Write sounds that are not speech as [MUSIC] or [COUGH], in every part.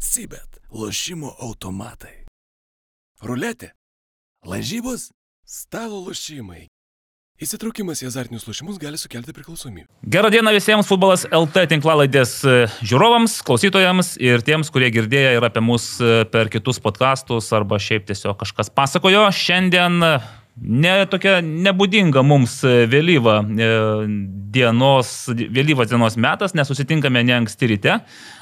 Sibet. Lošimo automatai. Ruletė. Lažybos. Stalo lošimai. Įsitraukimas į azartinius lošimus gali sukelti priklausomybę. Gerą dieną visiems futbolas LT tinklalaidės e, žiūrovams, klausytojams ir tiems, kurie girdėjo ir apie mus e, per kitus podkastus arba šiaip tiesiog kažkas pasakojo. Šiandien ne tokia nebūdinga mums vėlyva dienos, vėlyvas dienos metas, nes susitinkame ne anksti ryte.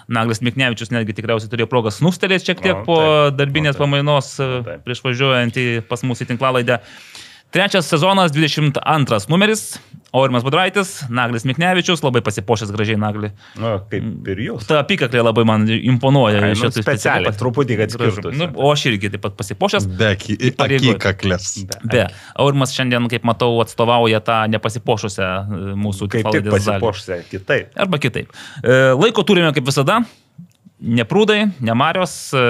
Naglis Miknevičius netgi tikriausiai turėjo progą snustelėti šiek tiek O, po taip, darbinės o, taip. pamainos O, taip. prieš važiuojant į pas mus į tinklalaidę. Trečias sezonas, 22 numeris. Aurimas Budraitis, Naglis Miknevičius, labai pasipošęs gražiai Nagli. Na, kaip ir jūs. Ta apykaklė labai man imponuoja. Ai, nu, specialiai, truputį, kad skirtųsi. Nu, o aš irgi taip pat pasipošęs. Be Įpareigoja. akikaklės. Be. Aurimas šiandien, kaip matau, atstovauja tą nepasipošusią e, mūsų Kaip tik pasipošsė kitaip. Arba kitaip. E, Laiko turime kaip visada. Ne prūdai, ne marios, e,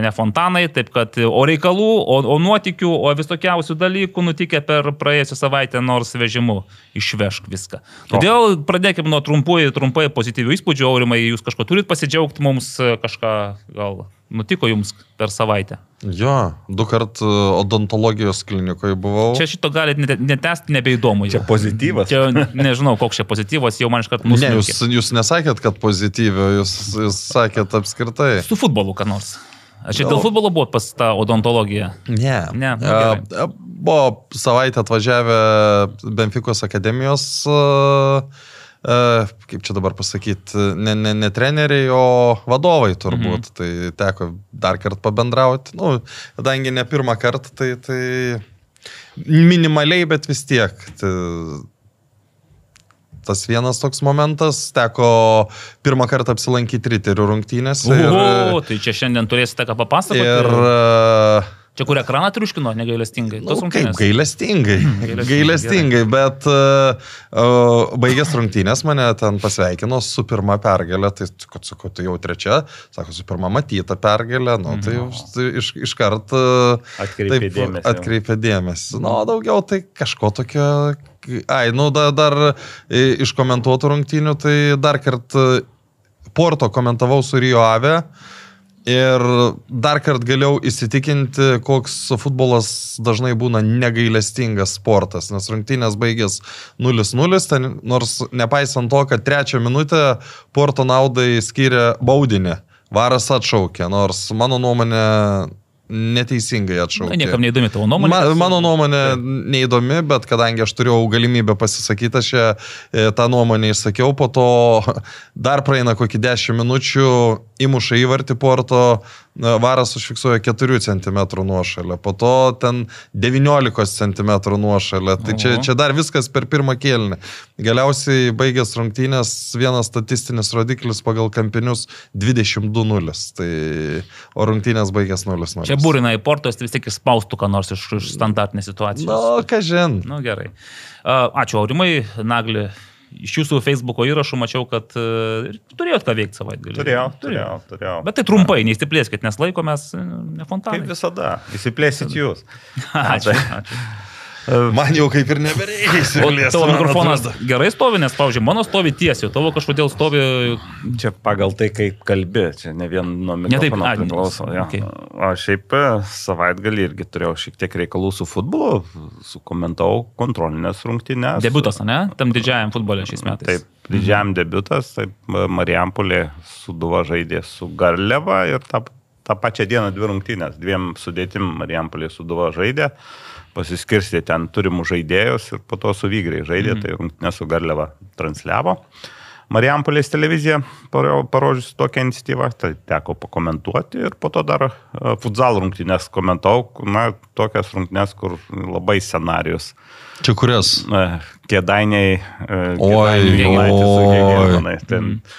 ne fontanai, taip kad o reikalų, o, o nuotikių, o visokiausių dalykų nutikė per praėjusią savaitę, nors vežimu išvešk viską. Todėl pradėkime nuo trumpai, trumpai pozityvių įspūdžių, aurimai, jūs kažko turit pasidžiaugti, mums e, kažką gal nutiko jums per savaitę. Jo, du kart e, odontologijos klinikoje buvau. Čia šito galite net- netesti, nebeįdomu. Čia pozityvas. Čia nežinau, koks čia pozityvas, jau man iš karto Ne, jūs, jūs nesakėt, kad pozityvio, jūs, jūs sakėt apskritai. Su futbolu, ką nors. Ar čia dėl futbolo buvo pas tą odontologiją? Ne. Ne, nu, A, gerai. a, Buvo savaitę atvažiavę Benfikos akademijos, a, kaip čia dabar pasakyti, ne, ne, ne treneriai, o vadovai turbūt. Mhm. Tai teko dar kartą pabendrauti. Nu, kadangi ne pirmą kartą, tai, tai minimaliai, bet vis tiek. Tai, tas vienas toks momentas, teko pirmą kartą apsilankyti riterių rungtynėse. O, tai čia šiandien turėsite ką papasakoti. ir, ir Čia kur ekraną triuškino, negailestingai. Nu, Tos kaip rungtynės. gailestingai. Gailestingai, gailestingai, bet uh, uh, baigęs rungtynės mane ten pasveikino su pirma pergalė, tai kad sakau, tai jau trečia, sako, su pirma matyta pergalė, nu, tai jau tai iš, iš karto uh, Atkreipė dėmesį. Atkreipė dėmesį. Nu, daugiau tai kažko tokio. Ai, nu, da, dar i, iš komentuotų rungtynių, tai dar kartą Porto komentavau su Rio Ave. Ir dar kartą galėjau įsitikinti, koks futbolas dažnai būna negailestingas sportas, nes rungtynės baigės 0-0, ten, nors nepaisant to, kad trečią minutę Porto naudai skiria baudinį, varas atšaukė, nors mano nuomonė neteisingai atšaukė. Na, niekam neįdomi tavo nuomonė. Ma, mano nuomonė neįdomi, bet kadangi aš turėjau galimybę pasisakyti, aš ją, e, tą nuomonę išsakiau, po to [LAUGHS] dar praeina kokį 10 minučių, įmuša įvartį porto, varas užfiksuoja 4 cm nuošalę, po to ten 19 cm nuošalę. Tai čia, čia dar viskas per pirmą kėlinį. Galiausiai baigęs rungtynės vienas statistinis rodiklis pagal kampinius 22-0. Tai, o rungtynės baigęs 0-0. Čia būrina į portos, tai vis tiek išspaustų ką nors iš, iš standartinės situacijos. Nu, ką žin. Na nu, gerai. A, Ačiū, Aurimai, Nagli. Iš jūsų Facebook'o įrašų mačiau, kad uh, turėjot ką veikti savaitgalį. Turėjau, turėjau, turėjau. Bet tai trumpai, neįsiplėskit, nes laiko mes e, ne fontanai. Kaip visada, įsiplėsit jūs. [LAUGHS] Ačiū. ačiū. Man jau kaip ir nebereikia O tavo mikrofonas atrodo. gerai stovi, nes, pavyzdžiui, mano stovi tiesiai, tavo kažkodėl stovi... Čia pagal tai, kaip kalbi, čia ne vien nuo Ne taip, mikrofono a, priklauso. Ja. okei. O šiaip e, savaitgalį irgi turėjau šiek tiek reikalų su futbolu, sukomentavau kontrolinės rungtynės. Debutas, ne? Tam didžiajam futbolė šiais metais. Taip, didžiam debutas, taip, Marijampolė suduva žaidė su Garleva ir tą, tą pačią dieną dvi rungtynės, dviem sudėtim Marijampolė suduva žaidė, pasiskirstė ten turimų žaidėjus ir po to su Vygriai žaidė, mm. tai rungtynės su Garleva transliavo. Marijampolės televizija paro- parodžiusi tokią iniciatyvą, tai teko pakomentuoti ir po to dar e, futsal rungtynės komentau, na, tokias rungtynės, kur labai scenarius. Čia kurias? Kėdainiai. e, Oi, oi. Hegelmanai. Ten mm,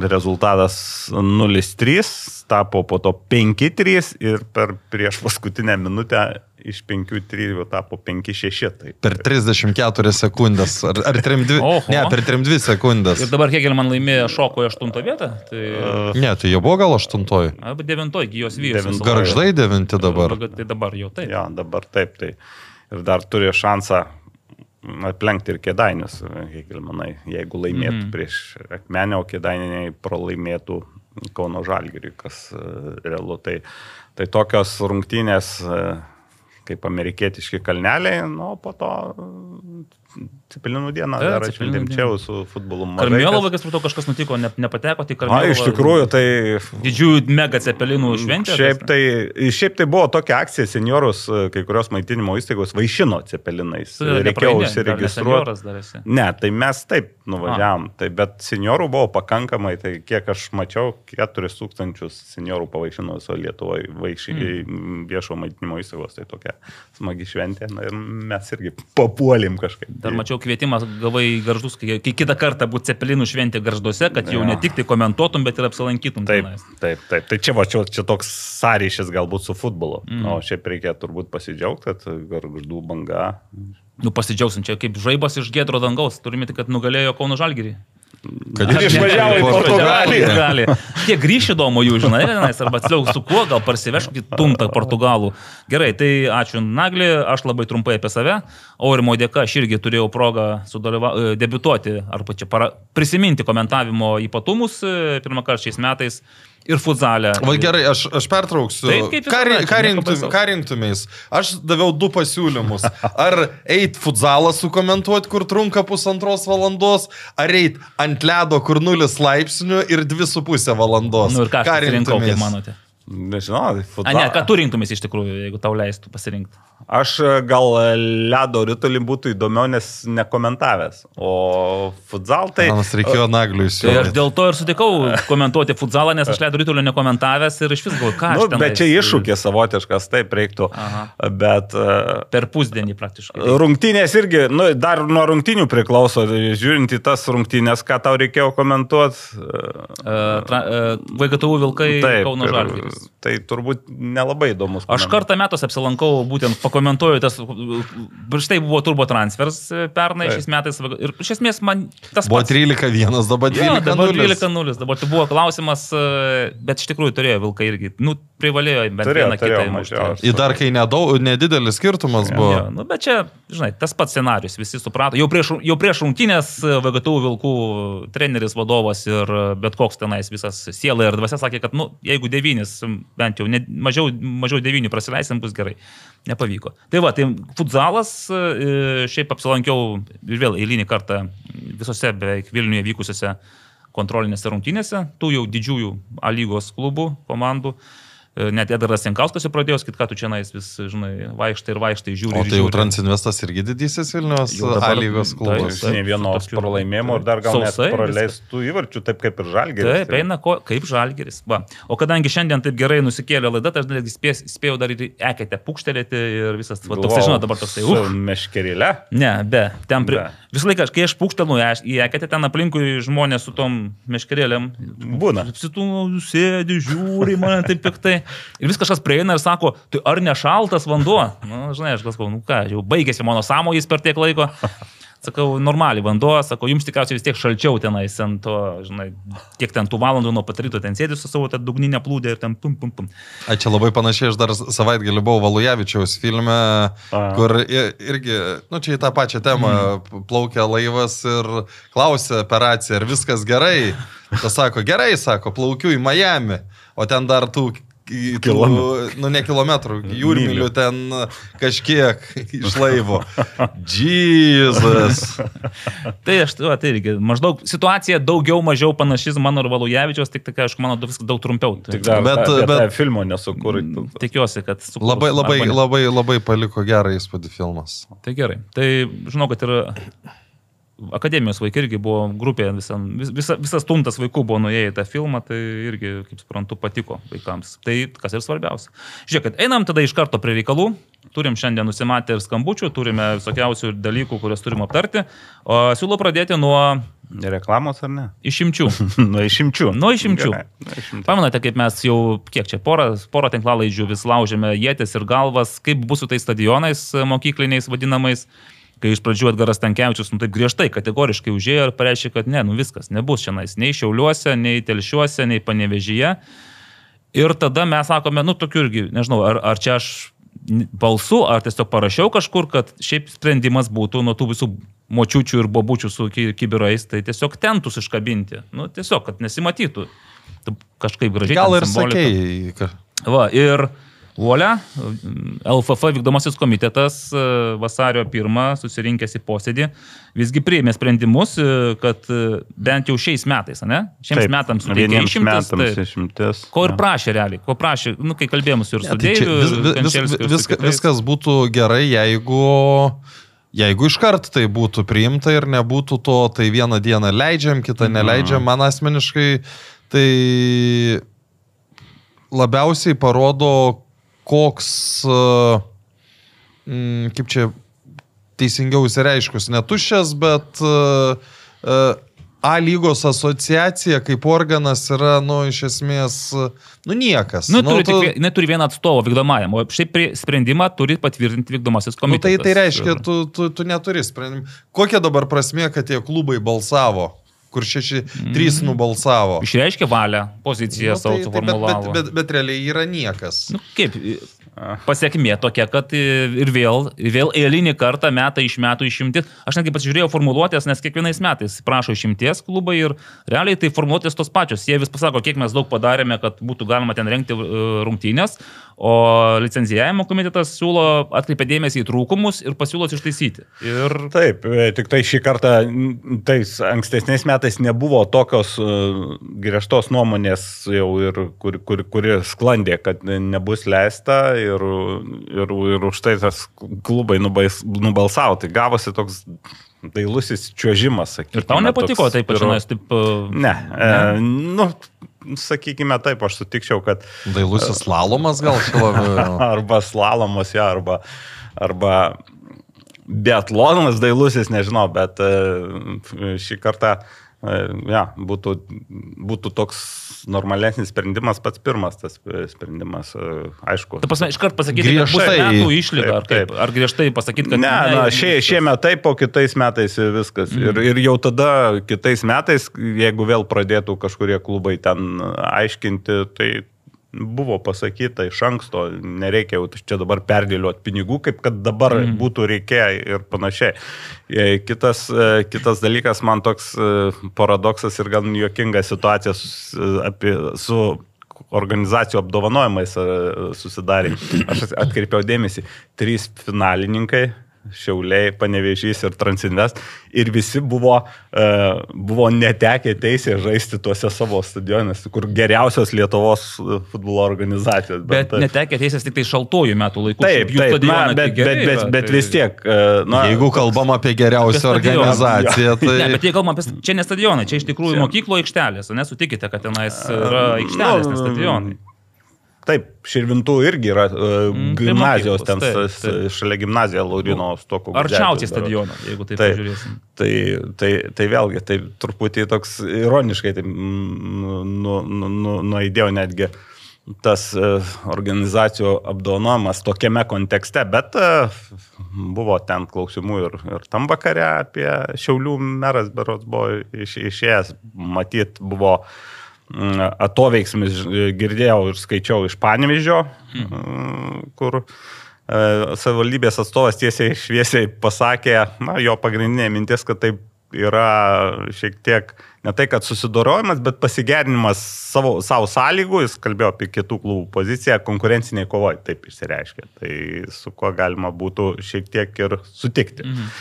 rezultatas 0-3, tapo po to 5-3 ir per prieš paskutinę minutę iš 5-3 jau tapo 5-6. Tai Per 34 sekundės. Ar, ar 3-2? Oho. Ne, per 3-2 sekundės. Ir dabar Hegelman laimėjo šoko į aštuntą vietą, tai... Ne, tai jie buvo gal aštuntoji. Arba devintoji, gyjos vyras. Garždai devinti dabar. Tai dabar jau taip. Ja, dabar taip. Tai. Ir dar turi šansą aplenkti ir kėdainius, Hegelmanai, jeigu laimėtų mm. prieš Akmenę, o kėdainiai pralaimėtų Kauno Žalgiriui, kas e, realu. Tai, tai tokios rungtynės e, kaip amerikietiški kalneliai, nu, po to Cepelinų dieną Taip, dar aš rimčiau su futbolu. Karmėlovai, kas- to kažkas nutiko, ne, nepateko, tai Na, Karmėlovai. iš tikrųjų, tai Didžiųjų mega cepelinų šventė. Šiaip tai, šiaip tai buvo tokia akcija, seniorus, kai kurios maitinimo įstaigos vaišino cepelinais. Reikėjo užsiregistruoti. Ne, tai mes taip nuvažiavam. Tai, bet seniorų buvo pakankamai, tai kiek aš mačiau, 4000 seniorų pavaišino viso Lietuvoje mm. viešo maitinimo įstaigos. Tai tokia smagi šventė. Na, ir mes irgi papuolim kažkaip. Dar mačiau kvietimą gavai garždus, kai, kai kitą kartą būtų cepelinų šventė garžduose, kad jau Jo. ne tik tai komentuotum, bet ir apsilankytum. Taip, tenais. taip, taip. Tai čia, va, čia, čia toks sąryšis galbūt su futbolu. Mm. O šiaip reikia turbūt pasidžiaugti, kad garždų banga. Nu, pasidžiaugsim, čia kaip žaibas iš gėdro dangaus. Turime tik, kad nugalėjo Kauno Žalgirį. Kad Ir išvažiavo į Portugaliją. Kiek grįš įdomu jų, žinai, arba atsiliau su kuo, gal parsiveš kokį tumtą portugalų. Gerai, tai ačiū Nagli, aš labai trumpai apie save. Aurimo dėka aš irgi turėjau progą sudalyva, e, debiutuoti, arba čia para, prisiminti komentavimo ypatumus e, pirmą kartą šiais metais ir futzalę. Va gerai, aš, aš pertrauksiu. Taip, kaip ką, ką, rinktum, ką rinktumės? Aš daviau du pasiūlymus. Ar eit futzalą sukomentuoti, kur trunka pusantros valandos, ar eit ant ledo, kur nulis laipsnių ir dvi su pusė valandos. Nu ir ką aš pasirinkau, kaip rinktumės? manote? Nežinau, tai A, futbolas. ne, ką tu rinktumės iš tikrųjų, jeigu tau leistų pasirinkti? Aš e, gal ledo rytulį būtų įdomiau, nes nekomentavęs. O futsal tai... Mums reikėjo nagliui Tai aš siūlyti. dėl to ir sutikau komentuoti futzalą, nes aš leidau rytulio nekomentavęs ir iš vis galvoju, ką aš Nu, tenais- bet čia iššūkis savotiškas, taip reiktų. Aha. Bet Per pusdienį praktiškai. rungtynės irgi, nu, dar nuo rungtynių priklauso, žiūrint į tas rungtynės, ką tau reikėjo komentuoti. VGTU Vilkai Kauno ir- Žalgiris. Tai turbūt nelabai įdomus. Aš kartą metus apsilankau, būtent pakomentuoju tas, prieš tai buvo turbo transfers e, pernai Taip. šiais metais ir iš esmės man tas Buvo pats. 13-1, dabar Jo, dabar 12-0. 12-0, dabar tai buvo klausimas, e, bet iš tikrųjų turėjo Vilkai irgi, nu, privalėjo bent Turėjo, vieną turėjo kitą įmušti. Į dar kai nedaug, nedidelis skirtumas buvo. Jo, nu, bet čia, žinai, tas pats scenarius, visi suprato. Jau prieš, jau prieš rungtynės e, VGTU Vilkų treneris, vadovas ir bet koks tenais visas siela ir dvasia sakė, kad, nu, jeigu devynis, bent jau ne, mažiau, mažiau devynių prasileisim, bus gerai. Nepavyko. Tai va, tai futzalas, e, šiaip apsilankiau ir vėl eilinį kartą visose beveik Vilniuje vykusiose kontrolinėse rungtynėse, tų jau didžiųjų A lygos klubų, komandų. E, Net Edaras Jankauskas jau pradėjo sakyti, ką tu čia nais vis, žinai, vaikštai ir vaikštai, žiūri. O tai jau žiūri. Transinvestas irgi didysis Vilnius Jau A lygos klubas. taip. Ne vieno tokių- pralaimėjimo ir dar gal net Sausai praleistų įvarčių, taip kaip ir žalgeris. Taip, eina ko, kaip žalgeris. Va. O kadangi šiandien taip gerai nusikėlė laida, tai aš netgi spės, spėjau dar ir eketę pukštelėti ir visas, va, toksai, žinot, dabar toksai, uh, Meškerilė. Ne, be. Ten pri... Be. Visą laiką, kai aš pūkštelu į eketę, ten aplinkui žmonės su tom meškerėlėm. Būna. Apsitų, sėdi, žiūri mane taip piktai. Ir vis kažkas prieina ir sako, tai ar nešaltas vanduo? Na, žinai, aš galvoju, nu ką, jau baigėsi mano sąmojis per tiek laiko. Sakau, normaliai vanduo, sakau, jums tikriausiai vis tiek šalčiau tenais ant to, žinai, kiek ten tų valandų nuo pataryto ten sėdi su savo tą dugninę plūdę ir ten pum pum pum. A, čia labai panašiai, aš dar savaitgalį buvau Valujavičiaus filme, A. kur irgi, nu čia į tą pačią temą mm. plaukia laivas ir klausia operacija, ar viskas gerai. Tas sako, gerai, sako, plaukiu į Miami, o ten dar tų, Kilometrų. nu ne kilometrų, jūrmilių ten kažkiek [LAUGHS] iš laivo. Jėzus. [LAUGHS] Tai aš, va, tai irgi, maždaug situacija daugiau mažiau panašis mano ir Valujavičios, tik, tik aišku, mano viskas daug trumpiau. Tai, Tik dar Bet- bet, bet, filmo nesukūrė. Tikiuosi, kad sukurs, Labai, labai, labai, labai paliko gerą įspūdį filmas. Tai gerai. Tai žinau, kad ir akademijos vaikai irgi buvo grupė, visa, visa, visas tuntas vaikų buvo nuėję į tą filmą, tai irgi, kaip suprantu, patiko vaikams. Tai kas ir svarbiausia. Žiūrėk, einam tada iš karto prie reikalų. Turim šiandien nusimatę ir skambučių, turime visokiausių dalykų, kuriuos turim aptarti. O siūlau pradėti nuo Reklamos ar ne? išimčių. [LAUGHS] Nuo išimčių. Nuo išimčių. Išimčių. Pamenate, kaip mes jau, kiek čia, porą, porą tinklalaidžių vis laužėme jėtis ir galvas, kaip bus su tais stadionais e, mokykliniais vadinamais, kai iš pradžių Edgaras Tankievičius, nu taip griežtai, kategoriškai užėjo ir pareiškė, kad ne, nu viskas, nebus šiandien, nei Šiauliuose, nei Telšiuose, nei Panevežyje. Ir tada mes sakome, nu tokiu irgi, nežinau, ar, ar čia aš balsu, ar tiesiog parašiau kažkur, kad šiaip sprendimas būtų nuo tų visų močiučių ir bobučių su ki- kibirais, tai tiesiog tentus iškabinti. Nu, tiesiog, kad nesimatytų. Kažkaip gražiai. Gal ir simbolika. sakėjai. Va, ir Volia, LFF vykdomasis komitetas e, vasario 1 susirinkęs į posėdį visgi priėmė sprendimus, e, kad e, bent jau šiais metais, ne? Šiems Taip, metams suteikė išimtis. metams išimtis. Ko ir prašė realiai, ko prašė, nu, kai kalbėjome su ir su Ne, tai Deiviu, vis, vis, su viska, viskas būtų gerai, jeigu, jeigu iškart tai būtų priimta ir nebūtų to, tai vieną dieną leidžiam, kitą Mhm. neleidžiam. Man asmeniškai tai labiausiai parodo, koks, e, mm, kaip čia teisingiau įsireiškus, netušęs, bet e, A lygos asociacija kaip organas yra, nu, iš esmės, nu, niekas. Nu, turi, tu- tik, vie- jinai turi vieną atstovą vykdomajam, o šiaip sprendimą turi patvirtinti vykdomasis Nu, komitetas. tai, tai reiškia, tu, tu, tu neturi sprendimų. Kokia dabar prasme, kad tie klubai balsavo, kur šeši, Mhm. trys nubalsavo? Išreiškė valią, poziciją Nu, savo tai, tai, bet, suformulavo. bet, bet, bet realiai yra niekas. Nu, kaip, pasiekmė tokia, kad ir vėl, ir vėl eilinį kartą metai iš metų išimti. Aš netgi pasižiūrėjau formuluotės, nes kiekvienais metais prašo išimties klubai ir realiai tai formuluotės tos pačios. Jie vis pasako, kiek mes daug padarėme, kad būtų galima ten renkti e, rungtynės, o licenzijavimo komitetas siūlo atkreipia dėmesį į trūkumus ir pasiūlos ištaisyti. Ir Taip, e, tik tai šį kartą, tais ankstesniais metais nebuvo tokios e, griežtos nuomonės jau ir kur, kur, kuri sklandė, kad nebus leista ir, ir, ir už tai tas klubai nubais, nubalsavo. Tai gavosi toks dailusis čiuožimas, sakykime. Ir tau nepatiko toks taip, ir- žinai, taip. e, Ne, ne. E, nu, sakykime taip, aš sutikčiau, kad Dailusis slalomas gal [LAUGHS] čia labiau. arba slalomas, ja, arba, arba biatlonas dailusis, nežinau, bet e, šį kartą e, ja, būtų, būtų toks normalesnis sprendimas, pats pirmas tas sprendimas, e, aišku. Tu pasme, iškart pasakyti, kad bus Griežtai. metų išlyga, ar Taip? Ar griežtai pasakyti, kad Ne, na, šie, viskas. šiemet taip, o kitais metais viskas. Mm. Ir, ir jau tada kitais metais, jeigu vėl pradėtų kažkurie klubai ten aiškinti, tai buvo pasakyta iš anksto, nereikia jau čia dabar perdėlioti pinigų, kaip kad dabar mm. būtų reikėję ir panašiai. E, Kitas, e, kitas dalykas, man toks e, paradoksas ir gan juokinga situacija su, apie, su organizacijų apdovanojimais susidarė. Aš atkreipiau dėmesį, trys finalininkai. Šiauliai, Panevežys ir Transinvest. Ir visi buvo, e, buvo netekę teisę žaisti tuose savo stadionuose, kur geriausios Lietuvos e, futbolo organizacijos. Bet e, netekia teisės tik tai šaltuoju metų laiku. Taip, jų taip, na, tai bet, geri bet, bet, yra, bet tai- vis tiek. e, Na, Jeigu kalbam apie geriausią Apie stadioną. organizaciją, tai... Ne, bet jei kalbam apie, čia ne stadionai, čia iš tikrųjų mokyklo aikštelės, nesutikite, kad tenais yra aikštelės, ne stadionai. Taip, Širvintų irgi yra uh, Mm, gimnazijos, ten taip, taip. šalia gimnazija Laurino Stoko. Arčiausiai stadiono, jeigu taip Taip. pažiūrėsim. Tai, tai, tai vėlgi, tai truputį toks ironiškai tai, nu, nu, nu, nu, nuaidėjau netgi tas e, organizacijų apdovanojimas tokiame kontekste, bet e, buvo ten klausimų ir, ir tam vakare apie Šiaulių meras Berots buvo iš, išėjęs, matyt, buvo mm, atoveiksmis, ž- girdėjau ir skaičiau iš Panevižio, mm, kur e, savivaldybės atstovas tiesiai šviesiai pasakė, na, jo pagrindinė mintis, kad taip yra šiek tiek ne tai, kad susidorojimas, bet pasigerinimas savo, savo sąlygų, jis kalbėjo apie kitų klubų poziciją, konkurenciniai kovoje, taip išsireiškė. Tai su kuo galima būtų šiek tiek ir sutikti. Mhm.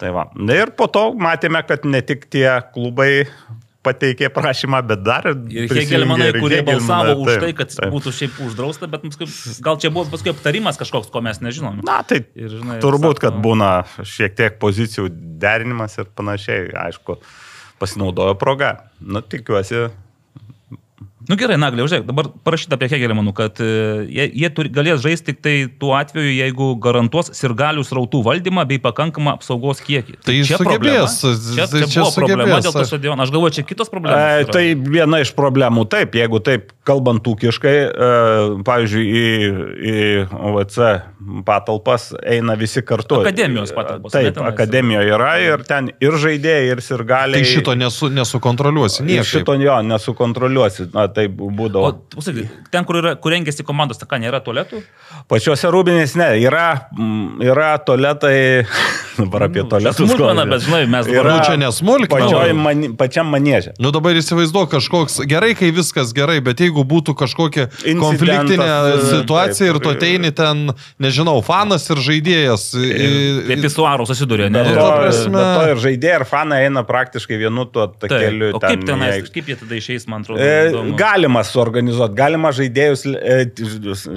Tai va. Na ir po to matėme, kad ne tik tie klubai pateikė prašymą, bet dar Ir Hegelmanai, kurie Hegelmanai, balsavo už taip, tai, kad taip. būtų šiaip uždrausta, bet gal čia buvo paskui aptarimas kažkoks, ko mes nežinom. Na, tai Ir, žinai, turbūt, kad būna šiek tiek pozicijų derinimas ir panašiai, aišku, pasinaudojo proga. Nu, tikiuosi, Nu gerai, Naglė, žiūrėk, dabar parašyta apie Hegelmanų, kad e, jie, jie turi, galės žaisti tik tai tuo atveju, jeigu garantuos sirgalių srautų valdymą bei pakankamą apsaugos kiekį. Tai čia sugebės, problema. Čia, tai čia, čia buvo problema sugebės, dėl to aš- stadiono. Aš galvoju, čia kitos problemos. E, tai viena iš problemų, taip, jeigu taip kalbant ūkiškai, e, pavyzdžiui, į, į OVC patalpas eina visi kartu. Akademijos patalpos, ne, Taip, tenais? akademijoje yra ir ten ir žaidėjai, ir sirgaliai. Tai šito nesu, nesukontroliuosi Ir niekaip. Šito jo nesukontroliuosi. Na, tai tai būdavo. O pasakyk, ten, kur, yra, kur rengiasi komandos, tai ką, nėra tualetų? Pačiuose rūbinės ne, yra, mm, yra tualetai, [LAUGHS] dabar apie tualetus. Smulkmena, bet žinai, mes Yra- dabar... Nu, čia nesmulkmena. Mani, pačiam manėžė. Nu dabar įsivaizduok kažkoks, gerai, kai viskas gerai, bet jeigu būtų kažkokia Incidentas, konfliktinė situacija taip, ir tu ateini ten, nežinau, fanas ir žaidėjas. Prie pisuarų susidurė, ne? Bet Ir to, ta prasme- bet to ir žaidėjai, ir fanai eina praktiškai vienu tuo Taip. takeliu. O kaip ten kaip jie tada išeis, man atrodo? E. Galima suorganizuoti, galima žaidėjus, e,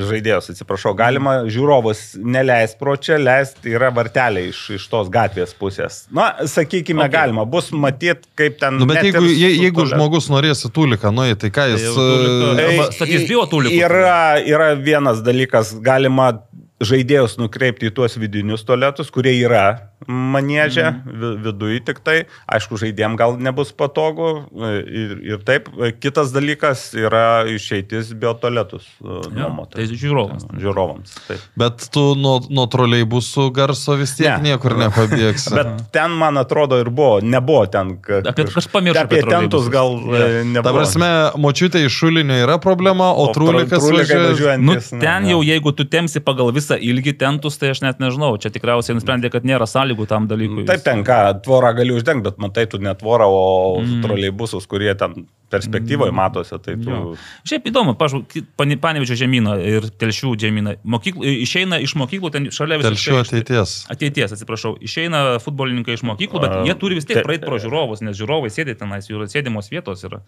žaidėjus, atsiprašau, galima žiūrovus neleisti pro čia, leisti yra varteliai iš, iš tos gatvės pusės. Na, sakykime, Okay. galima, bus matyti, kaip ten. Nu, bet jeigu, je, jeigu žmogus norės į tuliką, nu, tai ką jis... Tuliką- e, statys bijo tulikų. Yra, yra vienas dalykas, galima žaidėjus nukreipti į tuos vidinius tualetus, kurie yra manėžė, mm. viduje tik tai. Aišku, žaidėjim gal nebus patogu. e, Ir, ir taip, E, kitas dalykas yra išeitis biotualetus Jo, nuomoti. Tai žiūrovams. Žiūrovams. Taip. Bet tu nuo, nuo troleibusų garso vis tiek Ne. niekur nepabėgsi. Bet ten, man atrodo, ir buvo, nebuvo ten. Apie- kaž- aš pamiršau Apie tentus gal e, nebuvo. Ta prasme, močiutė iš šulinio yra problema, o, o trulikas trulikai važiuoja. Nu, ten ne. jau, jeigu tu temsi pagal visą ilgį tentus, tai aš net nežinau. Čia tikriausiai nusprendė, kad nėra sąlygų tam dalykui. Taip, ten ką, tvorą gali uždengti, bet matai, tu ne tvorą, o mm. troleibusus, kurie ten perspektyvoje mm. matosi, tai tu... Jo. Šiaip įdomu, pažiūrėjau, Panevičio žemyną ir Telšių žemyną. Mokyklų, išeina iš mokyklų, ten šalia visų. Telšių ateities. Ateities, atsiprašau. Išeina futbolininkai iš mokyklų, bet jie turi vis tiek praeiti pro žiūrovus, nes žiūrovai sėdi tenais, jų sėdimos vietos yra.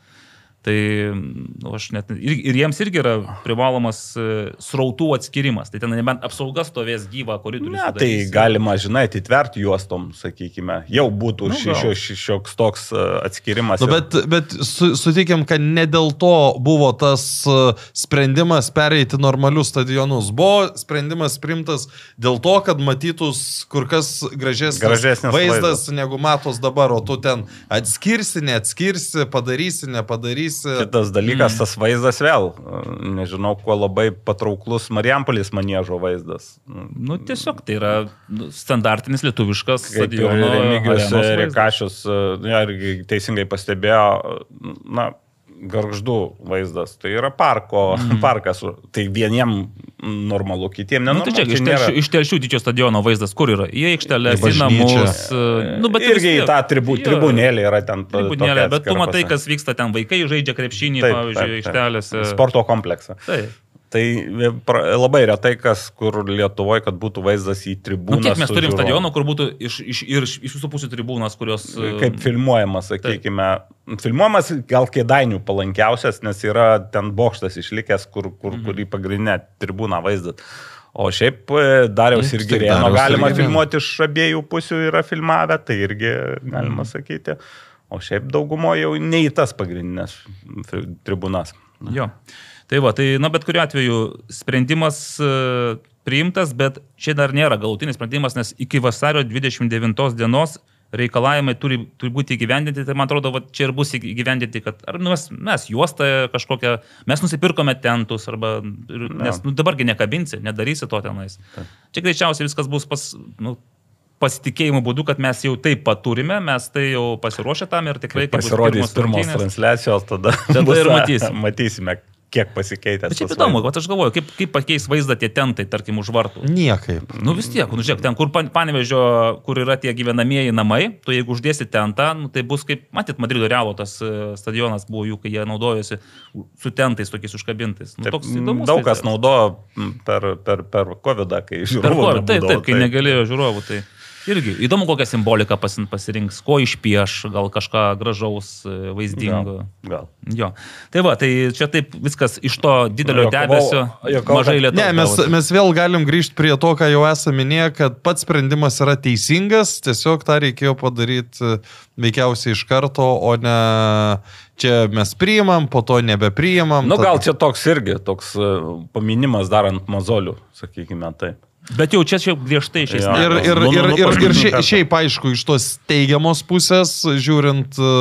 Tai nu, aš net, ir, ir jiems irgi yra privalomas e, srautų atskirimas. Tai ten nebent apsauga stovės gyvą koridorių. Ne, tai galima, žinai, atitverti juostom, sakykime. Jau būtų Nu, nu, gal. šio, šioks toks e, atskirimas. Nu, bet bet su, sutikim, kad ne dėl to buvo tas uh, sprendimas pereiti normalius stadionus. Buvo sprendimas primtas dėl to, kad matytus kur kas gražesnis, Gražesnis vaizdas, vaizdas. negu matos dabar, o tu ten atskirsi, neatskirsi, padarysi, nepadarysi. Kitas dalykas, Mm. tas vaizdas vėl, nežinau, kuo labai patrauklus Marijampolės manėžo vaizdas. Nu, tiesiog tai yra nu, standartinis lietuviškas stadiono. Remigijus. Rekašius e, ja, teisingai pastebėjo, na, garždų vaizdas. Tai yra parko, mm. parkas. Tai vieniem normalu, kitiem Nu, nenormalu. tai čia Čia iš telšių didžio stadiono vaizdas, kur yra? Į aikštelę, Į namus. e, Nu, vis Irgi į tą tribu, Jo, tribunėlį yra ten. to- Tribunėlė, bet tu matai, kas vyksta ten. Vaikai žaidžia krepšinį, Taip, pavyzdžiui, taip, taip. aikštelėse. Sporto kompleksą. Taip. Tai e, labai retai kas, kur Lietuvoje, kad būtų vaizdas į tribūną. Nu, kiek mes turim stadionų, kur būtų iš, iš, ir iš, visų pusių tribūnas, kurios... e, Kaip filmuojamas, sakykime. Filmuojamas gal kėdainių palankiausias, nes yra ten bokštas išlikęs, kur, kur, Mhm. kur į pagrindinę tribūną vaizdas. O šiaip e, Dariaus Taip, ir taip, Girėno Dariaus ir galima Girėno. filmuoti iš abiejų pusių yra filmavę, tai irgi galima Mhm. sakyti. O šiaip daugumo jau ne į tas pagrindinės tribūnas. Jo. Tai va, tai, na, bet kuriuo atveju sprendimas e, priimtas, bet čia dar nėra galutinis sprendimas, nes iki vasario 29 dienos reikalavimai turi, turi būti įgyvendinti, tai man atrodo, va, čia ir bus įgyvendinti, kad ar nu, mes, mes juostą kažkokią, mes nusipirkome tentus, arba, ir, nes nu, dabargi nekabinsi, nedarysi to tenais. Čia greičiausiai viskas bus pas, nu, pasitikėjimo būdu, kad mes jau taip pat turime, mes tai jau pasiruošę tam ir tikrai Pasirodys pirmos transliacijos, tada, Tada ir a, matysim. matysime, kiek pasikeitė. Bet šiaip įdomu, vat aš galvoju, kaip, kaip pakeis vaizdą tie tentai, tarkim, už vartų. Niekaip. Nu vis tiek, nu žiūrėk, ten, kur pan- panevežio, kur yra tie gyvenamieji namai, tu jeigu uždėsi tentą, nu, tai bus kaip, matyt, Madrido Realo tas e, stadionas buvo jų, kai jie naudojosi su tentais tokiais užkabintais. Nu, Taip, toks įdomus daug kas naudojo per, per, per COVID, kai Per žiūrovų. kur, taip, nebūdavo, taip, kai negalėjo žiūrovų. Tai irgi įdomu, kokią simboliką pasin- pasirinks, ko išpieš, gal kažką gražaus, e, vaizdingo. Gal. gal. Jo. Tai va, tai čia taip viskas iš to didelio debesio. Mažai lietuvių. Ne, mes, mes vėl galim grįžti prie to, ką jau esame minėję, kad pats sprendimas yra teisingas, tiesiog tą reikėjo padaryti e, veikiausiai iš karto, o ne čia mes priimam, po to nebepriimam. Nu, tada- gal čia toks irgi, toks e, paminimas darant mazolių, sakykime taip. Bet jau čia šiaip griežtai šiais. Ir, metais. ir, ir, ir, ir paskutinį šiaip, šiaip, aišku, iš tos teigiamos pusės, žiūrint e,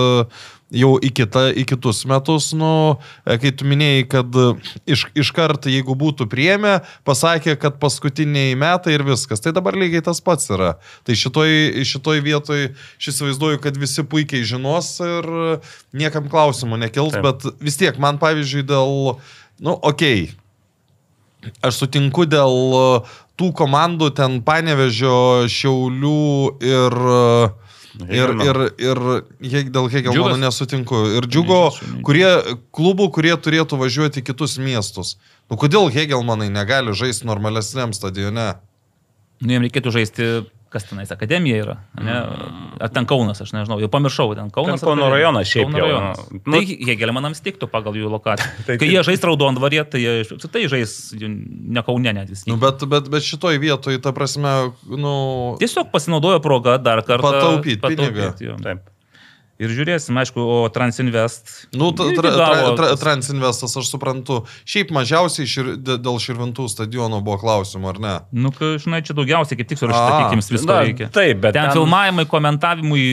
jau į, kitą, į kitus metus, nu, e, kai tu minėjai, kad e, iš, iš karto, jeigu būtų priemę, pasakė, kad paskutiniai metai ir viskas. Tai dabar lygiai tas pats yra. Tai šitoj, šitoj vietoj aš įsivaizduoju, kad visi puikiai žinos ir niekam klausimų nekils, Taip. bet vis tiek man pavyzdžiui dėl, nu, okei. Okay, Aš sutinku dėl uh, tų komandų ten Panevežio, Šiaulių ir, uh, ir, ir, ir Heg- dėl Hegelmano nesutinku. Ir džiugo kurie, klubų, kurie turėtų važiuoti į kitus miestus. Nu kodėl Hegelmanai negali žaisti normalesniam stadione? Nu, jiems reikėtų žaisti, kas tenais akademija yra. Ne? Ar ten Kaunas, aš nežinau, jau pamiršau, ten Kaunas. Ten Kauno rajonas šiaip Kauno jau, rajonas. nu, Tai Hegelmanams tiktų pagal jų lokaciją. [LAUGHS] Tai Kai jie žais raudonvarė, tai jie apskritai žais ne Kaune net vis. Nu, bet, bet, bet šitoj vietoj, ta prasme, nu... Tiesiog pasinaudojo progą dar kartą. Pataupyt pinigą. jo. Taip. Ir žiūrėsim, aišku, o Transinvest. Nu, tra, tra, tra, tra, tas- Transinvestas, aš suprantu. Šiaip mažiausiai šir, dė- dėl Širvintų stadiono buvo klausimų, ar ne? Nu, žinai, čia daugiausiai kaip tik surašyti, jums visko Na, reikia. taip, bet ten, ten- filmavimai, komentavimui,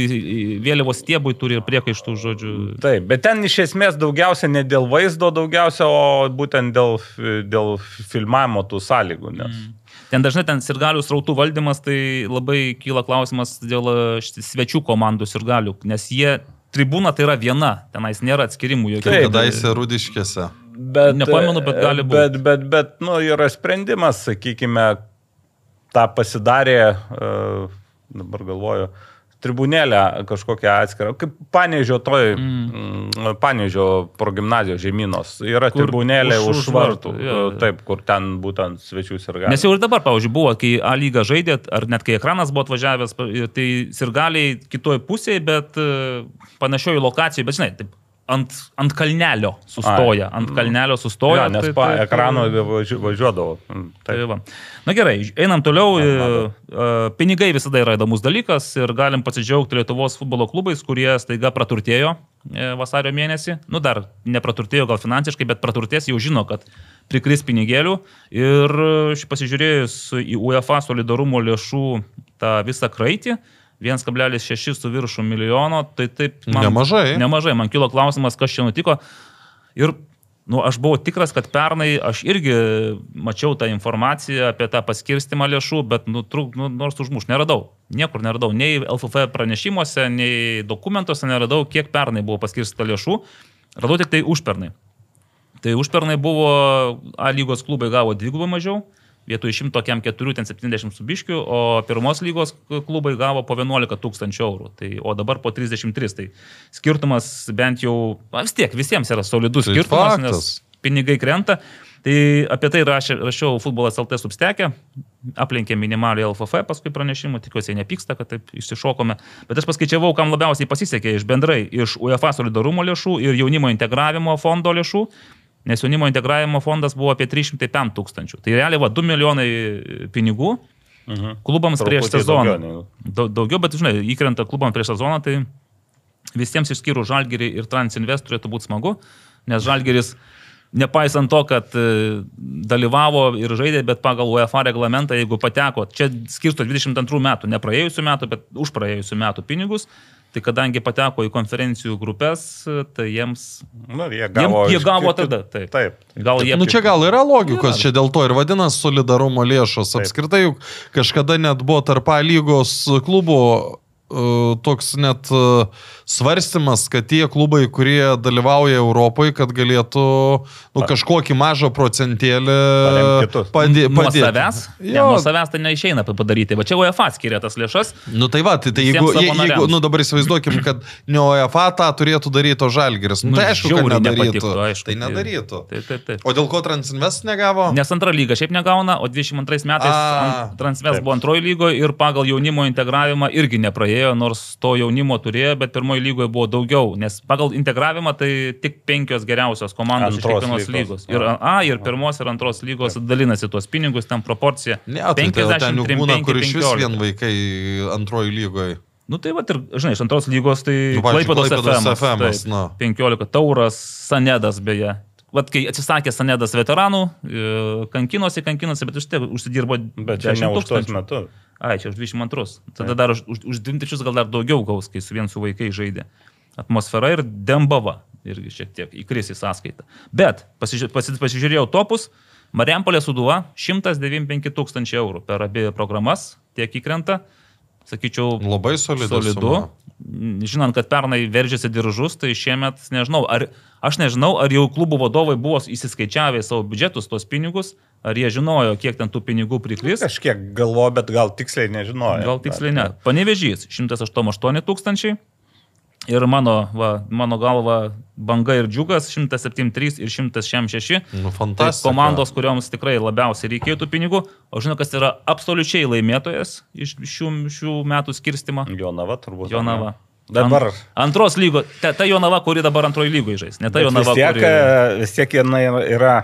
vėliavos stiebui turi ir priekaištų žodžių. Taip, bet ten iš esmės daugiausia ne dėl vaizdo, daugiausia, o būtent dėl, dėl filmavimo tų sąlygų. Nes... Mm. Ten dažnai ten sirgalių srautų valdymas, tai labai kyla klausimas dėl e, svečių komandų sirgalių, nes jie tribūna tai yra viena, tenais nėra atskirimų jokių. Taip, Kadaise Rudiškėse. Bet, Nepamenu, bet gali būt. Bet, bet, bet, nu, yra sprendimas, sakykime, tą pasidarė, dabar galvoju, tribunėlę kažkokią atskirą, kaip Panežio toj, mm. Panežio progymnazijos žemynos, yra Kur tribunėlė už- už, vartų, vartų, jo. taip, kur ten būtent svečius ir gali. Nes jau ir dabar, pavyzdžiui, buvo, kai A lyga žaidė, ar net kai ekranas buvo atvažiavęs, tai sirgaliai kitoj pusėje, bet e, panašioje lokacijoje, bet žinai, taip, ant, ant kalnelio sustoja, Ai. ant kalnelio sustoja. Ja, nes tai- pa, tai- ekrano važiu- važiuodavo. Tai Taip. va. Na gerai, einam toliau. Ar E, e, Pinigai visada yra įdomus dalykas ir galim pasidžiaugti Lietuvos futbolo klubais, kurie staiga praturtėjo e, vasario mėnesį. Nu dar nepraturtėjo gal finansiškai, bet praturtės jau žino, kad prikris pinigėlių. Ir pasižiūrėjus į UEFA solidarumo lėšų tą visą kraitį, 1,6 su viršų milijono, tai taip Nemažai. Nemažai. Man kilo klausimas, kas čia nutiko. Ir nu, aš buvau tikras, kad pernai aš irgi mačiau tą informaciją apie tą paskirstimą lėšų, bet nu, truk, nu, nors užmuš neradau. Niekur neradau. Nei LFF pranešimuose, nei dokumentuose neradau, kiek pernai buvo paskirstyta lėšų. Radau tik tai užpernai. Tai užpernai buvo A lygos klubai gavo dvigubai mažiau, vietoj 100 kem 4, ten 70 subiškių, o pirmos lygos klubai gavo po 11 tūkstančių eurų, tai, o dabar po 33. Tai skirtumas bent jau, vis tiek visiems yra solidus Tai skirtumas, faktas. nes pinigai krenta. Tai apie tai rašė, rašiau futbolas LT substekė, aplenkė minimaliai LFF paskui pranešimų, tikiuosi jie nepyksta, kad taip išsišokome. Bet aš paskaičiavau, kam labiausiai pasisekė iš bendrai, iš UEFA solidarumo lėšų ir jaunimo integravimo fondo lėšų, nes jaunimo integravimo fondas buvo apie 305 tūkstančių. Tai realiai va 2 milijonai pinigų Mhm. klubams prieš Truputį sezoną. daugiau negu- Daugiau, bet žinai, įkrenta klubams prieš sezoną, tai visiems išskyrus Žalgerį ir Transinvest turėtų būti smagu, nes Žalgeris, nepaisant to, kad e, dalyvavo ir žaidė, bet pagal UEFA reglamentą, jeigu pateko, čia skirsto 22 metų, ne praėjusių metų, bet už praėjusių metų pinigus, tai kadangi pateko į konferencijų grupės, tai jiems... Nu, jie Jiem, gavo, jie iš gavo kitų- tada, taip. Taip. Gal jie... Nu čia gal yra logikos, Yra. čia dėl to ir vadinasi solidarumo lėšos. Taip. Apskritai juk kažkada net buvo tarp A lygos klubų e, toks net e, svarstymas, kad tie klubai, kurie dalyvauja Europoje, kad galėtų nu, kažkokį mažą procentėlį padė, Nuo padėti. savęs? Ne, Jo, nuo savęs tai neišeina padaryti. Va čia UEFA skiria tas lėšas. Nu tai va, tai, tai jeigu, je- jeigu, nu dabar įsivaizduokim, kad ne UEFA tą turėtų daryti, o Žalgeris. Nu, Nu, tai aišku, kad nedarytų. nepatiktų, aišku, tai tai- nedarytų. Taip, taip, taip. O dėl ko Transinvest negavo? Nes antra lyga šiaip negauna, o 22 metais A, Transves taip. buvo antroji lygoje ir pagal jaunimo integravimą irgi nepraėjo, nors to jaunimo turėjo, bet pirmoji lygoje buvo daugiau, nes pagal integravimą tai tik penkios geriausios komandos iš Antros kiekvienos lygos. lygos. Ir A, ir pirmos, ir antros lygos dalinasi tuos pinigus, ten proporcija. Ne, tai ten juk 53, būna, kur iš vis 15. vien vaikai antroji lygoje. Nu tai va ir, žinai, iš antros lygos tai Nu, Klaipėdos FM. FM-as, nu. 15 tauras, Sanedas beje. Vat kai atsisakė Sanedas veteranų, e, kankinosi, kankinosi, bet vis tiek užsidirbo Bet čia 10 ne už tos metus. Ai, čia už 22. Tada dar už, už, už 23 gal dar daugiau gaus, kai su vien su vaikai žaidė. atmosfera ir Dembava. Irgi šiek tiek įkris į sąskaitą. Bet pasiži pasi pasižiūrėjau topus. Mariampolė suduva 195 tūkstančiai eurų per abi programas tiek įkrenta. Sakyčiau, Labai solidus. solidu. Žinant, kad pernai veržėsi diržus, tai šiemet nežinau, ar aš nežinau, ar jau klubų vadovai buvo įsiskaičiavę savo biudžetus tos pinigus, ar jie žinojo, kiek ten tų pinigų prikris. Kažkiek galvo, bet gal tiksliai nežinojo. Gal tiksliai ne. Panevežys 108 tūkstančiai. Ir mano, va, mano galva banga ir džiugas 173 ir 166. Nu, Tai fantastika. komandos, kurioms tikrai labiausiai reikėtų pinigų. O žinau, kas yra absoliučiai laimėtojas iš šių, šių metų skirstimą. Jonava turbūt. Jonava. Dabar. Ant, antros lygos. Ta, ta Jonava, kuri dabar antroji lygoje žais. Ne ta Bet Jonava, vis tiek, kuri... vis tiek jinai yra,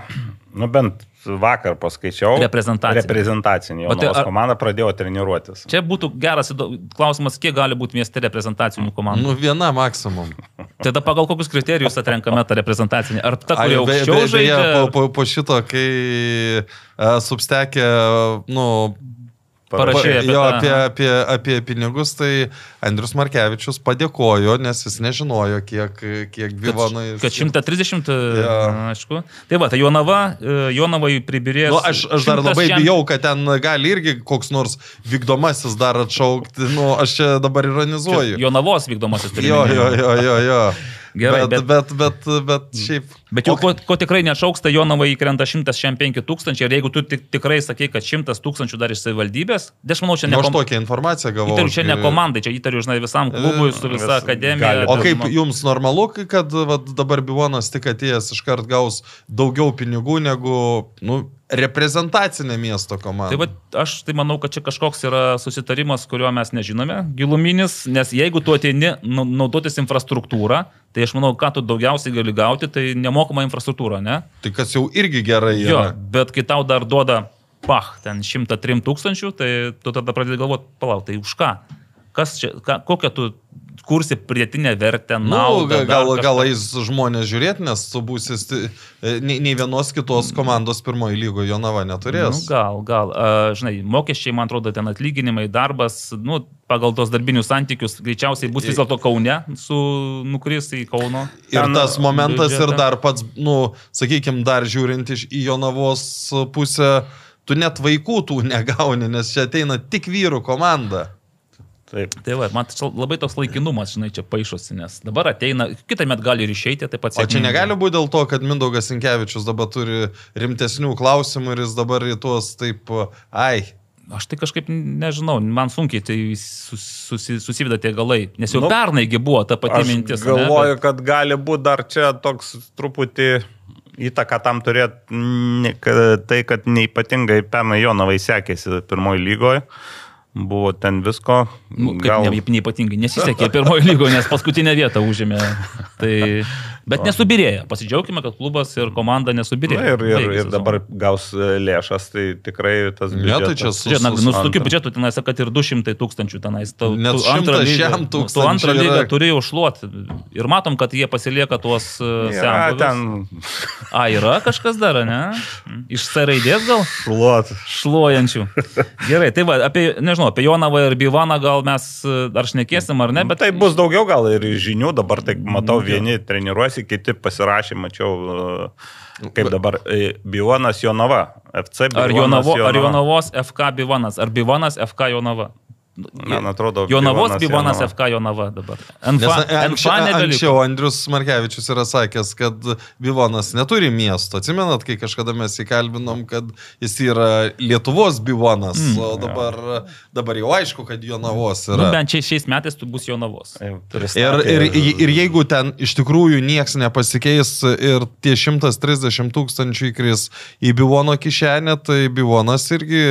nu bent vakar paskaičiau. Reprezentacinė. Reprezentacinė. Bet tai ar- komanda pradėjo treniruotis. Čia būtų geras klausimas, kiek gali būti mieste reprezentacinių komandų. Nu, viena maksimum. [LAUGHS] Tada pagal kokius kriterijus atrenkame tą reprezentacinį? Ar ta, kuri aukščiau žaidžia? po, po, po šito, kai uh, substekė, nu, Parašė apie jo, apie, apie, apie pinigus, tai Andrius Markevičius padėkojo, nes jis nežinojo, kiek, kiek Bivonai. Kad 130, Jo. ja. aišku. Tai va, tai Jonava, e, Jonavai pribirės. Nu, aš, aš dar 100 labai šiam- bijau, kad ten gali irgi koks nors vykdomasis dar atšaukti. Nu, aš čia dabar ironizuoju. Jonavos vykdomasis turi Jo, jo, jo, jo, jo. Gerai, bet, bet, bet, bet, bet šiaip. Bet jau ko, ko tikrai neatšauks, tai Jonavai įkrenta 105 tūkstančiai ir jeigu tu tik, tikrai sakai, kad 100 tūkstančių dar iš savivaldybės, tai aš manau, čia ne, Nu, aš tokią informaciją gavau. įtariu, čia ne komandai, čia įtariu, žinai, visam klubui su visa Vis- akademija. gali- O kaip Nu, jums normalu, kad vat, dabar Bivonas tik atėjęs iškart gaus daugiau pinigų negu nu, reprezentacinė miesto komanda? Tai va, aš tai manau, kad čia kažkoks yra susitarimas, kurio mes nežinome, giluminis, nes jeigu tu ateini nu- naudotis infrastruktūrą, tai aš manau, ką tu daugiausiai gali gauti, tai nemokama infrastruktūra, ne? Tai kas jau irgi gerai Jo, yra. bet kai tau dar duoda, pach, ten 103 tūkstančių, tai tu tada pradedi galvoti, palauk, tai už ką? Kas čia, ką, kokią tu kursi pridėtinę vertę, Nu, naudą? gal, dar gal kažką? eis žmonės žiūrėti, nes tu būsi, e, nei, nei vienos kitos komandos pirmoji lygoje Jonava Nu, neturės. gal, gal. A, žinai, mokesčiai, man atrodo, ten atlyginimai, darbas, nu, pagal tos darbinius santykius greičiausiai bus vis dėlto Kaune, su nukris į Kauno. Ir Ten tas momentas ir biudžetą. dar pats, nu, sakykime, dar žiūrint iš į Jonavos pusę, tu net vaikų tų negauni, nes čia ateina tik vyrų komanda. Taip. Tai va, man labai toks laikinumas, žinai, čia paaišosi, nes dabar ateina, kitą metą gali ir išeiti, taip pat O čia negali būti dėl to, kad Mindaugas Sinkevičius dabar turi rimtesnių klausimų ir jis dabar į tuos taip, ai, Aš tai kažkaip nežinau, man sunkiai tai sus, susi, susiveda tie galai, nes jau Nu, pernaigi buvo ta pati mintis. galvoju, ne, kad gali būti dar čia toks truputį įtaką tam turėti tai, kad neipatingai pernai Jonavai sekėsi pirmoji lygoje. Buvo ten visko. Nu, Gal... Ne, neypatingai nesisekė pirmojo lygoje, nes paskutinę vietą užėmė. [LAUGHS] Tai, bet nesubirėjo. Pasidžiaugime, kad klubas ir komanda nesubirėjo. Na, ir, ir, ir dabar gaus e, lėšas, tai tikrai tas Ne, biudžetas. tai čia su- nu, tokiu antra. biudžetu tenais, kad ir 200 tūkstančių tenais. Tu, Net tu antrą 100 lygą, tu antrą yra- lygą turėjai užšluoti. Ir matom, kad jie pasilieka tuos uh, Ja, ten A, yra kažkas dar, ne? Iš C raidės gal? šluot. Šluojančių. Gerai, tai va, apie, nežinau, apie Jonavą ir Bivaną gal mes e, dar šnekėsim ar ne, bet Bet tai bus daugiau gal ir žinių, dabar tai matau, vieni treniruosi, kiti pasirašė, mačiau, e, kaip dabar e, Bionas Jonava, FC Ar, Bionas Jonavo, ar Jonavos FK Bivanas, ar Bivanas FK Jonava. Man atrodo, Jonavos Bivonas Jonava. FK Jonava dabar. Nes NFA, anksčiau, anksčiau Andrius Markevičius yra sakęs, kad Bivonas neturi miesto. Atsimenat, kai kažkada mes įkalbinom, kad jis yra Lietuvos Bivonas, mm, o dabar, dabar jau aišku, kad Jonavos Nu, yra. bent čia šiais metais tu bus Jonavos. Jau Ir, ir, ir jeigu ten iš tikrųjų nieks nepasikeis ir tie 130 tūkstančių įkris į Bivono kišenę, tai Bivonas irgi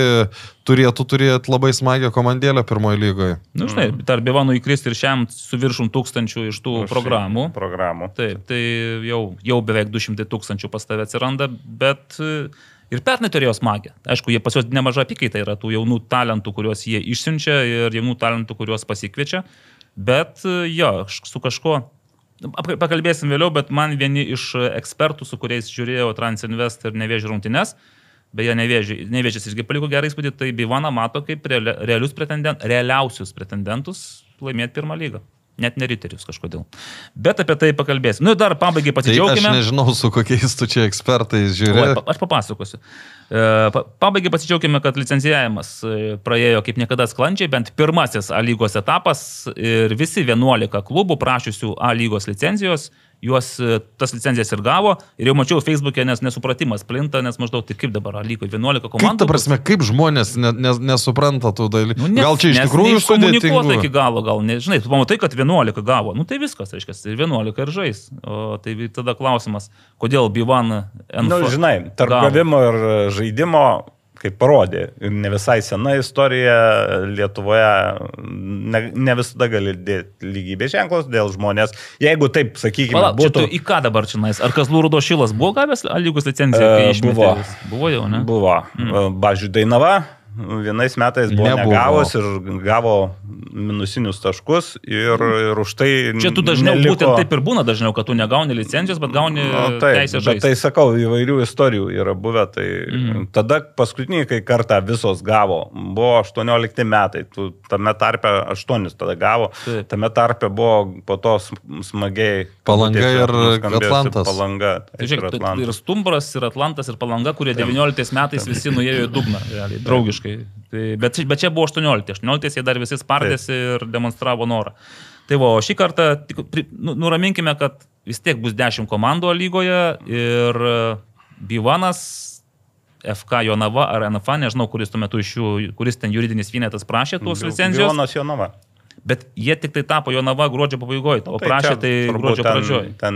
turėtų turėti labai smagią komandėlę pirmoje lygoje. Nu, žinai, tarp Bivanų įkristi ir šiam su viršum tūkstančių iš tų Už programų. Programų. Taip, tai jau, jau beveik 200 tūkstančių pas tave atsiranda, bet e, ir pernai turėjo smagę. Aišku, jie pas juos nemaža apykaita yra tų jaunų talentų, kuriuos jie išsiunčia ir jaunų talentų, kuriuos pasikviečia, bet e, jo, su kažkuo. Pakalbėsim vėliau, bet man vieni iš ekspertų, su kuriais žiūrėjau Transinvest ir Nevėžį rungtynes, beje, Nevėžį, Nevėžys irgi paliko gerą įspūdį, tai Bivana mato kaip realius pretendentus, realiausius pretendentus laimėti pirmą lygą. Net ne riterius kažkodėl. Bet apie tai pakalbėsim. Nu ir dar pabaigai Tai aš pasidžiaugime. nežinau, su kokiais tu čia ekspertais žiūri. pa- Aš papasakosiu. E, pa- Pabaigai pasidžiaugime, kad licencijavimas e, praėjo kaip niekada sklandžiai, bent pirmasis A lygos etapas ir visi 11 klubų prašysių A lygos licencijos, juos e, tas licencijas ir gavo. Ir jau mačiau Facebook'e, nes nesupratimas plinta, nes maždaug tai kaip dabar A lygoje 11 Kaip komandų. ta prasme, kaip žmonės ne, ne, nesupranta tų dalykų? Nu, nes- gal čia iš nes tikrųjų neiškomunikuota iki galo, gal, nežinai, tu pamatai, kad 11 gavo, nu tai viskas, reiškia, ir 11 ir žais. O tai tada klausimas, kodėl Bivan NF... Na, nu, žinai, tarp gavimo ir žaidimo, kaip parodė, ne visai sena istorija Lietuvoje, ne, ne visada gali dėti lygybės ženklus dėl žmonės. Jeigu taip, sakykime, Pala, būtų... į ką dabar čia nais? Ar Kazlų Rudo Šilas buvo gavęs A lygos licenciją? E, buvo. Buvo jau, ne? Buvo. Mm. Bažių Dainava vienais metais buvo Nebuvo. negavus ir gavo minusinius taškus ir, ir už tai... Čia tu dažniau, neliko- būtent taip ir būna dažniau, kad tu negauni licencijos, bet gauni Nu, taip, teisę bet žaisti. tai sakau, įvairių istorijų yra buvę. Tai Mhm. tada paskutinį, kai kartą visos gavo, buvo 18 metai, tu tame tarpe 8 tada gavo, Taip. tame tarpe buvo po to sm- smagiai. Palanga ir Atlantas. Palanga Tai žiūrėk, Atlantas. ir Stumbras, ir Atlantas, ir Palanga, kurie 19 metais visi nuėjo į dugną, realiai, draugiškai. Tai, bet, bet čia buvo 18. 18 jie dar visi spardėsi ir demonstravo norą. Tai va, o šį kartą tik, pri, nu, nuraminkime, kad vis tiek bus 10 komandų lygoje ir e, Bivanas, FK Jonava ar NFA, nežinau, kuris tuo metu iš jų, kuris ten juridinis vienetas prašė tos licencijos. Jonas Jonava. Bet jie tik tai tapo Jonava gruodžio pabaigoje, o prašė čia tai gruodžio ten- pradžioje. Ten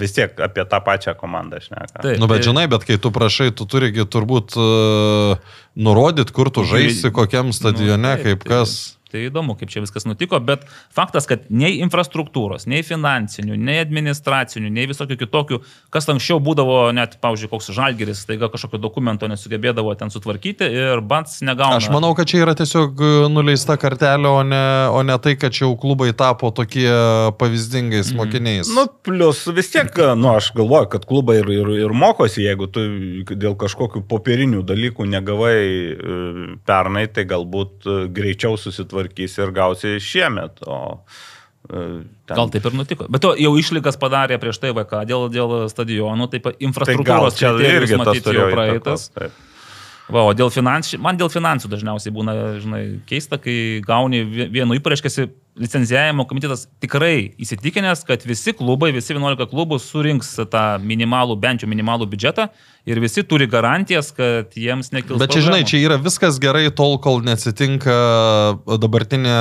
vis tiek apie tą pačią komandą šneka. Taip, Nu, bet tai- žinai, bet kai tu prašai, tu turigi turbūt uh, nurodyti, kur tu žaisi, kokiam stadione, Nu, taip, kaip tai- kas. Tai įdomu, kaip čia viskas nutiko, bet faktas, kad nei infrastruktūros, nei finansinių, nei administracinių, nei visokių kitokių, kas anksčiau būdavo, net, pavyzdžiui, koks žalgeris, taiga kažkokio dokumento nesugebėdavo ten sutvarkyti ir bats negauna. Aš manau, kad čia yra tiesiog uh, nuleista kartelė, o ne, o ne tai, kad čia jau klubai tapo tokie pavyzdingais mokiniais. Nu, plus vis tiek, nu, aš galvoju, kad klubai ir, ir, ir mokosi, jeigu tu dėl kažkokių popierinių dalykų negavai e, pernai, tai galbūt e, greičiau susitvarkysi ir gausi šiemet. O, e, ten- Gal taip ir nutiko. Bet to jau išlygas padarė prieš tai VK dėl, dėl stadionų, taip pat Tai infrastruktūros čia irgi tas matyt jau praeitas. įtakos. Va, o dėl finansų, man dėl finansų dažniausiai būna, žinai, keista, kai gauni vie- vienu įpareiškėsi licenzijavimo komitetas tikrai įsitikinęs, kad visi klubai, visi 11 klubų surinks tą minimalų, bent jau minimalų biudžetą ir visi turi garantijas, kad jiems nekils. Bet čia, žinai, problemų. čia yra viskas gerai tol, kol neatsitinka dabartinė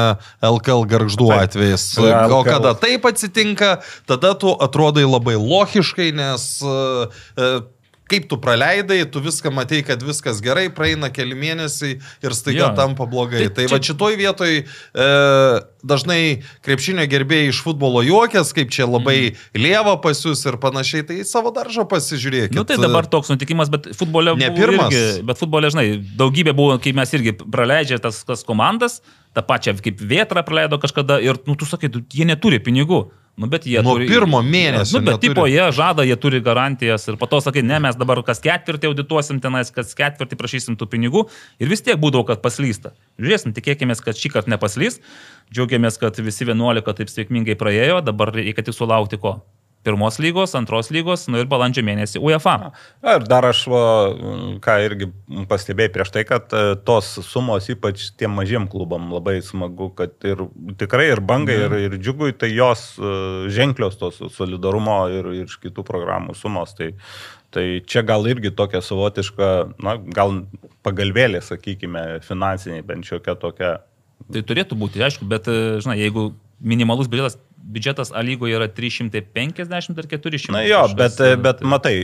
LKL garždų Taip. atvejais. O kada taip atsitinka, tada tu atrodai labai logiškai, nes uh, uh, kaip tu praleidai, tu viską matei, kad viskas gerai, praeina keli mėnesiai ir staiga Jo. tampa blogai. Tai Tai, čia- va šitoj vietoj e, dažnai krepšinio gerbėjai iš futbolo juokės, kaip čia labai mm. lieva pas jūs ir panašiai, tai savo daržą pasižiūrėkit. Na nu, tai dabar toks nutikimas, bet futbole Ne pirmas. Irgi, bet futbole, žinai, daugybė buvo, kai mes irgi praleidžia tas, tas komandas, tą pačią kaip Vietra praleido kažkada ir, nu, tu sakai, tu, jie neturi pinigų. Nu, bet jie Nuo turi, pirmo mėnesio Nu, bet neturi. tipo, jie žada, jie turi garantijas ir po to sakai, ne, mes dabar kas ketvirtį audituosim tenais, kas ketvirtį prašysim tų pinigų ir vis tiek būdavo, kad paslysta. Žiūrėsim, tikėkime, kad šį kartą nepaslys. Džiaugiamės, kad visi 11 taip sėkmingai praėjo, dabar reikia tik sulaukti ko? Pirmos lygos, antros lygos, nu ir balandžio mėnesį UEFA. Ir dar aš, va, ką irgi pastebėjau prieš tai, kad e, tos sumos, ypač tiem mažiem klubam, labai smagu, kad ir tikrai ir bangai, ir, ir džiugui, tai jos e, ženklios tos solidarumo ir, ir iš kitų programų sumos. Tai, tai čia gal irgi tokia savotiška, na, gal pagalvėlė, sakykime, finansiniai, bent šiokia tokia. Tai turėtų būti, aišku, bet, e, žinai, jeigu minimalus biudžetas, biudžetas A lygoje yra 350 ar 400. Na jo, kažkas, bet, e, bet tai- matai,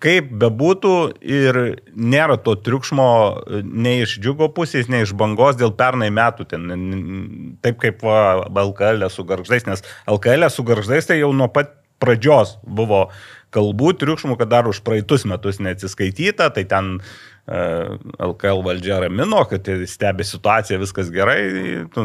kaip bebūtų ir nėra to triukšmo e, nei iš džiugo pusės, nei iš bangos dėl pernai metų. Ten, taip kaip va, LKL su garždais, nes LKL su garždais tai jau nuo pat pradžios buvo kalbų triukšmų, kad dar už praeitus metus neatsiskaityta, tai ten e, LKL valdžia ramino, kad stebi situaciją, viskas gerai, nu,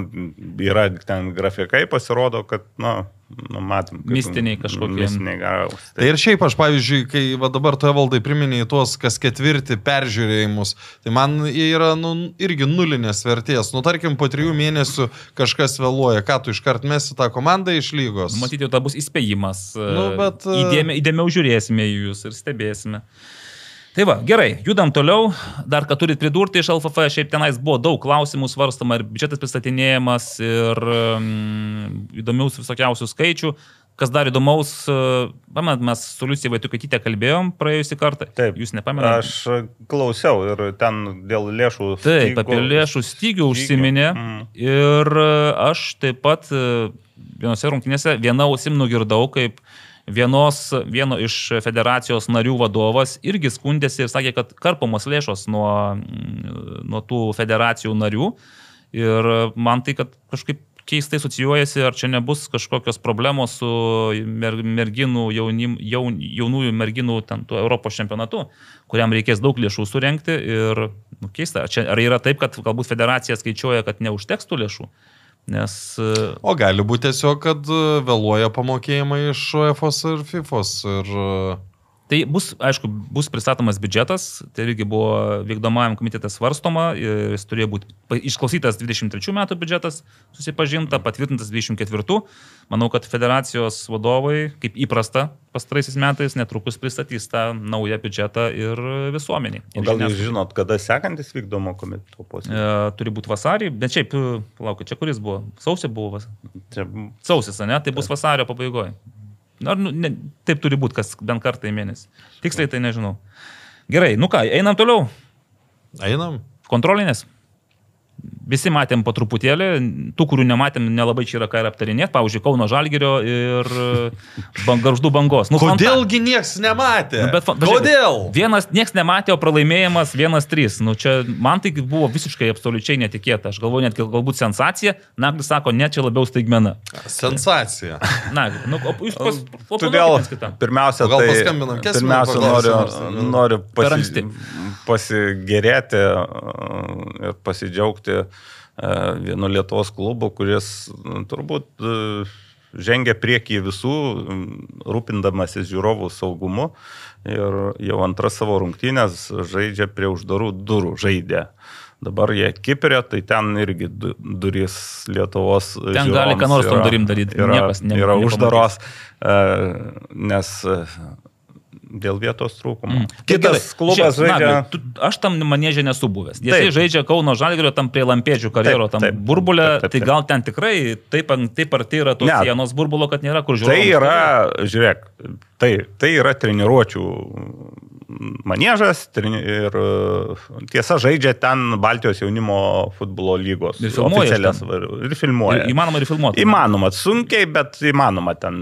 yra ten grafikai, pasirodo, kad, na, nu, matom. kaip Mistiniai kažkokie. Mistiniai gavus. Tai ir šiaip aš, pavyzdžiui, kai va, dabar tu valdai priminėjai tuos kas ketvirti peržiūrėjimus, tai man jie yra nu, irgi nulinės vertės. Nu, tarkim, po trijų mėnesių kažkas vėluoja, ką tu iškart mesi tą komandą iš lygos. Matyti, jau ta bus įspėjimas. Nu, bet, Įdėmė, įdėmiau žiūrėsime į jūs ir stebėsime. Tai va, gerai, judam toliau. Dar ką turit pridurti iš LFF, šiaip tenais buvo daug klausimų svarstama ir biudžetas pristatinėjamas ir um, įdomių visokiausių skaičių. Kas dar įdomaus, pamenat, mes su Liucija Vaitukatytė kalbėjom praėjusį kartą. Taip. Jūs nepamenate? Aš klausiau ir ten dėl lėšų. Taip, stygo- apie lėšų stygių užsiminė. Mm. Ir e, aš taip pat e, vienose rungtynėse vieną ausim nugirdau, kaip vienos, vieno iš federacijos narių vadovas irgi skundėsi ir sakė, kad karpomos lėšos nuo, mm, nuo tų federacijų narių. Ir man tai, kad kažkaip keistai asocijuojasi, ar čia nebus kažkokios problemos su mer, merginų, jaunim, jaun, jaunųjų merginų ten Europos čempionatu, kuriam reikės daug lėšų surenkti. Ir nu, keista, ar, čia, ar yra taip, kad galbūt federacija skaičiuoja, kad neužteks tų lėšų? Nes e, O gali būti tiesiog, kad e, vėluoja pamokėjimai iš UEFOS ir FIFOS. Ir... Tai bus, aišku, bus pristatomas biudžetas, tai irgi buvo vykdomajam komitete svarstoma, jis turėjo būti išklausytas 23 metų biudžetas, susipažinta, patvirtintas 24. Manau, kad federacijos vadovai, kaip įprasta pastaraisiais metais, netrukus pristatys tą naują biudžetą ir visuomeniai. O ir gal jūs žinot, kada sekantis vykdomo komiteto posėdis? E, turi būti vasarį, bet šiaip, e, palaukit, čia kuris buvo? Sausio buvo? vas- Čia Sausis, ne? Tai bus vasario pabaigoje. Ar, nu, ne, taip turi būti, kas bent kartą į mėnesį. Tiksliai tai nežinau. Gerai, nu ką, einam toliau. Einam. Kontrolinės. Visi matėm po truputėlį, tų, kurių nematėm, nelabai čia yra ką ir aptarinėti, pavyzdžiui, Kauno Žalgirio ir bang, Garždų bangos. Nu, Kodėlgi nieks nematė? Nu, bet pažiūrėk, Kodėl? Vienas, nieks nematė, o pralaimėjimas 1-3. Nu, čia man tai buvo visiškai absoliučiai netikėta. Aš galvoju, net gal- galbūt sensacija. Naglis sako, ne, čia labiau staigmena. Sensacija. Na, nu, o jūs pas, vėl, kitam. pirmiausia, O gal tai, paskambinam Kesminui, pirmiausia noriu, noriu pasi, pasigėrėti uh, ir pasidžiaugti vienu Lietuvos klubu, kuris uh, turbūt uh, žengia priekį visų, rūpindamasis žiūrovų saugumu ir jau antras savo rungtynės žaidžia prie uždarų durų žaidė. Dabar jie Kiprė, tai ten irgi du- durys Lietuvos. Ten gali ką nors tom žiūrovams durim daryt, Yra, niekas ne- yra uždaros, e, nes e, dėl vietos trūkumo. Mm. Tai gerai. Kitas klubas žaidžia. Nagli, tu, aš tam manėžė nesu buvęs. Jisai žaidžia Kauno Žalgirio tam prie Lampėdžių karjero, tam taip. burbulė, Taip, taip, tai taip. gal ten tikrai taip, taip arti yra tos Ne. sienos burbulo, kad nėra kur Tai žiūrėti. yra, žiūrėk, tai, tai yra treniruočių treni, ir e, tiesa žaidžia ten Baltijos jaunimo futbolo lygos. Ir filmuoja oficialias ten. var- Ir filmuoja. Įmanoma ir filmuoti. Įmanoma, sunkiai, bet įmanoma, ten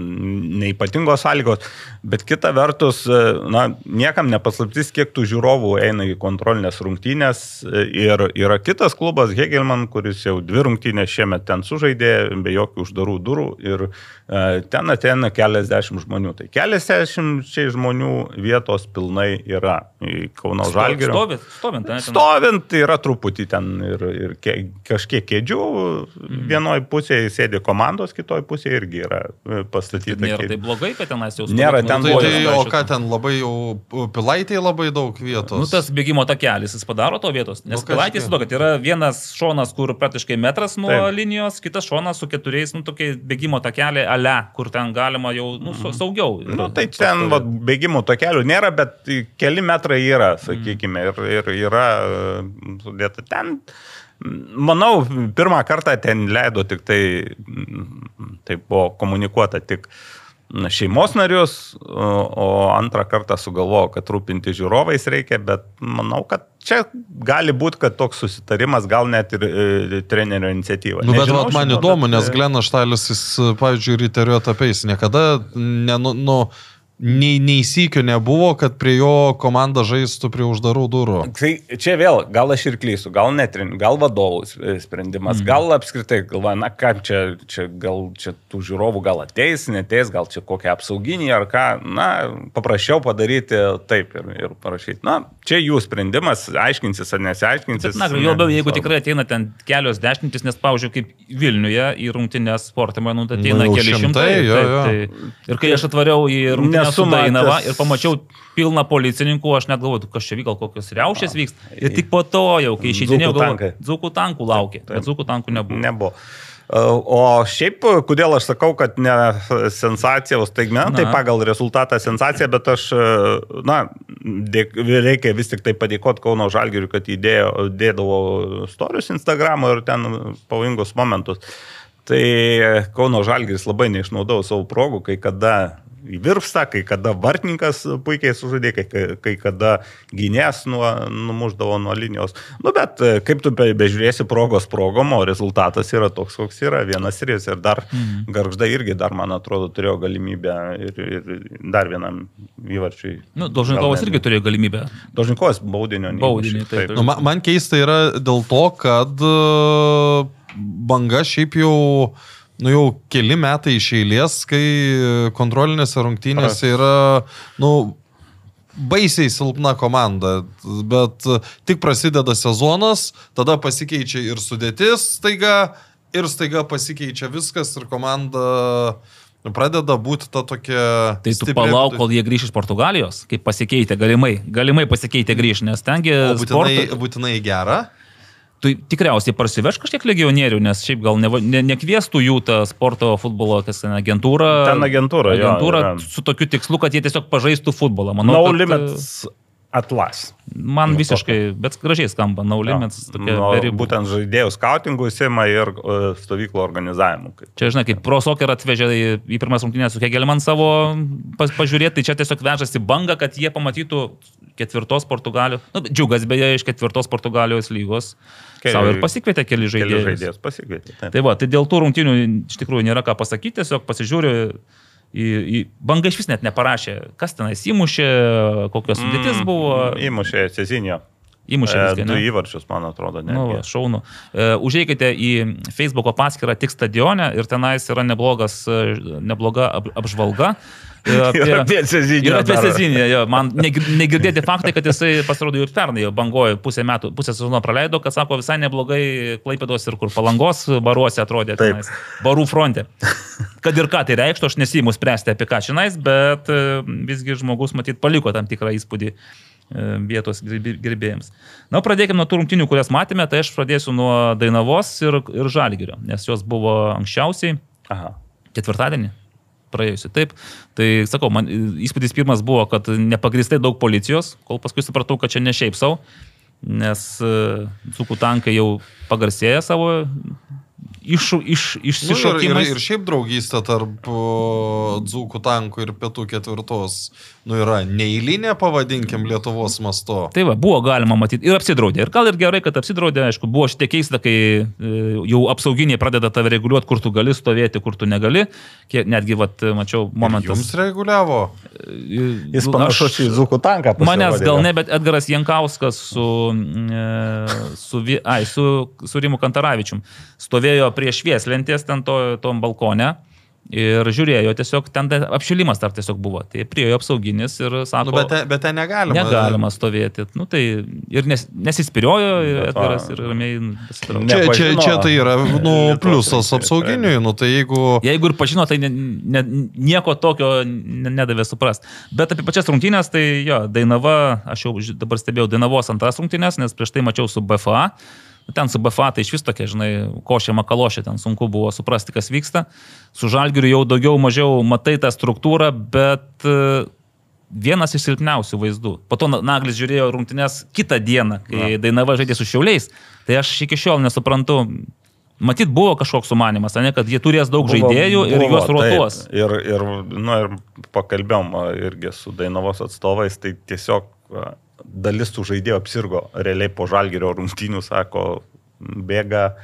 neipatingos sąlygos. Bet kita vertus, e, na, niekam nepaslaptis, kiek tų žiūrovų eina į kontrolinės rungtynės. e, Ir yra kitas klubas, Hegelman, kuris jau dvi rungtynės šiemet ten sužaidė, be jokių uždarų durų. Ir ten ateina keliasdešimt žmonių. Tai keliasdešimt čia žmonių vietos pilnai yra Kauno Žalgirį. Stovint, stovint, ne, ten- Stovint yra truputį ten ir, ir ke, kažkiek kėdžių. Mhm. Vienoje pusėje sėdi komandos, kitoje pusėje irgi yra e, Tai pastatyta. nėra kėdė. tai blogai, kad tenais jau Nėra, stovėtų ten Tai, buvo- tai, kojos o ką ten labai jau, pilaitėje labai daug vietos. Nu, tas bėgimo takelis, jis padaro to vietos. Nes Nu, pilaitės, kažkiek. to, kad yra vienas šonas, kur praktiškai metras nuo Taip. Linijos, kitas šonas su keturiais, nu, tokie bėgimo takelį ale, kur ten galima jau, nu, su- saugiau. Na, nu, tai ten va, bėgimų tokelių nėra, bet keli metrai yra, sakykime, ir, ir yra e, sudėta ten. Manau, pirmą kartą ten leido tik tai, mm, tai buvo komunikuota tik šeimos narius, o antrą kartą sugalvojo, kad rūpinti žiūrovais reikia, bet manau, kad čia gali būti, kad toks susitarimas, gal net ir e, trenerio iniciatyva. Nu, bet Nežinau vat, man šito, įdomu, bet, nes e, Glenas Štailis, jis, pavyzdžiui, ryterio etapais niekada, ne, nu, nu, nei, nei sykio nebuvo, kad prie jo komanda žaistų prie uždarų durų. Tai čia vėl, gal aš ir klysiu, gal netrin, gal vadovų sprendimas, mm. gal apskritai galvoja, na ką čia, čia, gal čia tų žiūrovų gal ateis, neteis, gal čia kokie apsauginiai ar ką, na, paprasčiau padaryti taip ir, ir parašyti. Na, čia jų sprendimas, aiškinsis ar nesiaiškinsis. Bet, na, jau labiau, jeigu tikrai ateina ten kelios dešimtis, nes, pavyzdžiui, kaip Vilniuje į rungtinės sportą, manau, ateina Nu, keli šimtai, šimtai. jo, taip, jo. tai- Ir kai aš atvariau į rungtinę su. Dainava ir pamačiau pilną policininkų, aš net galvoju, kas čia vyko, kokios riaušės vyks. Ir tik po to jau, kai išeidinėjau. Dzukų tankų laukė. Bet Dzukų tankų nebuvo. Nebuvo. O šiaip, kodėl aš sakau, kad ne sensacija, o staigmena, tai pagal rezultatą sensacija, bet aš, na, dėk, reikia vis tik tai padėkoti Kauno Žalgiriui, kad įdėjo, dėdavo storius Instagramo ir ten pavojingus momentus. Tai Kauno Žalgiris labai neišnaudavo savo progų, kai kada įvirpsta, kai kada vartininkas puikiai sužaidė, kai, kai- kada gynės nuo, numuždavo nuo linijos. Nu, bet e, kaip tu be, bežiūrėsi progos progom, o rezultatas yra toks, koks yra, vienas ir jis. Ir dar mhm. garžda irgi dar, man atrodo, turėjo galimybę ir, ir dar vienam įvarčiui. Nu, Dožinkovas irgi turėjo galimybę. Dožinkovas baudinio. neįmušė. Baudinį, taip. Nu, man, man keista yra dėl to, kad e, banga šiaip jau, nu jau keli metai iš eilės, kai kontrolinėse rungtynėse yra, nu, baisiai silpna komanda, bet tik prasideda sezonas, tada pasikeičia ir sudėtis staiga, ir staiga pasikeičia viskas ir komanda pradeda būti ta tokia... Tai tu stipri- palauk, kol jie grįš iš Portugalijos, kaip pasikeitė, galimai, galimai pasikeitė grįž, nes tengi būtinai, sporto, būtinai gera. Tu tikriausiai parsiveš kažkiek legionierių, nes šiaip gal ne, ne, nekviestų jų tą sporto futbolo kas ten, agentūrą. Ten agentūra, jo, agentūra yra. su tokiu tikslu, kad jie tiesiog pažaistų futbolą. Manau, No kad, limits atlas. Man visiškai, bet gražiai skamba, no limits. Nu, ribų. būtent žaidėjų skautingų įsima ir e, stovyklų organizavimu. Čia, žinai, kaip Pro Soccer atvežė į, į pirmas rungtynės su Kegelman savo pas, pažiūrėti, tai čia tiesiog vežasi banga, kad jie pamatytų ketvirtos Portugalijos, nu, džiugas beje iš ketvirtos Portugalijos lygos. Keli- Savo ir pasikvietė keli keli žaidėjus. žaidėjus pasikvietė. taip. Tai va, tai dėl tų rungtynių iš tikrųjų nėra ką pasakyti, tiesiog pasižiūriu. Į, į bangą iš vis net neparašė, kas tenais įmušė, kokios sudėtis Mm, buvo. Įmušė Cezinio. Įmušė E, viską. Du įvarčius, man atrodo, ne. Nu, va, šaunu. E, užeikite į Facebook paskyrą tik stadione ir tenais yra neblogas, e, nebloga ap, apžvalga. E, Ir apie [LAUGHS] Cezinio Ir apie. Cezinį. Jo, man negir- negirdėti faktai, kad jisai pasirodo ir pernai, jau bangojo pusę metų, pusę sezono praleido, kad sako visai neblogai Klaipėdos ir kur palangos baruose atrodė. Tenais, barų fronte. Kad ir ką tai reikštų, aš nesijimu spręsti apie ką čionais, bet e, visgi žmogus matyt paliko tam tikrą įspūdį e, vietos gerbėjams. Na, pradėkime nuo tų rungtinių, kurias matėme, tai aš pradėsiu nuo Dainavos ir, ir Žalgirio, nes jos buvo anksčiausiai Aha. ketvirtadienį. Praėjusi. Taip. Tai sakau, man įspūdis pirmas buvo, kad nepagristai daug policijos, kol paskui supratau, kad čia ne šiaip savo, nes cukų tankai jau pagarsėja savo iš, iš, Nu, ir, ir, išsišokimais. ir šiaip draugystė tarp o, dzūkų tankų ir pietų ketvirtos nu, yra neįlinė, pavadinkim, Lietuvos masto. Tai va, buvo galima matyti ir apsidraudė. Ir gal ir gerai, kad apsidraudė, aišku, buvo šiek tiek keista, kai e, jau apsauginiai pradeda tave reguliuoti, kur tu gali stovėti, kur tu negali. Kiek, netgi, va, mačiau momentus. Jums reguliavo. Jis Nu, panašus į Zukų tanką. Manęs gal ne, bet Edgaras Jankauskas su, e, su, ai, su, su Rimu Kantaravičium stovėjo prie švieslentės ten to, tom balkone. Ir žiūrėjo, tiesiog ten apšilimas dar tiesiog buvo. Tai priejo apsauginis ir sako, Nu, bet, ten- bet ten negalima. negalima stovėti. Nu, tai ir nes, nesispiriojo ir va. Edgaras ir ramiai. Čia, čia, čia tai yra nu, pliusas rinktinės, apsauginiui, nu, tai jeigu... Jeigu ir pažino, tai ne, ne, nieko tokio ne- nedavė suprast. Bet apie pačias rungtynės, tai jo, Dainava, aš jau dabar stebėjau Dainavos antras rungtynės, nes prieš tai mačiau su BFA. Ten su BFA tai iš vis tokia, žinai, košė makalošė, ten sunku buvo suprasti, kas vyksta. Su Žalgiriu jau daugiau mažiau matai tą struktūrą, bet e, vienas iš silpniausių vaizdų. Po to Na- Naglis žiūrėjo rungtynės kitą dieną, kai Dainava žaidė su Šiauliais. Tai aš iki šiol nesuprantu. Matyt, buvo kažkoks sumanimas, ne, kad jie turės daug Buvo- žaidėjų ir buvo, juos rotuos. taip. Ir, ir, nu, ir pakalbėjom irgi su Dainavos atstovais, tai tiesiog dalis tų žaidėjų apsirgo realiai po žalgerio rungtynių, sako, bėga,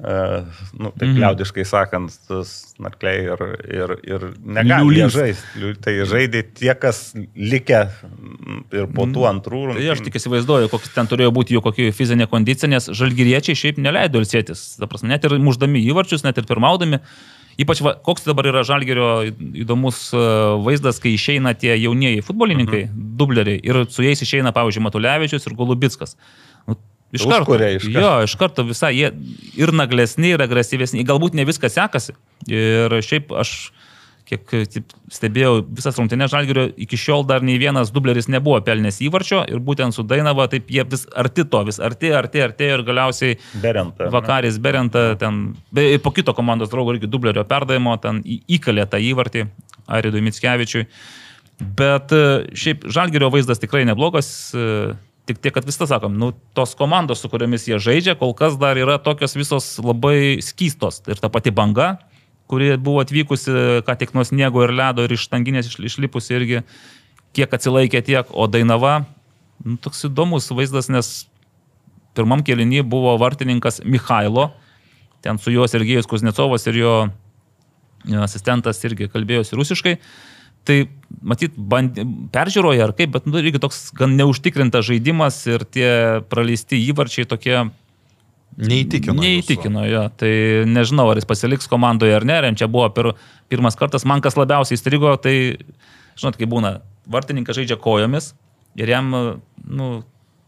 Uh, nu, taip Mhm. liaudiškai sakant, tas narkliai ir, ir, ir negali žaisti. Tai žaidė tie, kas likę mm, ir po tų antrų Tai aš rungtynių. tik įsivaizduoju, koks ten turėjo būti jų kokia fizinė kondicija, nes žalgyriečiai šiaip neleido ilsėtis. Net ir muždami įvarčius, net ir pirmaudami. Ypač va, koks dabar yra žalgerio įdomus e, vaizdas, kai išeina tie jaunieji futbolininkai, mhm. dubleriai, ir su jais išeina, pavyzdžiui, Matulevičius ir Golubitskas. Nu, Iš karto, Užkuria iš karto. jo, iš karto visai jie ir naglesni, ir agresyvesni. Galbūt ne viskas sekasi. Ir šiaip aš, kiek taip, stebėjau visas rungtynės žalgerio, iki šiol dar nei vienas dubleris nebuvo pelnęs įvarčio ir būtent su Dainava taip jie vis arti to, vis arti, arti, arti ir galiausiai Berenta. ne? Vakaris Berenta ten, be, po kito komandos draugo irgi dublerio perdavimo, ten įkalė tą įvartį Aridui Mitskevičiui. Bet e, šiaip žalgerio vaizdas tikrai neblogas. e, Tik tiek, kad visą sakom, nu, tos komandos, su kuriamis jie žaidžia, kol kas dar yra tokios visos labai skystos. Ir ta pati banga, kuri buvo atvykusi, ką tik nuo sniego ir ledo ir iš tanginės iš- išlipusi irgi, kiek atsilaikė tiek, o Dainava, nu, toks įdomus vaizdas, nes pirmam kelinį buvo vartininkas Mikhailo, ten su juo Sergejus Kuznecovas ir jo asistentas irgi kalbėjosi rusiškai. Tai matyt, band, peržiūroje ar kaip, bet nu, irgi toks gan neužtikrintas žaidimas ir tie praleisti įvarčiai tokie Neįtikino. Neįtikino jo. Tai nežinau, ar jis pasiliks komandoje ar ne. Ir čia buvo pir, pirmas kartas. Man kas labiausiai įstrigo, tai, žinot, kai būna, vartininkas žaidžia kojomis ir jam, nu,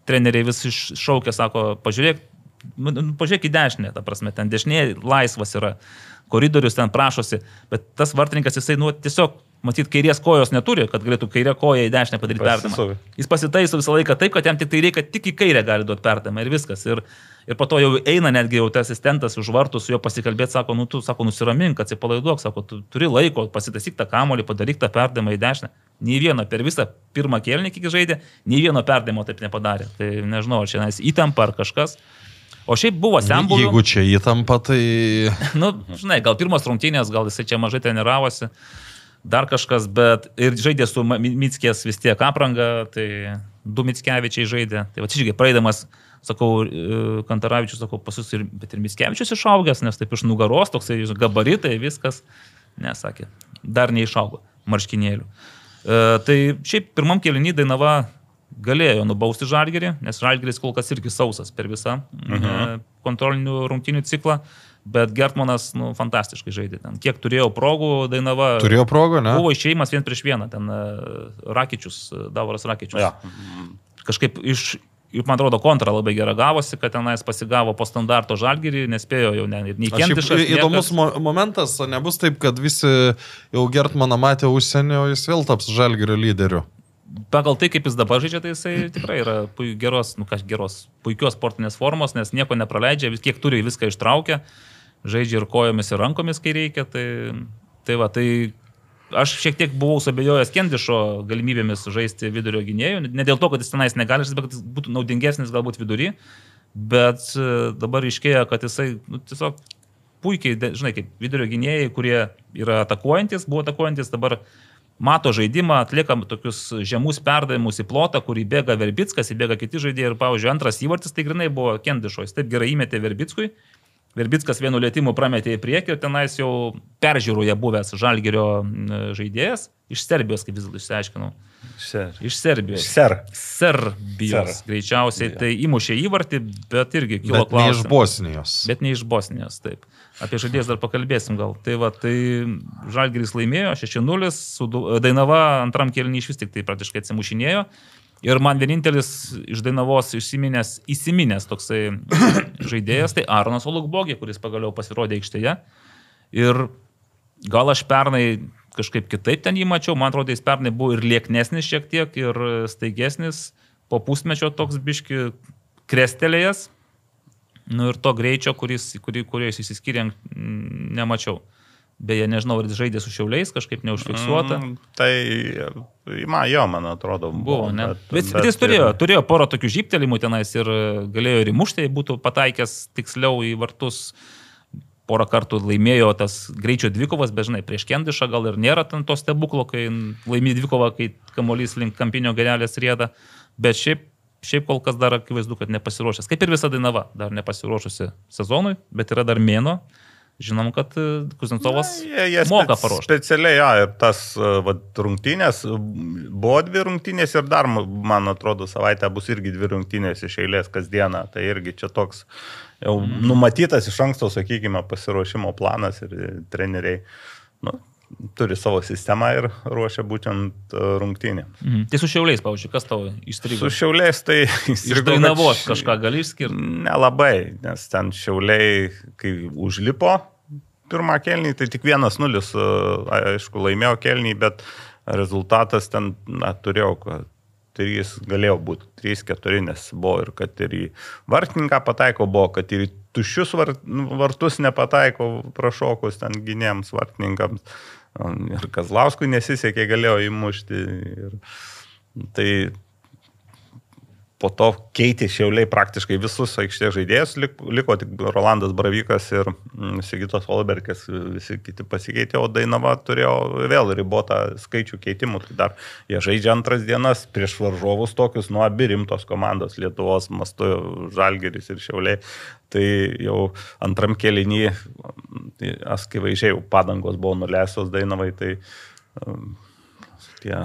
treneriai vis iššaukia, sako, pažiūrėk, nu, nu, pažiūrėk į dešinę, ta prasme, ten dešinė laisvas yra, koridorius ten prašosi, bet tas vartininkas jisai, nu, tiesiog, matyt, kairės kojos neturi, kad galėtų kairę koją į dešinę padaryti. Pasisuvi. Jis pasitaiso visą laiką taip, kad jam tik tai reikia, tik į kairę gali duoti perdamą ir viskas. Ir, ir po to jau eina netgi jau tas asistentas už vartų su juo pasikalbėti, sako, nu tu, sako, nusiramink, atsipalaiduok, sako, tu turi laiko, pasitaisyk tą kamolį, padaryk tą perdamą į dešinę. Nei vieno per visą pirmą kėlinį, kiek žaidė, nei vieno perdamo taip nepadarė. Tai nežinau, ar čia nes įtampa ar kažkas. O šiaip buvo sembuvių. Jeigu čia įtampa, tai... [LAUGHS] Nu, žinai, gal pirmos rungtynės, gal jisai čia mažai treniravosi, dar kažkas, bet ir žaidė su Mitskės vis tiek apranga, tai du Mitskevičiai žaidė. Tai va, čia irgi praeidamas, sakau, e, Kantaravičius, sakau, pas jūs ir, bet ir Mitskevičius išaugęs, nes taip iš nugaros, toksai gabaritai, viskas, nesakė, dar neišaugo marškinėlių. E, tai šiaip pirmam kelinį Dainava galėjo nubausti Žalgerį, nes Žalgeris kol kas irgi sausas per visą mhm. kontrolinių rungtinių ciklą, bet Gertmanas, nu, fantastiškai žaidė ten. Kiek turėjau progų, Dainava. Turėjo progą, ne? Buvo išėjimas vien prieš vieną, ten e, Rakičius, e, Davoras Rakičius. Ja. Kažkaip iš, ir man atrodo, kontra labai gera gavosi, kad tenais pasigavo po standarto Žalgerį, nespėjo jau ne, nei Kentišas. įdomus mo momentas, nebus taip, kad visi jau Gertmaną matė užsienį, o jis vėl taps žalgerio lyderiu. pagal tai, kaip jis dabar žaidžia, tai jisai tikrai yra pui- geros, nu ką geros, puikios sportinės formos, nes nieko nepraleidžia, vis kiek turi viską ištraukia, žaidžia ir kojomis, ir rankomis, kai reikia. Tai, tai va, tai aš šiek tiek buvau sabėjojęs Kendišo galimybėmis žaisti vidurio gynėjų, ne dėl to, kad jis tenais negali bet kad jis būtų naudingesnis galbūt vidury, bet e, dabar iškėja, kad jisai nu, tiesiog puikiai, žinai, kaip vidurio gynėjai, kurie yra atakuojantis, buvo atakuojantis, dabar mato žaidimą, atlieka tokius žemus perdavimus į plotą, kurį bėga Verbickas, įbėga kiti žaidėjai. Ir, pavyzdžiui, antras įvartis tai grinai buvo Kendišo, jis taip gerai įmetė Verbickui. Verbickas vienu lėtimu prametė į priekį ir tenais jau peržiūroje buvęs Žalgerio m, žaidėjas iš Serbijos, kaip vis dėlto išsiaiškinau. Ser. Iš Serbijos. Ser. Serbijos. Ser. Greičiausiai Jo. tai įmušė įvartį, bet irgi kilo Bet ne iš klausimas. Bosnijos. Bet ne iš Bosnijos, taip. Apie žaidėjus dar pakalbėsim gal. Tai va, tai Žalgiris laimėjo 6-0, su Du- Dainava antram kelniui iš vis tik tai praktiškai atsimušinėjo. Ir man vienintelis iš Dainavos įsiminęs, įsiminęs toksai [COUGHS] žaidėjas, tai Arnas Olukbogė, kuris pagaliau pasirodė aikštėje. Ir gal aš pernai kažkaip kitaip ten jį mačiau, man atrodo, jis pernai buvo ir lieknesnis šiek tiek, ir staigesnis, po pusmečio toks biški krestelėjęs. Nu ir to greičio, kuris, kurį, kurio jis įsiskyrė, nemačiau. Beje, nežinau, ar jis žaidė su šiauliais, kažkaip neužfiksuota. Mm, tai, man jo, man atrodo, buvo, ne? Bet, bet jis turėjo, turėjo porą tokių žyptelimų tenais ir e, galėjo ir įmušti, būtų pataikęs tiksliau į vartus. Porą kartų laimėjo tas greičio dvikovas, bet žinai, prieš Kendišą gal ir nėra ten to stebuklo, kai laimė dvikovą, kai kamuolys link kampinio gerelės rėda. Bet šiaip šiaip kol kas dar akivaizdu, kad nepasiruošęs. Kaip ir visa Dainava, dar nepasiruošusi sezonui, bet yra dar mėno. Žinom, kad e, Kuznecovas Jie, jie moka paruošti. Specialiai, ja, ir tas e, vat, rungtynės, buvo dvi rungtynės ir dar, man atrodo, savaitę bus irgi dvi rungtynės iš eilės kasdieną. Tai irgi čia toks jau Mhm. numatytas iš anksto, sakykime, pasiruošimo planas ir treneriai nu, turi savo sistemą ir ruošia būtent e, rungtynėms. Mhm. Tai su šiauliais, pavyzdžiui, kas tau įstrigo? Su šiauliais tai [LAUGHS] Iš įstrigo, kad Dainavos kažką gali išskirti. Nelabai, nes ten šiauliai, kai užlipo pirmą kelnį, tai tik vienas nulis, e, aišku, laimėjo kelnį, bet rezultatas ten, na, turėjau, kad trys galėjo būti, trys, keturi, nes buvo ir kad ir į vartininką pataiko, buvo, kad ir į tuščius var, vartus nepataiko prašokus ten gynėjams vartininkams. Ir Kazlauskui nesisekė, galėjo įmušti. Ir, tai po to keitė šiauliai praktiškai visus aikštės žaidėjus, lik- liko tik Rolandas Bravykas ir mm, Sigitas Olbergas, visi kiti pasikeitė, o Dainava turėjo vėl ribotą skaičių keitimų. Tai dar jie žaidžia antras dienas prieš varžovus tokius, nu abi rimtos komandos Lietuvos mastu, Žalgeris ir Šiauliai. Tai jau antram kelinį, tai askivaizdžiai jau padangos buvo nuleistos Dainavai, tai um, tie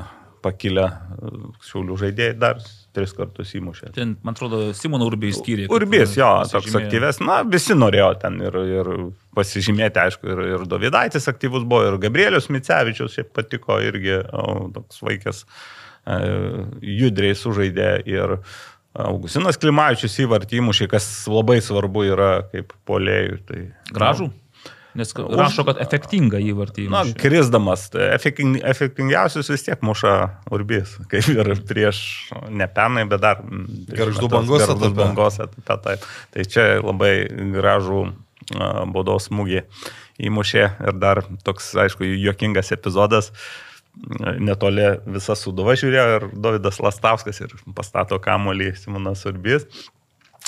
pakilę uh, šiaulių žaidėjai dar tris kartus įmušė. Ten, man atrodo, Simono Urbį išskyrė. kad, Urbis, jo, toks aktyvės, na, visi norėjo ten ir, ir pasižymėti, aišku, ir, ir Dovydaitis aktyvus buvo, ir Gabrielius Micevičius šiaip patiko irgi, o, toks vaikas e, judriai sužaidė ir Augustinas Klimavičius įvartį įmušė, kas labai svarbu yra kaip polėjų. Tai, Gražų? Nes rašo, kad efektinga įvartį. Na, krisdamas, tai efekting, efektingiausius vis tiek muša Urbis, kaip ir prieš, ne pernai, bet dar. metus bangos etape. bangos etape. taip. Tai čia labai gražų a, baudos smūgį įmušė ir dar toks, aišku, juokingas epizodas. Netoli visa suduva žiūrėjo ir Davidas Lastauskas ir pastato kamolį Simonas Urbis.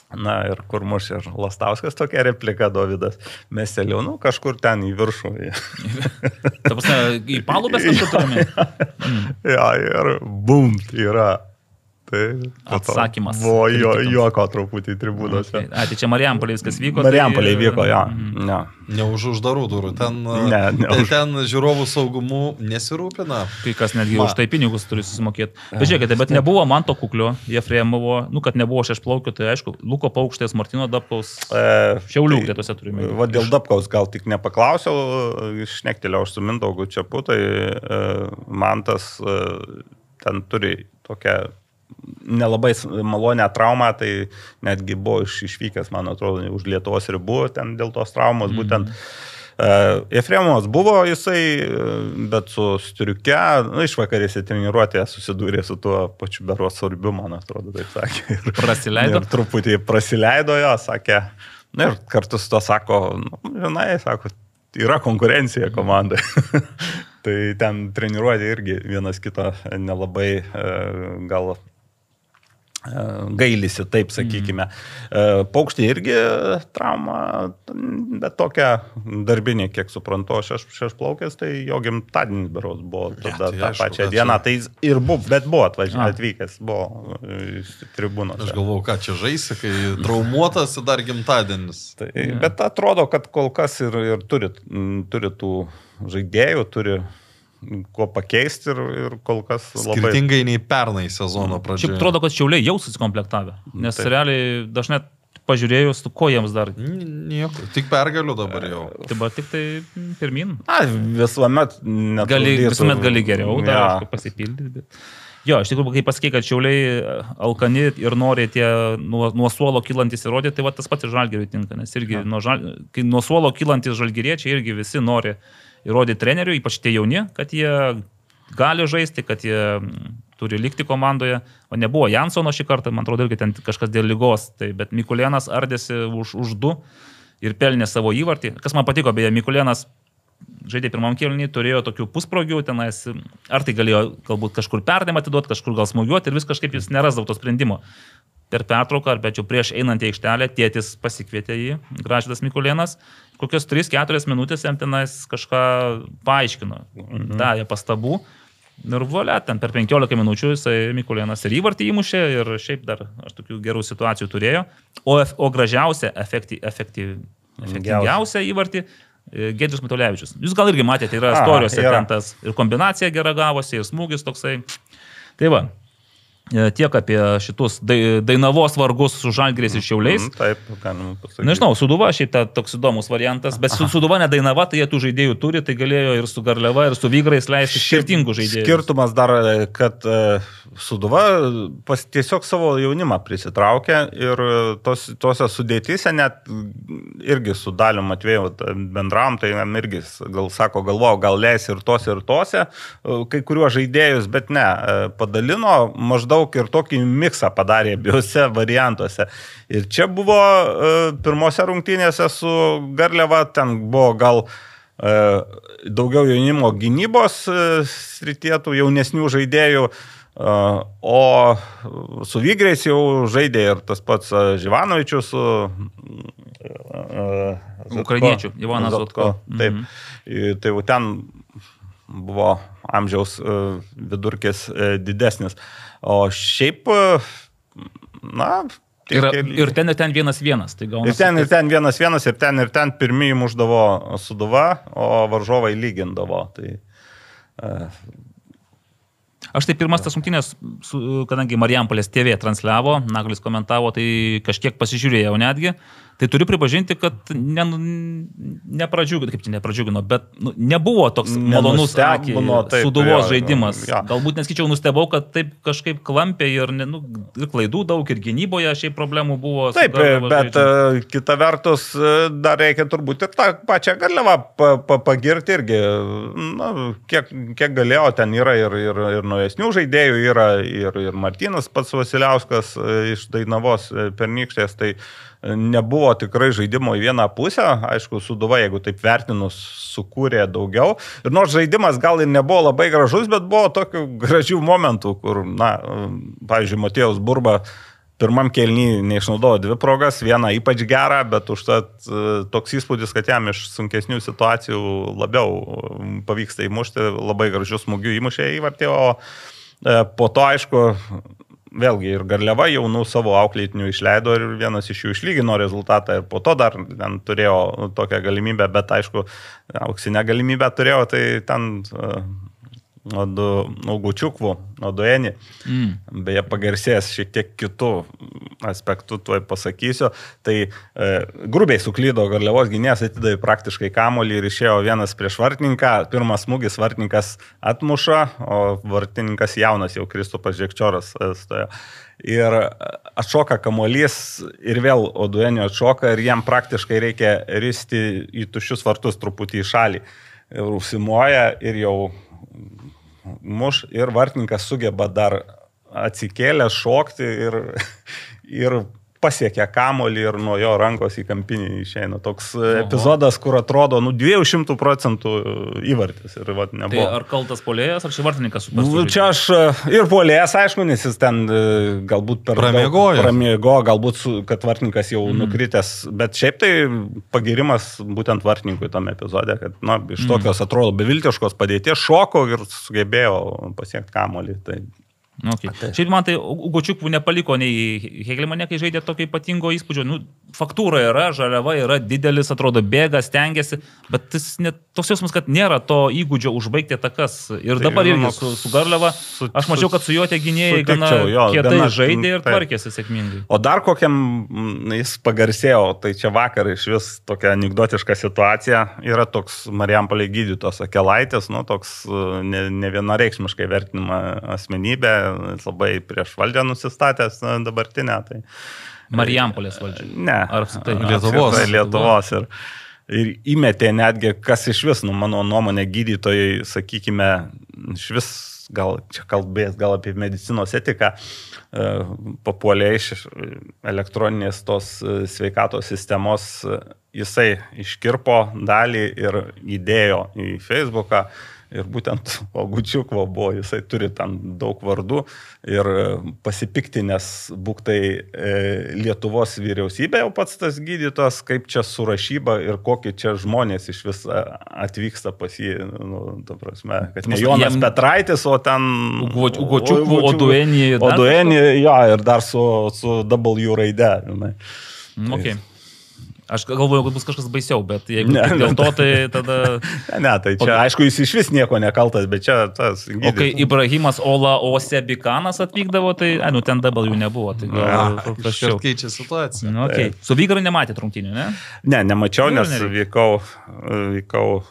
Na ir kur mušė ir Lastauskas tokia replika Davidas. Mes seliau, nu kažkur ten į viršų. [LAUGHS] [LAUGHS] Ta prasme, į palubės kažkur turime. [LAUGHS] Ja, ir bum, yra. Tai Atsakymas Buvo jo, juoko truputį tribūnose. A, tai čia Marijampolė viskas vyko. Marijampolė tai- vyko, jo. Mhm. Ja. Ne už uždarų durų. Ten, Ne, ne tai už- ten žiūrovų saugumu nesirūpina. Kai kas netgi Ma. už tai pinigus turi susimokėti. Bet žiūrėkite, bet nebuvo man to kuklio, Jefremovo, nu kad nebuvo šešplaukio, tai aišku, Luko Paukštės, Martino Dabkaus, E, Šiaulių tai- gretose turime. Va dėl Dabkaus gal tik nepaklausiau, išnektelėjau aš su Mindaugu Čiapu, tai e, man tas e, ten turi tokią nelabai malonę traumą, tai netgi buvo iš, išvykęs, man atrodo, už Lietuvos ribų ten dėl tos traumos, mm -hmm. būtent Uh, Efremovas buvo jisai, e, bet su striuke, nu, išvakarėse treniruotėje susidūrė su tuo pačiu beros svarbiu, man atrodo, taip sakė. Ir, Prasileido? Ir truputį prasileido jo, sakė. Na ir kartu su to sako, nu, žinai, sako, yra konkurencija komandai. [LAUGHS] tai ten treniruotė irgi vienas kito nelabai e, gal e, gailisi, taip sakykime. Mm. Paukštė irgi trauma, bet tokia darbinė, kiek suprantu, aš plaukęs, tai jo gimtadienis beros buvo Ja, tada tai tą aišku, pačią dieną, tai ir buvo, bet buvo atvažiavęs, A. atvykęs, buvo iš tribūnos. Aš galvau, ką čia žaisi, kai traumuotas dar gimtadienis. Tai, yeah. Bet atrodo, kad kol kas ir, ir turi, turi tų žaidėjų, turi kuo pakeisti ir, ir kol kas labai... Skirtingai nei pernai sezono Šiaip pradžioje. atrodo, kad šiauliai jau susikomplektavę. Nes Taip. Realiai dažnai pažiūrėjus, tu ko jiems dar. Nieko, tik pergaliu dabar jau. Tai buvo tik tai mm, pirmin. Na, visuomet. Gali, visuomet gali geriau dar Ja. aišku, pasipildyti. Bet... Jo, iš tikrųjų, kai pasakė, kad šiauliai e, alkani ir nori tie nuo, nuo suolo kylantis įrodyti, tai va tas pats ir žalgeriui tinka, nes irgi nuo, žal, kai nuo suolo kylantis žalgeriečiai irgi visi nori įrodyti treneriui, ypač tie jauni, kad jie gali žaisti, kad jie turi likti komandoje. O nebuvo Jansono šį kartą, man atrodo, irgi ten kažkas dėl lygos, tai, bet Mikulėnas ardėsi už, už du ir pelnė savo įvartį. Kas man patiko, beje, Mikulėnas žaidė pirmam kėlinį, turėjo tokių pusprogių tenais, ar tai galėjo galbūt kažkur perdėm atiduoti, kažkur gal smūgiuoti ir vis kažkaip jis nerasdavo to sprendimo. Per pertrauką, ar bet jau prieš einant į aikštelę, tėtis pasikvietė jį, Gražydas Mikulėnas, kokios 3-4 minutės jam tenais kažką paaiškino, mhm. davė pastabų. Ir volia, ten per 15 minučių jisai Mikulėnas ir įvartį įmušė ir šiaip dar aš tokių gerų situacijų turėjo. O, o gražiausia, efekty, efekty, efektyviausia įvartį e, Gedrius Matulevičius. Jūs gal irgi matėte, yra istorijose ten tas ir kombinacija gera gavosi, ir smūgis toksai. Tai va, tiek apie šitus dai- Dainavos vargus su Žalgrės ir Šiauliais. Mm, Taip, galima pasakyti. Nežinau, Suduva šiaip ta, toks įdomus variantas, bet su Suduva ne Dainava, tai jie tų žaidėjų turi, tai galėjo ir su Garliava, ir su Vygrais leisti skirtingų žaidėjų. Skirtumas dar, kad e, Suduva pas, tiesiog savo jaunimą prisitraukė ir e, tos, tose sudėtyse net irgi su Daliu Matvėju bendram, tai jam irgi, gal sako, galvoju, gal leis ir tose, ir tose, e, kai kuriuos žaidėjus, bet ne, e, padalino maždaug ir tokį miksą padarė abiejose variantuose. Ir čia buvo e, pirmose rungtynėse su Garliava, ten buvo gal e, daugiau jaunimo gynybos e, srityje, tų jaunesnių žaidėjų, o su Vygriais jau žaidė ir tas pats Živanovičius su e, Ukrainiečių, Ivanas Zotko. Taip. Mhm. Tai jau ten buvo amžiaus e, vidurkis e, didesnis. O šiaip, e, na, Ir, ir ten ir ten vienas vienas. Tai Ir gaunasi, ten, ir ten vienas vienas, ir ten, ir ten pirmieji muždavo suduva, o varžovai lygindavo. Tai, e, Aš tai pirmas tas rungtynės, su- kadangi Marijampolės TV transliavo, Naglis komentavo, tai kažkiek pasižiūrėjau netgi. Tai turiu pripažinti, kad ne, nepradžiugino, kaip čia nepradžiugino, bet nu, nebuvo toks malonus taip, suduvos jo, žaidimas. jo. Galbūt neskaičiau, nustebau, kad taip kažkaip klampė ir, nu, ir klaidų daug, ir gynyboje šiaip problemų buvo. Taip, bet žaidžiant. e, kita vertus, e, dar reikia turbūt ir tą pačią galėvą pa, pa, pagirti irgi. Na, kiek, kiek galėjo, ten yra ir, ir, ir naujesnių žaidėjų, yra ir, ir Martinas pats Vasiliauskas e, iš Dainavos pernykštės, tai e, nebuvo tikrai žaidimo į vieną pusę. Aišku, Suduva, jeigu taip vertinus, sukūrė daugiau. Ir nors žaidimas gal ir nebuvo labai gražus, bet buvo tokių gražių momentų, kur, na, pavyzdžiui, Matėjus Burba Pirmam kelnyje neišnaudojo dvi progas, vieną ypač gerą, bet užtat e, toks įspūdis, kad jam iš sunkesnių situacijų labiau pavyksta įmušti, labai gražius smūgių įmušė įvartį, o e, po to, aišku, vėlgi ir Garliava jaunų savo auklėtinių išleido ir vienas iš jų išlygino rezultatą ir po to dar ten turėjo tokią galimybę, bet aišku, auksinę galimybę turėjo, tai ten e, Augučiukvų, Oduenį. Mm. Beje, pagarsėjęs šiek tiek kitų aspektų, tuoj pasakysiu. Tai e, grubiai suklydo Garliavos gynėjas, atidavė praktiškai kamolį ir išėjo vienas prieš vartininką. Pirmas smūgis vartininkas atmuša, o vartininkas jaunas jau Kristupas Žekčioras stojo. Ir atšoka kamuolys ir vėl Oduenio atšoka ir jam praktiškai reikia risti į tuščius vartus truputį į šalį. Ir užsimoja ir jau muš ir vartininkas sugeba dar atsikėlę šokti ir, [LAUGHS] ir pasiekia kamolį ir nuo jo rankos į kampinį išeina. Toks Oho. epizodas, kur atrodo, nu, 200 procentų įvartis. Ir, vat, Tai ar kaltas polėjas, ar čia vartininkas su Nu, čia aš e, ir polės, aišku, nes jis ten e, galbūt per Pramiegojo. Pramiegojo, galbūt, su, kad vartininkas jau mm. nukritęs, bet šiaip tai pagirimas būtent vartininkui tame epizode, kad na, iš tokios atrodo beviltiškos padėties šoko ir sugebėjo pasiekti kamolį. Tai Nu, Okay. Šiaip man tai Ugočiukų nepaliko nei Hegelmanė, kai žaidė tokio ypatingo įspūdžio. Nu, faktūra yra, žaliava yra didelis, atrodo, bėga, stengiasi, bet jis net toks jausmas, kad nėra to įgūdžio užbaigti atakas. Ir Tai, dabar irgi su, su Garliava, su- aš mačiau, kad su juo tie gynėjai gana jo, kietai gana- žaidė ir taip. tvarkėsi sėkmingai. O dar kokiam mm, jis pagarsėjo, tai čia vakar iš vis tokia anegdotiška situacija. Yra toks Marijampolė gydytos Akelaitis, nu, toks e, ne, ne vienareikšmiškai vertinama asmenybė, labai prieš valdžią nusistatęs dabartinę. Tai, Marijampolės valdžia. ne, Ar apskritai Lietuvos. apskritai Lietuvos. Ir, ir įmetė netgi, kas iš vis, nu, mano nuomonė, gydytojai, sakykime, iš vis gal čia kalbės gal apie medicinos etiką, e, papuolė iš elektroninės tos e, sveikatos sistemos, e, jisai iškirpo dalį ir įdėjo į Facebooką Ir būtent [LAUGHS] Ogučiukvo buvo, jisai turi ten daug vardų ir e, pasipiktinęs būktai e, Lietuvos vyriausybė, jau pats tas gydytojas, kaip čia surašyba ir kokie čia žmonės iš vis e, atvyksta pas jį, nu, ta prasme, kad ne Jonas Jiem- Petraitis, o ten... Ugočiukvu, Oduenį, Oduenį, jo, ir dar su, su W raide. žinai. Mm, Okay. Aš galvoju, kad bus kažkas baisiau, bet jeigu Ne, dėl ne. to, tai tada... [LAUGHS] Ne, ne, tai čia, aišku, jis iš vis nieko nekaltas, bet čia tas... O kai Ibrahimas Ola Osebikanas atvykdavo, tai, ai, nu ten W nebuvo, tai gal paprasčiau. keičia situaciją. Nu, okay. Su Vygaru nematėt rungtinių, ne? Ne, nemačiau, nes vykau, vykau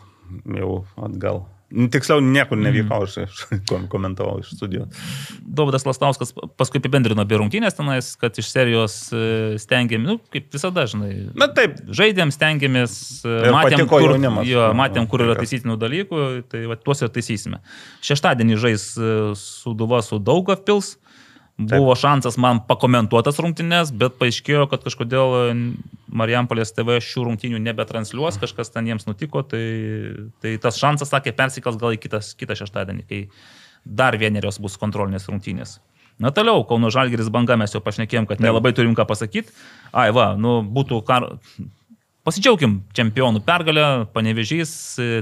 jau atgal. Nu, Tiksliau, niekur Mhm. nevykau, aš, aš [LAUGHS] kom- komentavau iš studijos. Dovydas Lastauskas paskui apibendrino apie rungtynės tenais, kad iš serijos e, stengiamės, nu, kaip visada, žinai. Na taip, Žaidėm, stengiamės, e, Ir matėm, kur, jaunimas. jo, matėm, kur yra tai taisytinų dalykų, tai va, tuos ir taisysime. Šeštadienį žais e, Suduva su Daugavpils. Buvo šansas man pakomentuotas rungtynės, bet paaiškėjo, kad kažkodėl e, Marijampolės TV šių rungtynių nebetransliuos, kažkas ten jiems nutiko, tai, tai tas šansas, sakė, persikels gal į kitas, kitą šeštadienį, kai dar vienerios bus kontrolinės rungtynės. Na toliau, Kauno Žalgiris banga mes jau pašnekėjom, kad nelabai turim ką pasakyti. Ai, va, nu, būtų kar... Pasidžiaugim čempionų pergalę, panevežys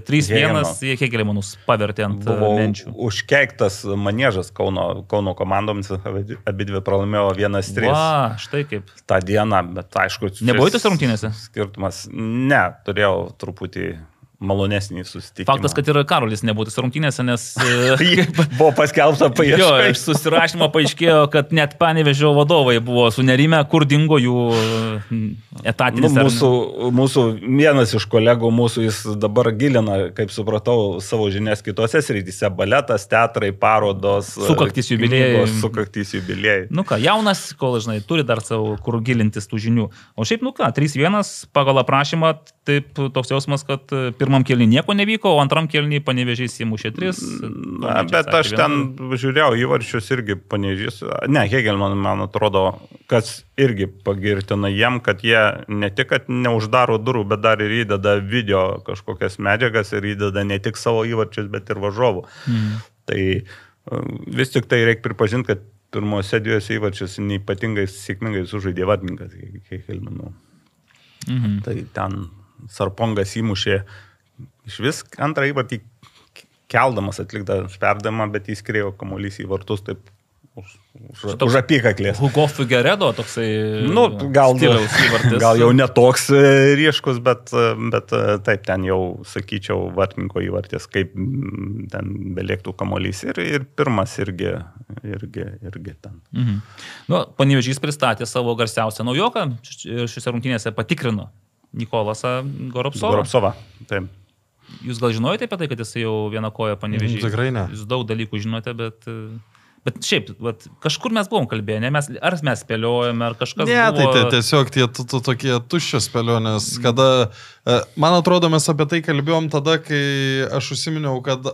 3-1, jie Hegelmanus pavertė ant e, menčių. užkeiktas manėžas Kauno, Kauno komandoms, abi dvi pralaimėjo 1-3 Va, štai kaip. tą dieną, bet aišku, šis Nebuvai tose rungtynėse? Skirtumas. Ne, turėjau truputį malonesnį susitikimą. Faktas, kad ir Karolis nebūtų rungtynėse, nes... e, [LAUGHS] buvo paskelbta Jo, paieška. iš susirašymo paaiškėjo, kad net panevežio vadovai buvo sunerime, kur dingo jų e, Nu, etatinis. ar mūsų, mūsų vienas iš kolegų, mūsų jis dabar gilina, kaip supratau, savo žinias kitose srityse - baletas, teatrai, parodos. Sukaktys jubiliejai. Sukaktys jubiliejai. Nu ką, jaunas, kol žinai, turi dar savo, kur gilintis tų žinių. O šiaip, nu ką, 3-1 pagal aprašymą, taip toks jausmas, kad e, pirmam kelniui nieko nevyko, o antram kelniui panevežys įmušė 3. Na, bet aš ten žiūrėjau įvarčius irgi panežys. Ne, Hegelman, man atrodo, kas irgi pagirtina jiem, kad jie ne tik, kad neuždaro durų, bet dar ir įdeda video kažkokias medžiagas ir įdeda ne tik savo įvarčius, bet ir važovų. Mm. Tai um, vis tik tai reikia pripažinti, kad pirmose dviejose įvarčius neipatingai sėkmingai sužaidė vardininkas Hegelmanų. Mhm. Tai ten Sarpongas įmušė iš vis antrą įvartį keldamas atliktą perdavimą, bet jis krėjo kamuolys į vartus taip už, už, toks- už apykaklės. Hugo Figueredo toksai. Nu, gal, [LAUGHS] gal jau netoks e, ryškus, bet, e, bet e, taip, ten jau, sakyčiau, vartininko įvartis, kaip mm, ten belėktų kamuolys. Ir, ir pirmas irgi, irgi, irgi ten. Mhm. Nu, Panevežys pristatė savo garsiausią naujoką ir šiuose rungtynėse patikrino Nikolasą Goropsovą. Goropsova. Taip. Jūs gal žinojote apie tai, kad jis jau vieną koją panevežys? Mm, tikrai ne. Jūs daug dalykų žinote, bet... e, Bet šiaip, vat, kažkur mes buvom kalbėję, ne, mes, ar mes spėliojame, ar kažkas. Ne, buvo... tai, tai tiesiog tie tu, tu, tokie tuščios spėlionės, kada, e, man atrodo, mes apie tai kalbėjom tada, kai aš užsiminiau, kad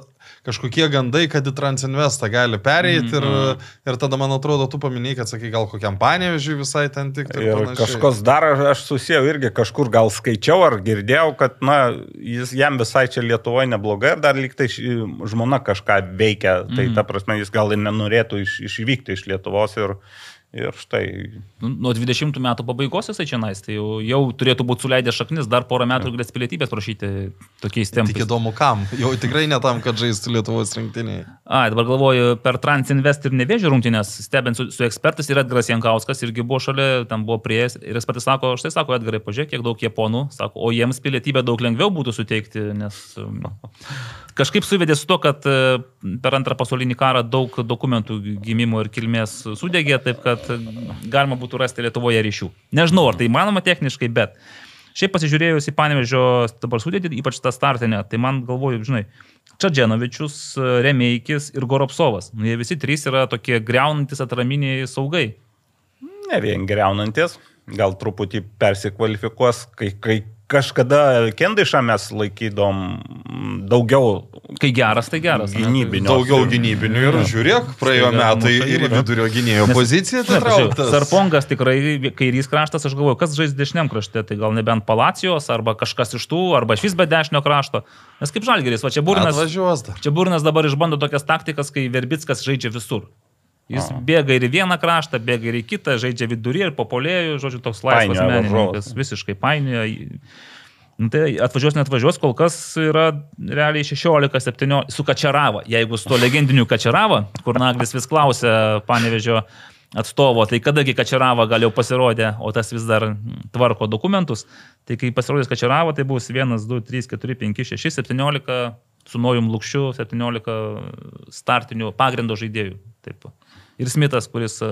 kažkokie gandai, kad į Transinvestą gali pereiti ir, ir tada, man atrodo, tu paminėjai, kad sakai, gal kokiam panėvežiui visai ten tik. Ir kažkas dar, aš susijau irgi kažkur gal skaičiau ar girdėjau, kad, na, jis jam visai čia Lietuvoje neblogai ir dar lyg tai ši- žmona kažką veikia. Tai ta prasme, jis gal ir nenorėtų iš, išvykti iš Lietuvos ir, ir štai. Nu, Nuo 20 metų pabaigos jisai čia nais, tai jau, jau turėtų būti suleidę šaknis, dar porą metų ir galės pilietybės prašyti tokiais Tik tempais. įdomu kam. Jau tikrai ne tam, kad žaistų Lietuvos rinktiniai. A, dabar galvoju, per Transinvest ir nevėžio rungtynės, stebint su, su ekspertais ir Edgaras Jankauskas irgi buvo šalia, tam buvo prieėjęs ir ekspertai sako, štai sako, Edgarai, pažiūrėk, kiek daug japonų, sako, o jiems pilietybę daug lengviau būtų suteikti, nes um, [LAUGHS] kažkaip suvedė su to, kad e, per antrą pasaulinį karą daug dokumentų gimimo ir kilmės sudegė, taip kad e, galima būtų rasti Lietuvoje ryšių. Nežinau, ar tai įmanoma techniškai, bet Šiaip pasižiūrėjus į Panevežio dabar sudėtį, ypač tą startinę, tai man galvoju, žinai, Čadženovičius, Remeikis ir Goropsovas. Nu, jie visi trys yra tokie greunantis atraminiai saugai. Ne vien greunantis, gal truputį persikvalifikuos, kai, kai kažkada Kendaišą mes laikydom daugiau Kai geras, tai geras. ne? Gynybinio. Daugiau gynybinių ir žiūrėk, praėjo Staiga metai ir į vidurio gynėjo Nes- poziciją atitrauktas. Sarpongas tikrai kairys kraštas, aš galvoju, kas žais dešiniam krašte, tai gal nebent Palacijos arba kažkas iš tų, arba iš vis be dešinio krašto. Nes kaip žalgeris, va čia Burnas, čia Burnas dabar išbando tokias taktikas, kai Verbickas žaidžia visur. Jis bėga ir į vieną kraštą, bėga ir į kitą, žaidžia viduryje ir popolėjų, žodžiu, toks laisvas Painioja menininkas, varžovus. visiškai painioja. Nu, Tai atvažiuos, net atvažiuos, kol kas yra realiai 16-17 su Kačerava. Jeigu su to legendiniu Kačerava, kur Naglis vis klausė panevežio atstovo, tai kadagi Kačerava gal jau pasirodė, o tas vis dar tvarko dokumentus. Tai kai pasirodys Kačerava, tai bus 1, 2, 3, 4, 5, 6, 17 su Nojum Lukščiu, 17 startinių pagrindo žaidėjų. Taip. Ir Smithas, kuris e,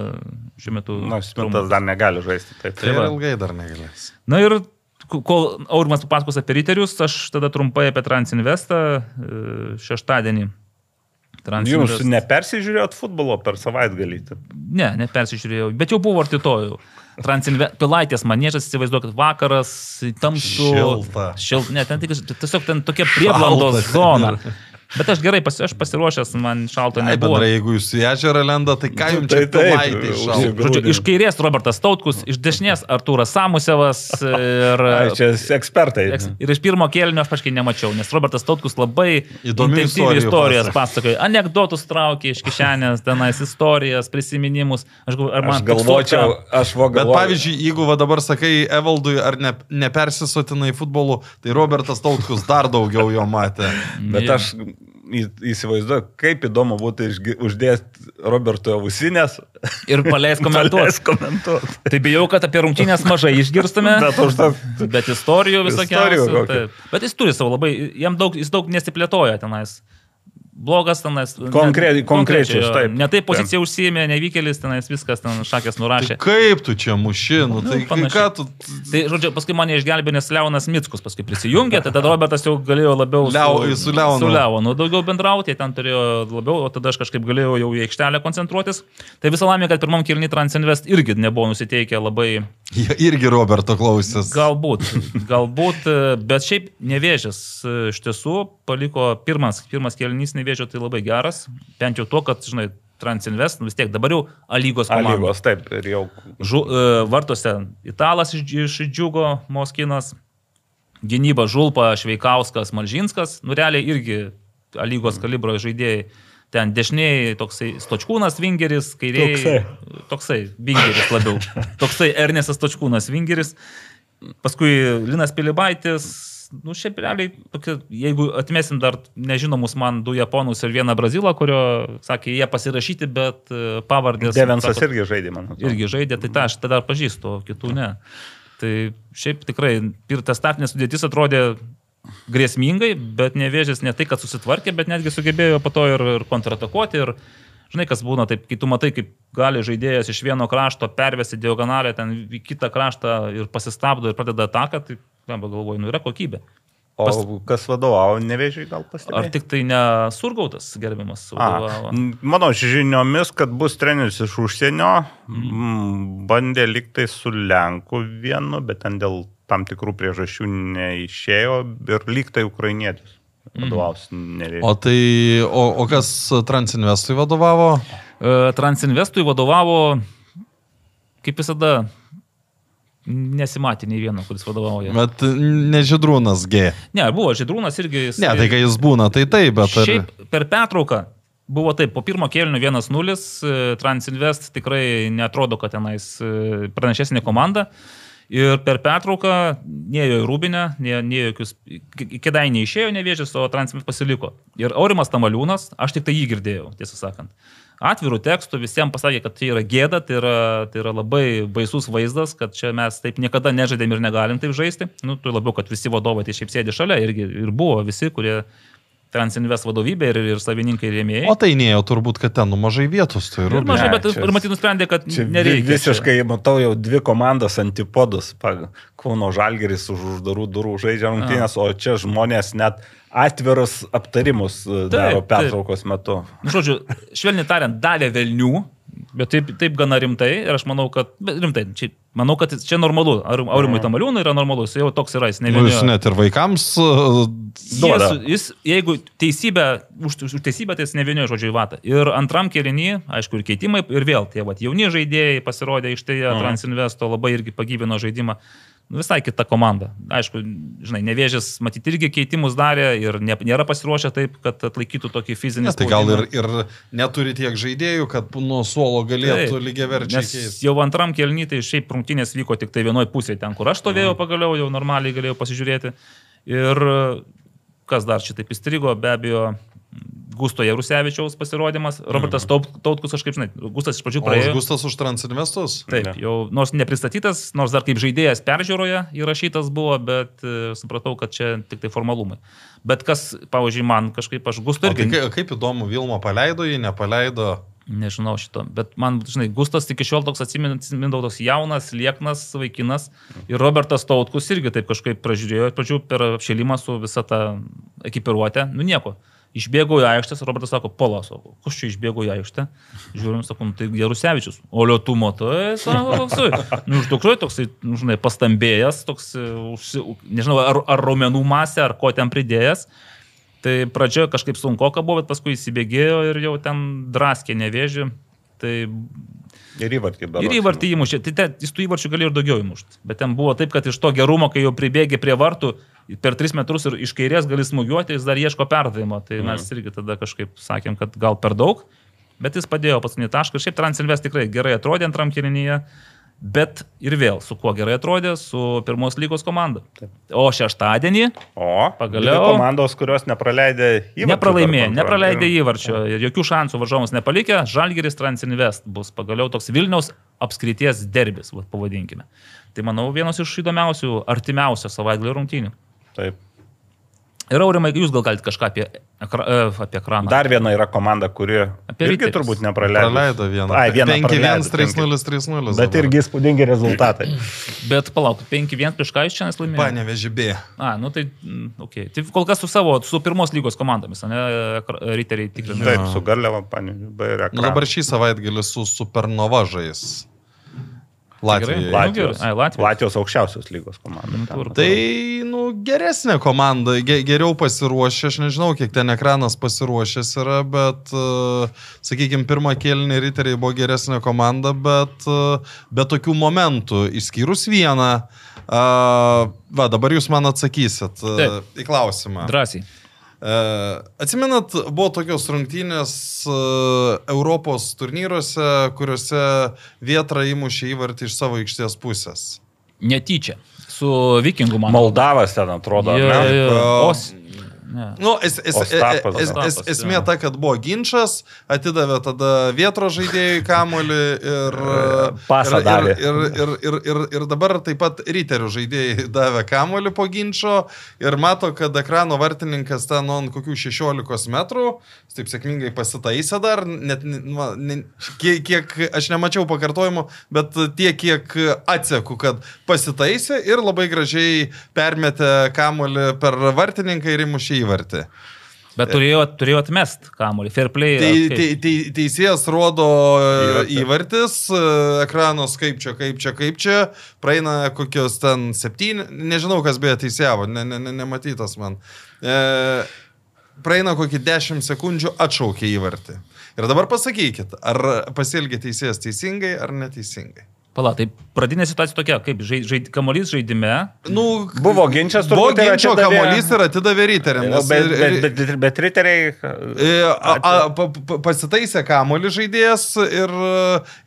šiuo metu... Na, Smithas dar negali žaisti. Taip. Tai va. ilgai dar negalės. Na ir kol Aurimas papasakos apie riterius, aš tada trumpai apie Transinvestą e, šeštadienį. Transinvest- nepersižiūrėjot futbolo per savaitgalį? Ne, nepersižiūrėjau, bet jau buvo artitojų. Transinve... Pilaitės manėžas, įsivaizduokit, vakaras, tamsu. Šilta. Šilta. Ne, ten tik, tiesiog ten tokia prieblandos zona. [LAUGHS] Bet aš gerai, pasi, aš pasiruošęs, man šalto Ai, nebuvo. bendrai, jeigu jūs į ežerą lenda, tai ką jums Tai čia pilaitė šalta? Iš kairės Robertas Tautkus, iš dešinės Artūras Samusevas ir... Ai, čia ekspertai. Eks- Ir iš pirmo kėlinio aš paškai nemačiau, nes Robertas Tautkus labai intensyviai istorijų istorijas pasakoja. Anekdotus traukė iš kišenės, tenais istorijas, prisiminimus. Aš, galvo- ar man Aš galvočiau, aš Bet vogalvoju. pavyzdžiui, jeigu va dabar sakai Evaldui ar ne, nepersisotinai futbolu, tai Robertas Tautkus dar daugiau jo matė. Bet aš įsivaizduoju, kaip įdomu būtų uždėti Roberto ausinės. Ir paleis [LAUGHS] komentuoti. komentuoti. Tai bijau, kad apie rungtynės mažai išgirstume. [LAUGHS] Bet užtat. Bet istorijų visokiausių. Istorijų taip. Bet jis turi savo labai, jam daug, jis daug nesiplėtoja tenais. Blogas tenais. Konkre- konkrečiai, taip. Ne taip pozicija užsijėmė, nevykėlis tenais viskas ten šakės Tai nurašė. kaip tu čia mušinu, Nu, tai panašiai. ką tu... Tai, žodžiu, paskui mane išgelbė, nes Leonas Mickus paskui prisijungė, tai tada Robertas jau galėjo labiau Leo- su Leonu. su Leonu daugiau bendrauti, ten turėjo labiau, o tada aš kažkaip galėjau jau į aikštelę koncentruotis. Tai visą lamę, kad pirmam kilniui Transinvest irgi nebuvo nusiteikę labai Jie irgi Roberto klausės. Galbūt, galbūt, e, bet šiaip nevėžės e, iš tiesų paliko pirmas, pirmas kelnys nevėžio tai labai geras, bent jau to, kad, žinai, Transinvest, nu vis tiek dabar jau A lygos A komanda. lygos, taip, ir jau. Žu, e, vartose Italas iš, iš Džiugo, Moskinas, gynyba Žulpa, Šveikauskas, Malžinskas, nu realiai irgi A lygos kalibro žaidėjai. Ten dešiniai toksai Stočkūnas Vingeris, kairiai Toksai. toksai Vingeris labiau. Toksai Ernestas Stočkūnas Vingeris. Paskui Linas Pilibaitis. Nu, šiaip realiai, tokie, jeigu atmesim dar nežinomus man du japonus ir vieną brazilą, kurio, sakė, jie pasirašyti, bet e, pavardės. Devensas sako, irgi žaidė, man atrodo. irgi žaidė, tai tą aš tada pažįstu, kitų ne. Tai šiaip tikrai ir tas taktinės sudėtis atrodė grėsmingai, bet nevėžės ne tai, kad susitvarkė, bet netgi sugebėjo po to ir, ir kontratakuoti. Ir, žinai, kas būna, taip, kai tu matai, kaip gali žaidėjas iš vieno krašto pervesti diagonalę ten į kitą kraštą ir pasistabdo ir pradeda ataką, tai, ką galvoju, nu yra kokybė. O Pas- kas vadovavo, nevėžiai gal Ar pastebėjo? tik tai ne surgautas gerbiamas? A, mano žiniomis, kad bus treneris iš užsienio, mm. bandė liktai su Lenku vienu, bet ten dėl tam tikrų priežasčių neišėjo ir liktai ukrainietis. Vadovaus nevėžiai. O tai, o, o kas Transinvestui vadovavo? E, Transinvestui vadovavo, kaip visada, nesimatė nei vieno, kuris vadovauja. Bet nežydrūnas G. Ne, buvo Židrūnas irgi. jis- Ne, tai kai jis būna, tai taip, bet ar... Šiaip per pertrauką buvo taip, po pirmo kėlinio 1-0, e, Transinvest tikrai netrodo, kad tenais e, pranašesnė komanda. Ir per pertrauką neėjo į Rūbinę, neėjo jokius, kėdai neišėjo nevėžės, o Transinvest pasiliko. Ir Aurimas Tamaliūnas, aš tik tai jį girdėjau, tiesą sakant. Atvirų tekstų visiems pasakė, kad tai yra gėda, tai yra, tai yra labai baisus vaizdas, kad čia mes taip niekada nežaidėm ir negalim taip žaisti. Nu, tu labiau, kad visi vadovai tai šiaip sėdi šalia irgi, ir buvo visi, kurie Transinvest vadovybė ir, ir savininkai ir rėmėjai. O tai nėjo turbūt, kad ten nu mažai vietos, tai Ir mažai, Ne, bet čia- ir matyt nusprendė, kad Čia nereikia. visiškai, matau, jau dvi komandas antipodus. Kauno Žalgeris už uždarų durų žaidžia rungtynės, o čia žmonės net atvirus aptarimus e, daro taip. pertraukos metu. Žodžiu, švelniai tariant, davė velnių, Bet taip, taip gana rimtai ir aš manau, kad, rimtai, čia, manau, kad čia normalu. Ar, Aurimui Tamaliūnui yra normalu, jis jau toks yra, jis ne Nu, jis net ir vaikams uh, duoda. Jis, jis, jeigu teisybę, už, už teisybę, tai jis ne vieni žodžiai vata. Ir antram kėlinį, aišku, ir keitimai, ir vėl tie vat, jauni žaidėjai pasirodė iš tai Mhm. Transinvesto, labai irgi pagyvino žaidimą. Nu, visai kita komanda. Aišku, žinai, nevėžės, matyti, irgi keitimus darė ir ne, nėra pasiruošę taip, kad atlaikytų tokį fizinį Ne, tai gal ir, ir neturi tiek žaidėjų, kad nuo suolo galėtų Taip, lygiai verčiai keisti. jau antram kelny, tai šiaip rungtynės vyko tik tai vienoje pusėje, ten, kur aš Mhm. stovėjau pagaliau, jau normaliai galėjau pasižiūrėti. Ir kas dar čia taip įstrigo, be abejo, Gusto Jarusevičiaus pasirodymas, Robertas Taut- Tautkus, aš kaip žinai, Gustas iš pradžių Mhm. Praėjo. Augustas už Transinvestus? Taip, Ne. jau nors nepristatytas, nors dar kaip žaidėjas peržiūroje įrašytas buvo, bet e, supratau, kad čia tik tai formalumai. Bet kas, pavyzdžiui, man kažkaip aš Gusto tai irgi kaip, kaip įdomu, Vilma paleido jį, nepaleido. Nežinau šito, bet man, žinai, Gustas iki šiol toks atsimindavo toks jaunas, lieknas vaikinas ir Robertas Tautkus irgi taip kažkaip pražiūrėjo, iš pradžių per apšėlimą su visa ta ekipiruotė, nu nieko. Išbėgo į aikštę, Robertas sako, pola, sako, kas čia išbėgo į aikštę? Žiūrim, sako, nu, tai Jarusevičius. O Lietumo, tai, sako, toksai, nu, iš tikrųjų, toksai, nu, žinai, pastambėjęs, toks, e, nežinau, ar, ar raumenų masė, ar ko ten pridėjęs. Tai pradžioje kažkaip sunku, buvo, bet paskui įsibėgėjo ir jau ten draskė nevėžį. Tai Ir įvartį berods. ir įvartį įmušė. Tai te, jis tų įvarčių galėjo ir daugiau įmušti. Bet ten buvo taip, kad iš to gerumo, kai jau pribėgė prie vartų, per 3 metrus ir iš kairės gali smūgiuoti, jis dar ieško perdavimo. Tai mes irgi tada kažkaip sakėm, kad gal per daug. Bet jis padėjo paskutinį tašką. Šiaip Transilvest tikrai gerai atrodė antram kilinyje. Bet ir vėl, su kuo gerai atrodė, su pirmos lygos komanda. O šeštadienį O, Pagaliau. komandos, kurios nepraleidė įvarčių. Nepralaimėjo, nepraleidė įvarčio ir jokių šansų varžovams nepalikę. Žalgeris Transinvest bus pagaliau toks Vilniaus apskrities derbis, vat, pavadinkime. Tai manau vienas iš įdomiausių, artimiausių savaitgalio rungtynių. Taip. Ir aurimai, jūs gal galite kažką apie, ekra, e, apie ekraną. Dar viena yra komanda, kuri Apie irgi Riterius. turbūt nepraleido. Praleido vieną. Ai, vieną 5-1, praleido, 3-0, 3-0. Bet irgi įspūdingi rezultatai. [LAUGHS] Bet palauk, 5-1 prieš ką jūs čia laimėjote? Panevežė B. A, nu tai, mm, okei. Okay. Tai kol kas su savo, su pirmos lygos komandomis, ne, riteriai tikrina. Taip, su Garliava, panė, B ir Nu, dabar šį savaitgalį su Supernova žais. Gerai. Latvijos, Ai, Latvijos. Latvijos aukščiausios lygos komanda. Nu, ten. tvarkoj. Tai, nu, geresnė komanda, ge, geriau pasiruošę, aš nežinau, kiek ten ekranas pasiruošęs yra, bet, uh, sakykime, pirmą kėlinį riteriai buvo geresnė komanda, bet uh, be tokių momentų, išskyrus vieną, uh, va, dabar jūs man atsakysit uh, Taip. į klausimą. Drąsiai. Uh, atsimenat, buvo tokios rungtynės uh, Europos turnyruose, kuriuose Vietra įmušė įvartį iš savo aikštės pusės. Netyčia. Su vikingų man. Moldavas ten atrodo, Jo, ar ne? jo, jo. O- Os-. Nu, es, es, es, Ostapas, es, es, Ostapas, esmė ta, kad buvo ginčas, atidavė tada vietro žaidėjai kamolį ir, Pasą ir, davė. ir, ir, ir, ir, ir dabar taip pat ryterių žaidėjai [LAUGHS] davė kamolį po ginčio ir mato, kad ekrano vartininkas ten ant kokių 16 metrų, taip sėkmingai pasitaisė dar, net nu, ne, kiek, kiek aš nemačiau pakartojimų, bet tiek, kiek atseku, kad pasitaisė ir labai gražiai permetė kamolį per vartininką ir įmušė įvartį. Bet turėjo, turėjo atmest kamuolį. Fair play. Tai kaip? te, te, teisėjas rodo e, Įvartį. įvartis, e, ekranas kaip čia, kaip čia, kaip čia, praeina kokios ten septyni, nežinau, kas beje teisėjavo, ne, ne, ne, nematytas man. E, praeina kokį 10 sekundžių, atšaukė įvartį. Ir dabar pasakykit, ar pasielgė teisėjas teisingai ar neteisingai. Pala, tai pradinė situacija tokia, kaip žaid, žaid, kamuolys žaidime. Nu, Buvo ginčas, Buvo turbūt, ir ginčio atidavė- kamuolys ir atidavė ryteriam. nes Bet, ir- bet, bet, bet, bet riteriai. E, A, a, pa, pasitaisė kamolį žaidėjas ir,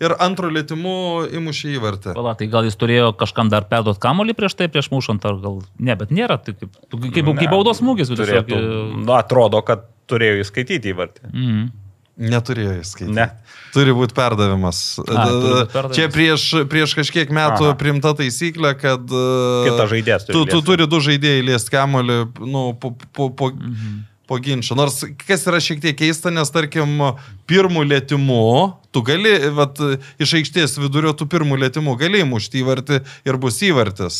ir antrų lėtimų įmušė įvartį. Pala, tai gal jis turėjo kažkam dar perduoti kamuolį prieš tai, prieš mušant, ar gal... Ne, bet nėra. Tai kaip, kaip, Ne, kaip baudos smūgis tiesiog. turėtų. Nu, atrodo, kad turėjo įskaityti įvartį. Mm. Neturėjo įskaityti. Ne. Turi būti perdavimas. A, perdavimas. Čia prieš, prieš kažkiek metų Aha. primta taisyklė, kad e, Kitas žaidėjas turi tu, tu turi du žaidėjai liesti kamolį nu, po, po, po, Mhm. po ginčio. Nors kas yra šiek tiek keista, nes tarkim, pirmų lėtimų, tu gali, vat, iš aikštės vidurio tų pirmų lėtimų gali įmušti įvartį ir bus įvartis.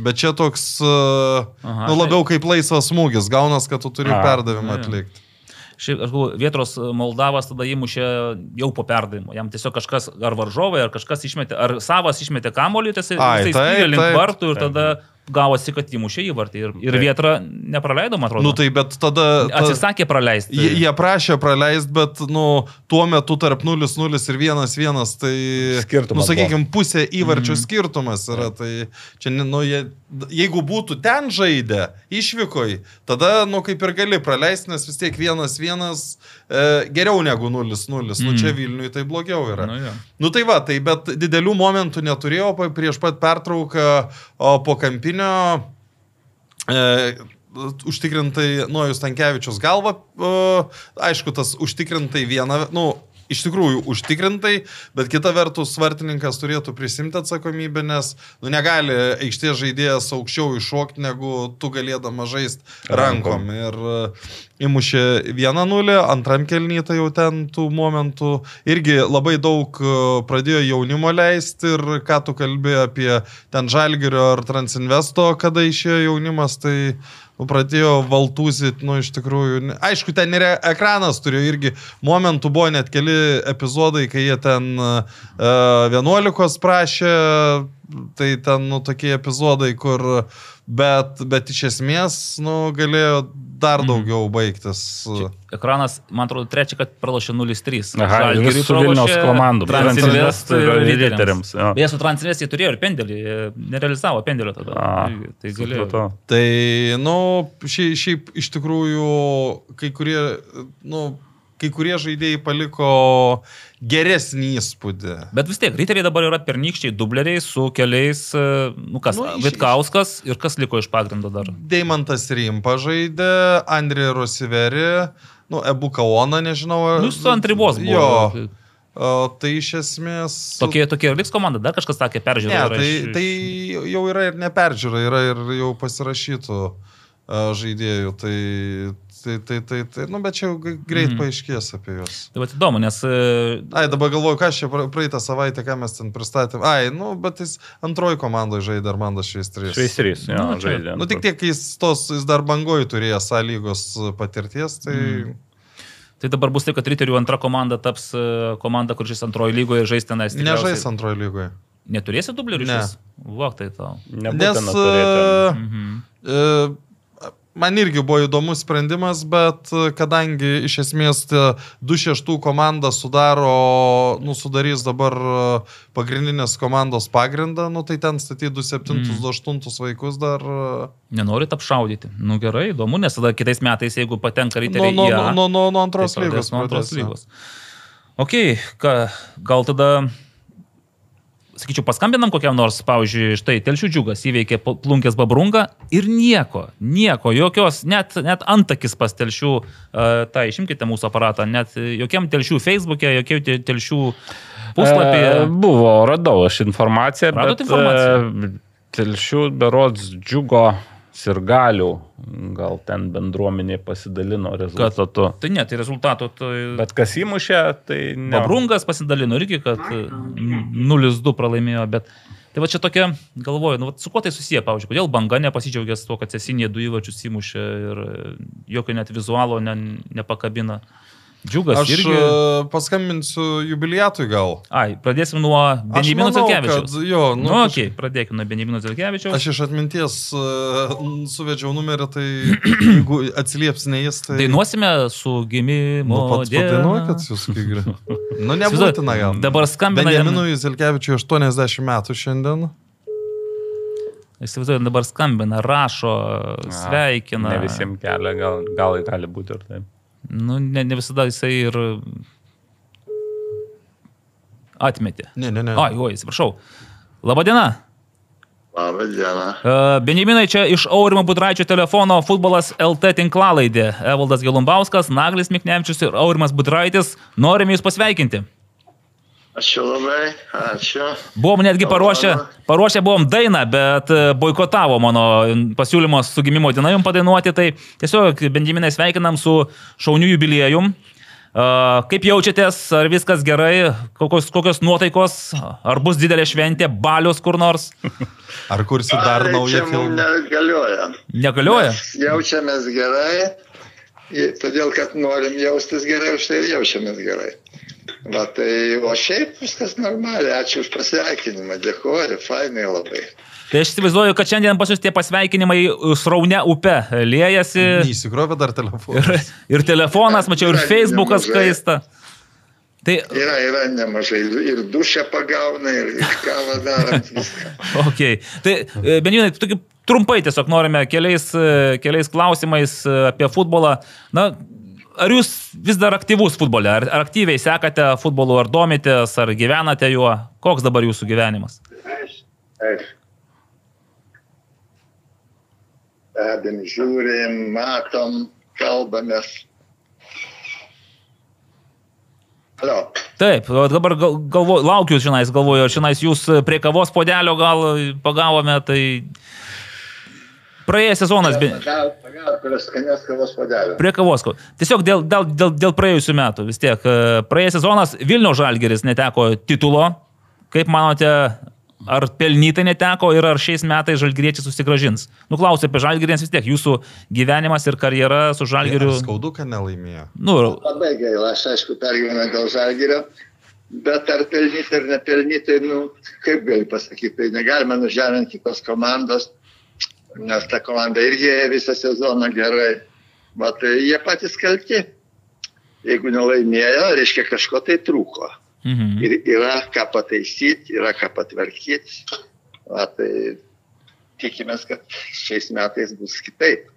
Bet čia toks, uh, Aha, nu, labiau kaip laisvas smūgis, gaunas, kad tu turi A, perdavimą atlikti. Šiaip, aš galvoju, Vietros Moldavas tada įmušė jau po perdavimo. Jam tiesiog kažkas, ar varžovai, ar kažkas išmetė, ar savas išmetė kamolį, tai jisai Ai, jisai taip, spyrė link vartų ir tada gavosi, kad įmušė įvartį. Ir, ir. Vietra nepraleido, man atrodo. Nu tai bet tada... ta- Atsisakė praleisti. Jie, jie prašė praleisti, bet, nu, tuo metu tarp 0-0 ir 1-1, tai, Skirtumas nu, sakykime, pusė įvarčių mm. skirtumas yra. Tai čia, nu, jie, jeigu būtų ten žaidę, išvykoj, tada, nu, kaip ir gali praleisti, nes vis tiek 1-1 e, geriau negu 0-0. Mm. Nu, čia Vilniui tai blogiau yra. Nu, jo. Nu tai va, tai bet didelių momentų neturėjau pa- prieš pat pertrauką po kampinio. E, užtikrintai Nuojus Tankievičius galva, e, aišku, tas užtikrintai viena, nu, iš tikrųjų užtikrintai, bet kita vertus svartininkas turėtų prisimti atsakomybę, nes nu, negali aikštės žaidėjas aukščiau iššokti, negu tu galėdama žaisti rankom. Ir e, įmušė 1-0, antram kelnyje tai jau ten tų momentų irgi labai daug e, pradėjo jaunimo leisti ir ką tu kalbėjai apie ten Žalgirio ar Transinvesto, kada išėjo jaunimas, tai pradėjo valtūzit, nu iš tikrųjų. Aišku, ten ir ekranas turėjo irgi momentų, buvo net keli epizodai, kai jie ten uh, 11 prašė, tai ten nu, tokie epizodai, kur, bet, bet iš esmės, nu, galėjo dar daugiau baigtis. Ekranas, man atrodo, trečią, kad pralašė 0-3. Aha, ir Žalgiriui su Vilniaus pralošė, komandom. Transinvest ir Riteriams. Beje, su Transinvest jie turėjo ir pendelį, jie nerealizavo pendelio tada. A, tai galėjo. supratau. Tai, nu, šiaip, šiaip iš tikrųjų, kai kurie, nu, kai kurie žaidėjai paliko geresnį įspūdį. Bet vis tiek, riteriai dabar yra pernykščiai dubleriai su keliais, e, nu kas, Nu, iš- Vitkauskas ir kas liko iš pagrindo dar. Deimantas Rimpa žaidė, Andrė Rosiveri, nu, Ebu Kaona, nežinau. Nu, su ant ribos buvo. Jo. O, tai iš esmės. Tokie, tokie ir liks komanda, dar kažkas sakė, Ne, peržiūrėjo. tai, tai jau yra ir neperžiūra, yra ir jau pasirašytų a, žaidėjų. Tai, tai, tai, tai, tai, nu, bet čia jau greit mm. paaiškės apie juos. Tai va įdomu, nes e, Ai, dabar galvoju, ką čia pra- praeitą savaitę, ką mes ten pristatėm. Ai, nu, bet jis antroji komandoje žaidė Armandas Šveistris. Šveistrys, jo, Nu, čia- žaidė. Nu, tik tiek, kai jis, tos, jis dar bangoji turėjo sąlygos patirties, tai... Mm. tai dabar bus taip, kad riterių antra komanda taps e, komanda, kur žais antrojo lygoje ir žais tenais. Nežais antroje lygoje. Neturėsi dublerių Ne. Vok, tai tau. Nebūtina Nes turėti. e, Mhm. e, man irgi buvo įdomus sprendimas, bet e, kadangi iš esmės tie 2-6 komanda sudaro, nu, sudarys dabar e, pagrindinės komandos pagrindą, nu, tai ten statyti 2-7-8 vaikus dar... e, Nenorit apšaudyti. Nu gerai, įdomu, nes tada kitais metais, jeigu patenka riteriai nuo, į A, nuo, nuo, nuo antros tai lygos. Nuo antros lygos. Ok, ką, gal tada, sakyčiau, paskambinam kokiam nors, pavyzdžiui, štai Telšių džiugas įveikė Pl- plunkės babrungą ir nieko, nieko, jokios, net, net antakis pas Telšių, uh, tai išimkite mūsų aparatą, net jokiam Telšių Facebook'e, jokiam te- Telšių puslapyje. E, Buvo, radau aš informaciją. Radot bet, informaciją? e, Telšių berods džiugo sirgalių, gal ten bendruomenė pasidalino rezultatu. Tai ne, tai rezultatų. Tai... Bet kas įmušė, tai ne. Babrungas pasidalino irgi, kad e, 0-2 pralaimėjo, bet tai va čia tokia, galvoju, nu, vat su kuo tai susiję, pavyzdžiui, kodėl banga nepasidžiaugė su to, kad sesinė du įvačius įmušė ir jokio net vizualo ne, nepakabina. Džiugas Aš irgi. e, paskambinsiu jubiliatui gal. Ai, pradėsim nuo Aš Benjamino Zelkevičiaus. jo, Nu, nu, okay, pradėkime nuo Benjamino Zelkevičiaus. Aš iš atminties uh, suvedžiau numerį, tai [CLEARS THROAT] jeigu atsilieps ne jis, tai... Dainuosime su gimimo Nu, pats padainuokit jūs, Kigri. [LAUGHS] Nu, nebūtina gal. Dabar skambina. Benjaminui Zilkevičiui 80 metų šiandien. Įsivaizduoju, dabar skambina, rašo, sveikina. Ne visiems kelia, gal, gal gali būti ir taip. Nu, ne, ne visada jisai ir atmetė. Ne, ne, ne. Oi, oi, atsiprašau. Labadiena. Labą dieną. Uh, Benjaminai čia iš Aurimo Budraičio telefono futbolas LT tinklalaidė. Evaldas Gelumbauskas, Naglis Miknevičius ir Aurimas Budraitis. Norime Jūs pasveikinti. Ačiū labai, ačiū. Buvom netgi paruošę, paruošę buvom dainą, bet e, boikotavo mano pasiūlymas su gimimo diena jums padainuoti. Tai tiesiog Benjaminai sveikinam su šauniu jubiliejum. Uh, kaip jaučiatės, ar viskas gerai, kokios, kokios nuotaikos, ar bus didelė šventė, balius kur nors? [LAUGHS] Ar kursi dar Ai, naują filmą? negalioja. Negalioja? Mes Jaučiamės gerai. Todėl, kad norim jaustis gerai, už tai ir jaučiamės gerai. Va, tai, o šiaip viskas normaliai, ačiū už pasveikinimą, dėkuoju, fainai labai. Tai aš įsivaizduoju, kad šiandien pas jūs tie pasveikinimai sraune upe liejasi. Neįsikrovė dar telefoną. Ir, ir telefonas, mačiau, ir Facebookas kaista. Tai, Yra, yra nemažai, ir dušę pagauna, ir, kavą darant viską. [LAUGHS] okay. tai e, Benjinai, tokį trumpai tiesiog norime keliais, e, keliais klausimais e, apie futbolą. Na, ar jūs vis dar aktyvus futbole? Ar, ar aktyviai sekate futbolu, ar domitės, ar gyvenate juo? Koks dabar jūsų gyvenimas? Taip. Stebim, žiūrim, matom, kalbamės. Alio, Taip, dabar gal, galvo, laukiu žinais, galvoju, žinais jūs prie kavos podelio gal pagavome, tai praėjęs sezonas, pagaut, pagaut, kurios skanės kavos padelio. prie kavos. Tiesiog dėl, dėl, dėl, dėl praėjusių metų vis tiek. e, Praėjęs sezonas Vilnių Žalgeris neteko titulo. Kaip manote, ar pelnytai neteko ir ar šiais metais Žalgeriečiai susigražins? Nuklausiu apie Žalgerį, nes vis tiek jūsų gyvenimas ir karjera su Žalgeriu. Skaudu, kad nelaimėjo. Nu, Labai gaila, aš aišku pergyvenu dėl žalgyrio, bet ar pelnyti ar nepelnyti, nu, kaip gali pasakyti, tai negalime nužeminti kitos komandos, nes ta komanda irgi visą sezoną gerai. Bet tai jie patys kalti. Jeigu nelaimėjo, reiškia kažko tai trūko. mhm. Ir yra ką pataisyti, yra ką patvarkyti. Va, tai tikimės, kad šiais metais bus kitaip.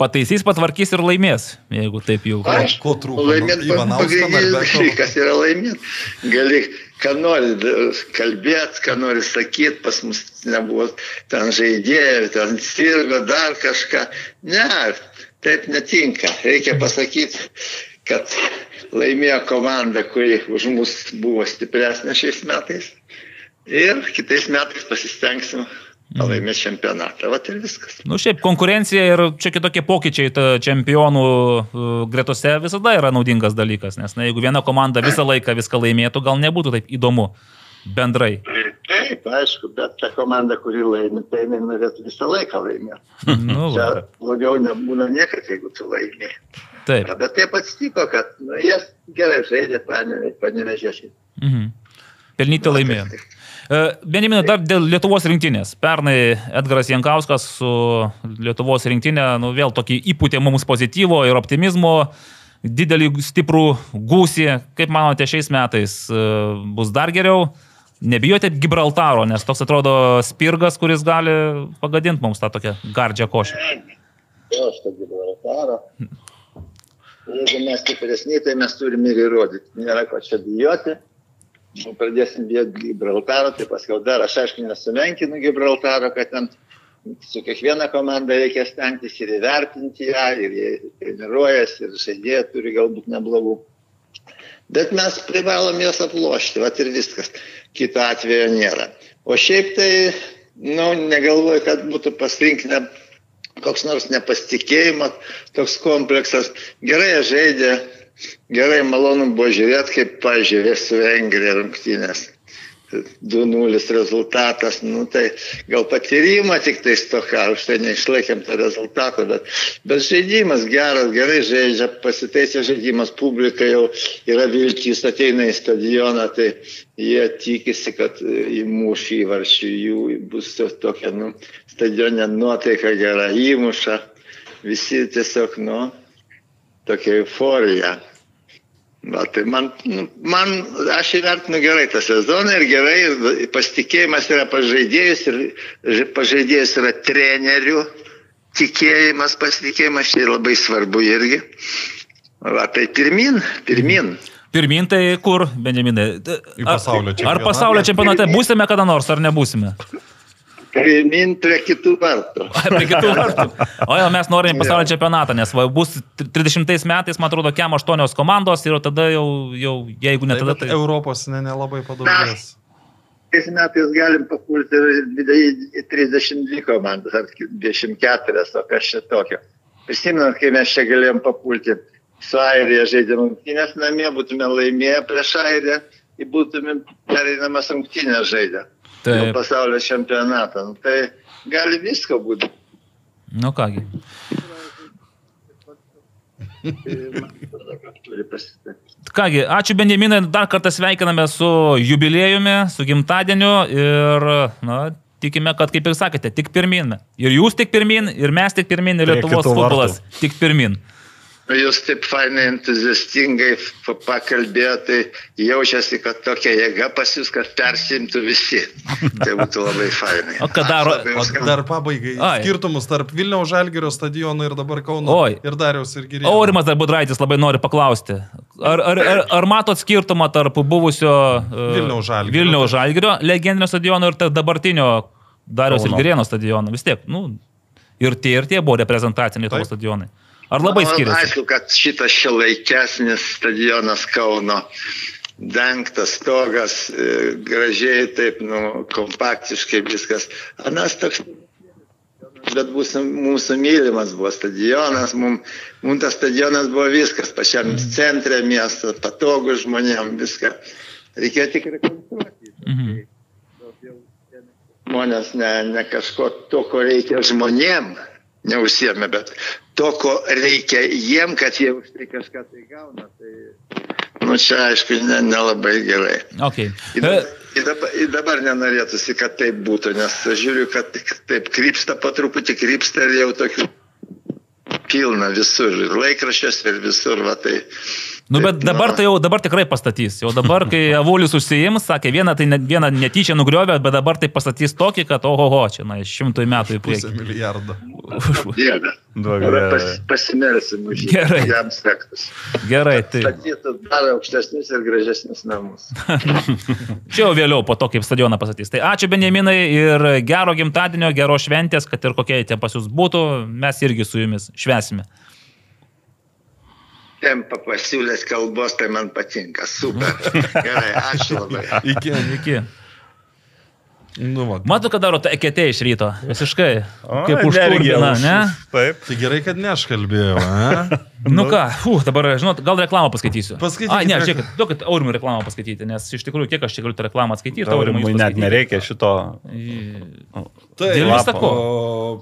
Pataisys, patvarkys ir laimės, jeigu taip jau. Aišku, ko trūko? Laimėt Ivanausko, pagrindinis dalykas yra laimėti. Gali, ką nori kalbėti, ką nori sakyti, pas mus nebuvo ten žaidėjų, ten sirgo dar kažką. Ne, taip netinka. Reikia pasakyti, kad laimėjo komanda, kuri už mus buvo stipresnė šiais metais. Ir kitais metais pasistengsim laimėti čempionatą. Vat ir viskas. Nu, šiaip konkurencija ir čia kitokie pokyčiai čempionų uh, gretose visada yra naudingas dalykas, nes na, jeigu viena komanda visą laiką viską laimėtų, gal nebūtų taip įdomu bendrai. Taip, aišku, bet ta komanda, kuri laimi, tai jinai norėtų visą laiką laimėti. [LAUGHS] Nu, Čia blogiau nebūna niekad, jeigu tu laimi. taip. Bet taip atsitiko, kad nu, jie gerai žaidė, panevežėšiai. Mhm. Pelnyti laimėjo. E, Benjaminai, dar dėl Lietuvos rinktinės. Pernai Edgaras Jankauskas su Lietuvos rinktinė nu, vėl tokį įpūtė mums pozityvo ir optimizmo, didelį stiprų gūsį. Kaip manote, šiais metais e, bus dar geriau? Nebijote Gibraltaro, nes toks atrodo spirgas, kuris gali pagadinti mums tą tokią gardžią košę. Aš tą Gibraltarą. Jeigu mes stipresni, tai mes turime ir įrodyti. Nėra ko čia bijoti. Jeigu pradėsim bijoti Gibraltarą, tai paskui dar aš aišku nesumenkinu Gibraltaro, kad ten su kiekviena komanda reikia stengtis ir įvertinti ją, ir jie treniruojasi, ir žaidėjai turi galbūt neblogų. Bet mes privalom juos aplošti, va ir viskas. Kito atvejo nėra. O šiaip tai, nu, negalvoju, kad būtų pasirinkti koks nors nepasitikėjimas, toks kompleksas. Gerai žaidė, gerai malonu buvo žiūrėti, kaip pažiūrė su Vengrija rungtynės. 2-0 rezultatas, nu tai gal patyrimo tik tai stoka, už tai neišlaikėm tą rezultatą, bet, bet žaidimas geras, gerai žaidžia, pasiteisė žaidimas, publika jau yra viltys, ateina į stadioną, tai jie tikisi, kad įmuš įvarčių, jų bus tokia, nu, stadione nuotaika gera, įmuša, visi tiesiog, nu, tokia euforija. Va, tai man, nu, man, aš įvertinu gerai tą sezoną ir gerai, ir pasitikėjimas yra pažaidėjus ir pažaidėjus yra trenerių, tikėjimas, pasitikėjimas čia labai svarbu irgi. Va, tai pirmin, pirmin. Pirmin tai kur, Benjaminai? Ar pasaulio čempionate būsime kada nors, ar nebūsime? Pirmin prie kitų vartų. Prie kitų vartų. O jau mes norime pasaulio čempionatą, nes va, bus 30 metais, man atrodo, kem 8 komandos ir tada jau, jau jeigu ne tada, Tai, tai... Europos ne, nelabai padaugės. Šiais metais galim papulti ir į 32 komandas, ar 24, o kas čia tokio. Prisimenat, kai mes čia galėjom papulti su Airija žaidėm rungtynės namie, būtume laimėję prieš Airiją, ir būtume pereinamas rungtynės žaidę. Pasaulio čempionatą. Nu, tai gali visko būti. Nu kągi. Kągi, ačiū Benjaminai, dar kartą sveikiname su jubiliejumi, su gimtadieniu ir, na, tikime, kad, kaip ir sakėte, tik pirmin. Ir jūs tik pirmin, ir mes tik pirmin, ir Lietuvos futbolas tik pirmin. Jūs taip fainai, entuziastingai pakalbėjote, tai jaučiasi, kad tokia jėga pas jūs, kad persimtų visi. [LAUGHS] Tai būtų labai fainai. O ką daro- O dar pabaigai. Ai. Skirtumus tarp Vilniaus Žalgirio stadiono ir dabar Kauno. Oi. Ir Dariaus ir Girėjo. Aurimas dar Budraitis labai nori paklausti. Ar, ar, ar, ar matot skirtumą tarp buvusio uh, Vilniaus Žalgirio. Vilniaus Žalgirio legendinio stadiono ir dabartinio Dariaus Kauno. ir Girėno stadiono? Vis tiek, nu, ir tie, ir tie buvo reprezentaciniai tavo stadionai. Ar labai skiriasi? Aišku, kad šitas šilaikesnis stadionas Kauno dengtas stogas, e, gražiai taip, nu, kompaktiškai viskas. Anas toks. Bet mūsų, mūsų mylimas buvo stadionas, mums mum tas stadionas buvo viskas, pačiam centre miesto, patogu žmonėm, viską. Reikėjo tik rekonstruoti. Mhm. Žmonės ne, ne kažko to, ko reikia žmonėm, neužsiemė, bet to, ko reikia jiem, kad jie už tai kažką tai gauna. Tai, nu, čia aišku, ne- nelabai ne gerai. Okay. Ir dabar, ir, dabar, ir dabar nenorėtųsi, kad taip būtų, nes aš žiūriu, kad taip krypsta, po truputį krypsta ir jau tokių pilna visur, ir laikraščiuose, ir visur, va tai. Nu, bet dabar tai jau dabar tikrai pastatys. Jau dabar, kai [LAUGHS] Avulis užsijims, sakė, vieną tai ne, vieną netyčia nugriovė, bet dabar tai pastatys tokį, kad ohoho, čia, na, šimtui metų į Pusę priekį. milijardo. [LAUGHS] Dieve. Pas, pasimelsim už jį. Gerai. Jam sektus. Gerai, tai Statytų dar aukštesnius ir gražesnius namus. [LAUGHS] čia jau vėliau po to, kaip stadioną pastatys. Tai ačiū Benjaminai ir gero gimtadienio, gero šventės, kad ir kokie tie pas jūs būtų, mes irgi su jumis švesime. Tempą pasiūlęs kalbos, tai man patinka. Super. Gerai, ačiū labai. [LAUGHS] Iki. Iki. Nu, va. Matau, kad daro ta eketė iš ryto. Visiškai. O, Kaip užkurbina, už- ne? Taip. Tai gerai, kad ne aš kalbėjau. [LAUGHS] Nu ką, uf, dabar, žinot, gal reklamą paskaitysiu. Paskaitykite. Ai, ne, žiūrėkit, duokit Aurimui reklamą paskaityti, nes iš tikrųjų kiek aš čia galiu tą reklamą atskaityti, Aurimui net nereikia šito. Tai, Dėl lapo. viso ko. O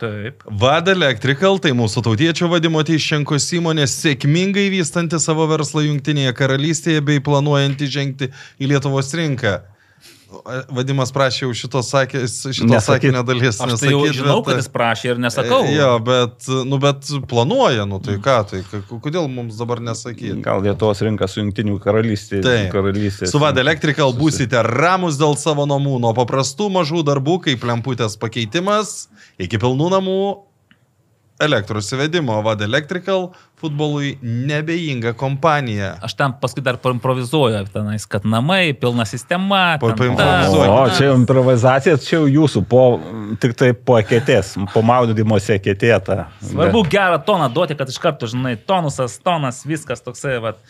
Taip. VAD Electrical tai mūsų tautiečio vadimo Teiščenkos įmonė sėkmingai vystanti savo verslą Junktinėje karalystėje bei planuojanti žengti į Lietuvos rinką. Vadimas prašė jau šito, sakė, šito Nesakyt. sakinio dalies. Aš tai jau nesakyt, žinau, bet- kad jis prašė ir nesakau. Jo, bet, nu, bet planuoja, nu tai ką, tai kodėl mums dabar nesakyti? Gal Lietuvos rinka su jungtinių karalystė. Taip. Su VAD Electrical būsite ramus dėl savo namų, nuo paprastų mažų darbų, kaip lemputės pakeitimas, iki pilnų namų elektros įvedimo. VAD Electrical futbolui nebejinga kompanija. Aš tam paskui dar improvizuoju, tenais, kad namai, pilna sistema. Pa- ten. O, tas. čia improvizacija, čia jau jūsų, po, tik tai po eketės, po maudymosi eketėta. Svarbu gerą toną duoti, kad iš karto, žinai, tonusas, tonas, viskas toksai. Vat.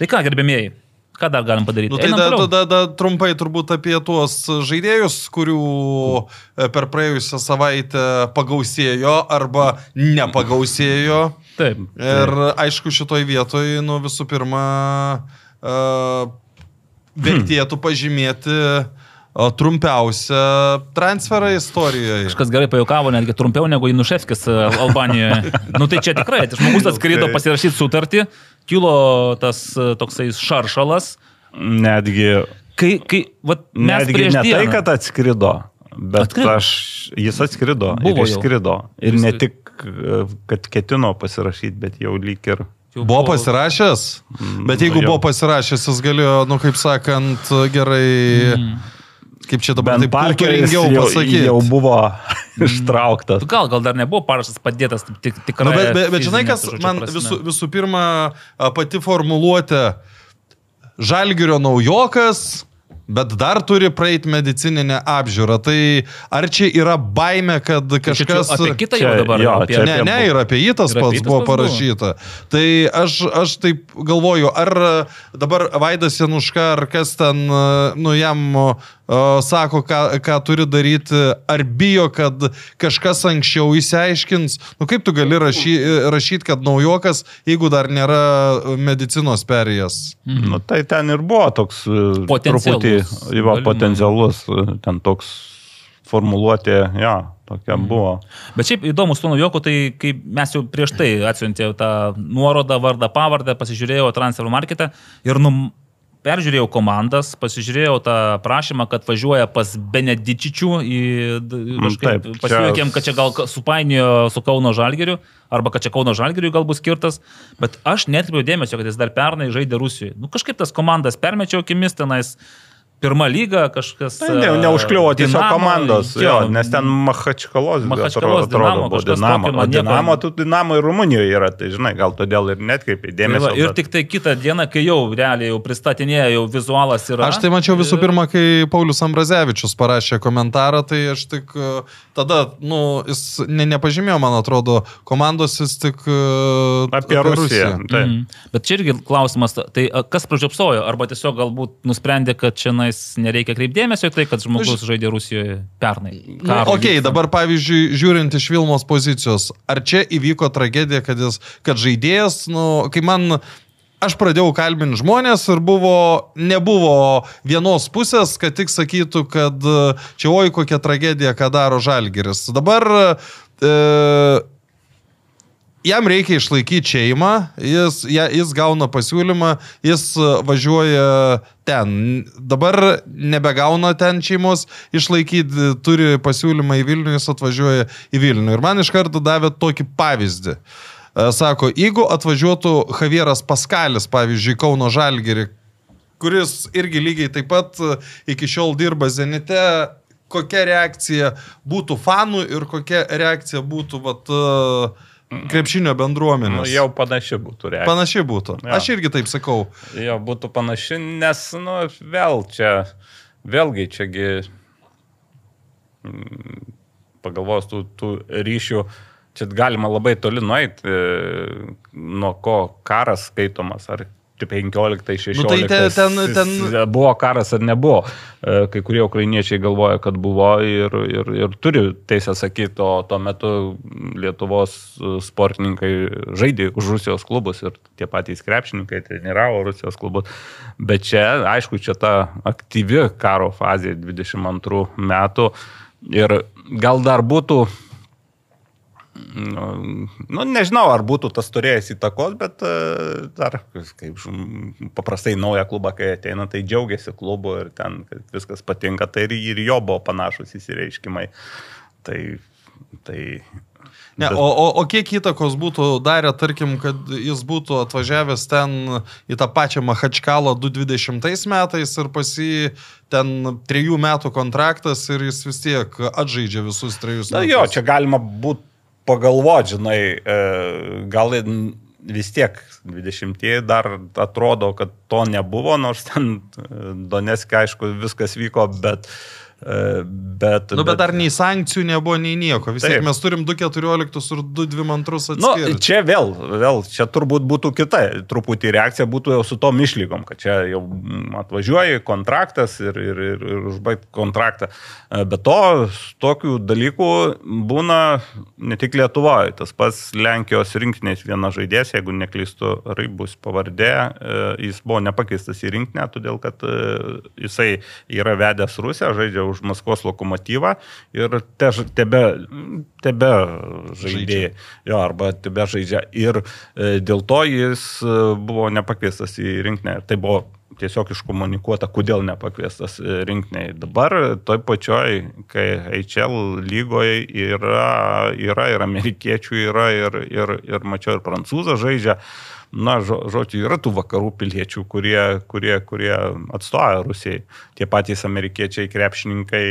Tai ką, gerbėmėjai, ką dar galim padaryti? Nu, tai da, toliau. da, da, trumpai turbūt apie tuos žaidėjus, kurių e, per praėjusią savaitę pagausėjo arba nepagausėjo. Taip. Ir aišku, šitoj vietoj, nu visų pirma, uh, vertėtų pažymėti uh, trumpiausią transferą istorijoje. Kažkas gerai pajokavo, netgi trumpiau negu Inuševskis Albanijoje. [LAUGHS] nu tai čia tikrai, tai žmogus atskrido pasirašyti sutartį, kilo tas e, toksai šaršalas. Netgi, Kai, kai, vat, mes netgi prieš ne dieną. tai, kad atskrido, bet Atskrido. aš, jis atskrido Buvo ir jau. išskrido. Ir Jis- ne tik, e, kad ketino pasirašyti, bet jau lyg ir... Jau Buvo pasirašęs, bet jeigu nu, jo. buvo pasirašęs, jis galėjo, nu kaip sakant, gerai, kaip čia dabar taip jau, pasakyti. jau buvo [LAUGHS] ištrauktas. Gal, gal dar nebuvo parašas padėtas tik, tikrai. Nu, bet, bet, bet žinai, kas to žodžio man visų, visų pirma pati formuluotė Žalgirio naujokas, bet dar turi praeiti medicininę apžiūrą. Tai ar čia yra baime, kad Tai čia kažkas... Apie kitą Čia- jau dabar. jo, apie... čia Ne, ne, ir apie jį tas pats buvo pats buvo. parašyta. Tai aš, aš taip galvoju, ar dabar Vaidas Januška, ar kas ten, nu, jam uh, sako, ką, ką turi daryti, ar bijo, kad kažkas anksčiau įsiaiškins. Nu, kaip tu gali rašy, rašyti, kad naujokas, jeigu dar nėra medicinos perėjęs? Nu, tai ten ir buvo toks e, Potencialus. truputį Galimai. potencialus, e, ten toks formuluoti, jo, tokia buvo. Bet šiaip įdomu su naujoku, tai kai mes jau prieš tai atsiuntėme tą nuorodą, vardą, pavardę, pasižiūrėjau transfer marketą ir num, peržiūrėjau komandas, pasižiūrėjau tą prašymą, kad važiuoja pas Benedičičių į... taip, čia- Pasijuokėm, kad čia gal supainiojo su Kauno Žalgiriu, arba kad čia Kauno Žalgiriui gal bus skirtas, bet aš netkreipiau dėmesio, kad jis dar pernai žaidė Rusijoje. Nu kažkaip tas komandas permečiau akimis tenais. Pirma lyga kažkas. Tai ne, e, neužkliuvo tiesiog Dinamo, komandos, jo, nes ten Mahačkalos, Machačkalos atrodo, Dinamo, buvo Dinamo. tokio, O nieko- Dinamo, tu Dinamo ir Rumunijoje yra, tai žinai, gal todėl ir netkreipiai Tai dėmesio. va, ir bet- tik tai kitą dieną, kai jau realiai jau pristatinėjo, jau vizualas yra. Aš tai mačiau visų pirma, kai Paulius Ambrazevičius parašė komentarą, tai aš tik e, tada, nu, jis ne, nepažymėjo, man atrodo, komandos jis tik e, Apie Rusiją. Taip. Mm. Bet čia irgi klausimas, tai a, kas pražiopsojo, arba tiesiog galbūt nusprendė, kad čia nais nereikia kreipdėmėsio į tai, kad žmogus žaidė Rusijoje pernai. Karui ok, vykstant. dabar pavyzdžiui, žiūrint iš Vilmos pozicijos, ar čia įvyko tragedija, kad, jis, kad žaidėjas, nu, kai man, aš pradėjau kalbinti žmonės ir buvo, nebuvo vienos pusės, kad tik sakytų, kad e, čia oi kokia tragedija, ką daro Žalgiris. Dabar e, jam reikia išlaikyti šeimą, jis, ja, jis gauna pasiūlymą, jis e, važiuoja ten. Dabar nebegauna ten šeimos išlaikyti, turi pasiūlymą į Vilnių, jis atvažiuoja į Vilnių. Ir man iš karto davė tokį pavyzdį. E, Sako, jeigu atvažiuotų Javieras Paskalis, pavyzdžiui, Kauno Žalgiri, kuris irgi lygiai taip pat e, iki šiol dirba Zenite, kokia reakcija būtų fanų ir kokia reakcija būtų vat, e, krepšinio Nu, bendruomenės. jau panaši būtų reakcija. Panašiai būtų. Jo. Aš irgi taip sakau. Jo, būtų panaši, nes, nu, vėl čia, vėlgi čiagi mm, pagalvos tų, tų ryšių, čia galima labai toli nueiti, e, nuo ko karas skaitomas, ar 15-16. Nu, tai te- ten- ten- Buvo karas ar nebuvo. E, Kai kurie ukrainiečiai galvoja, kad buvo ir, ir, ir turi teisę sakyti, o tuo metu Lietuvos e, sportininkai žaidė už Rusijos klubus ir tie patys krepšininkai treniravo Rusijos klubus. Bet čia, aišku, čia ta aktyvi karo fazė 22 metų ir gal dar būtų Nu, nu, nežinau, ar būtų tas turėjęs įtakos, bet e, dar, kaip paprastai naują klubą, kai ateina, tai džiaugiasi klubu ir ten viskas patinka, tai ir, ir jo buvo panašus įsireiškimai. Tai, tai Ne, o, o, o kiek įtakos būtų darę, tarkim, kad jis būtų atvažiavęs ten į tą pačią Mahačkalą 2020 metais ir pasi ten trejų metų kontraktas ir jis vis tiek atžaidžia visus trejus Na metus. jo, čia galima būtų pagalvoti, žinai, e, gal vis tiek 20 dar atrodo, kad to nebuvo, nors ten e, Donetskė, aišku, viskas vyko, bet... e, Bet, Nu, bet dar nei sankcijų nebuvo, nei nieko. Vis tiek mes turim 2.14 ir 2.22 Nu, čia vėl, vėl, čia turbūt būtų kita, truputį reakcija būtų jau su tom išlygom, kad čia jau mm, atvažiuoji kontraktas ir, ir, ir, ir užbaigti kontraktą. E, Be to, tokių dalykų būna ne tik Lietuvoje, tas pats Lenkijos rinktinės vienas žaidėjas, jeigu neklystu, Raibus pavardė, e, jis buvo nepakeistas į rinktinę, todėl kad e, jisai yra vedęs Rusiją, žaidžia už Maskvos lokomotyvą ir te, tebe, tebe žaidėjai. Jo, arba tebe žaidžia. Ir e, dėl to jis e, buvo nepakviestas į rinkinę. Tai buvo tiesiog iškomunikuota, kodėl nepakviestas e, rinkiniai. Dabar toj pačioj, kai HL lygoje yra, yra ir amerikiečių, yra ir, ir, ir mačiau, ir prancūzas žaidžia. Na, žo, žodžiu, yra tų vakarų piliečių, kurie, kurie, kurie atstovauja Rusijai. Tie patys amerikiečiai, krepšininkai,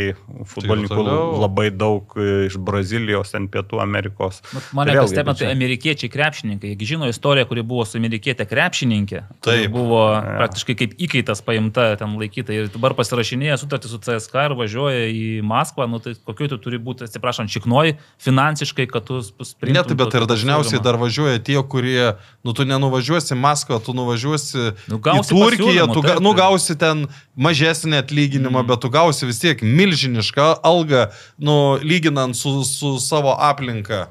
futbolininkų toliau. labai daug iš Brazilijos, ten Pietų Amerikos. Bet Mane Tai kas vėlgi, stebina, bet čia- tai amerikiečiai krepšininkai. Jeigu žino istoriją, kuri buvo su amerikietė krepšininkė, Taip. buvo praktiškai kaip įkaitas paimta ten laikyta ir dabar pasirašinėja sutartį su CSK ir važiuoja į Maskvą, nu tai kokiu tu turi būti, atsiprašant, šiknoj finansiškai, kad tu sprintum. Ne, tai bet ir dažniausiai dar važiuoja tie, kurie, nu tu nenuvažiuosi į Maskvą, tu nuvažiuosi Nu, į Turkiją, tu ga, nu, gausi ten mažesnį atlyginimą, mm. bet tu gausi vis tiek milžinišką algą, nu, lyginant su, su savo aplinka.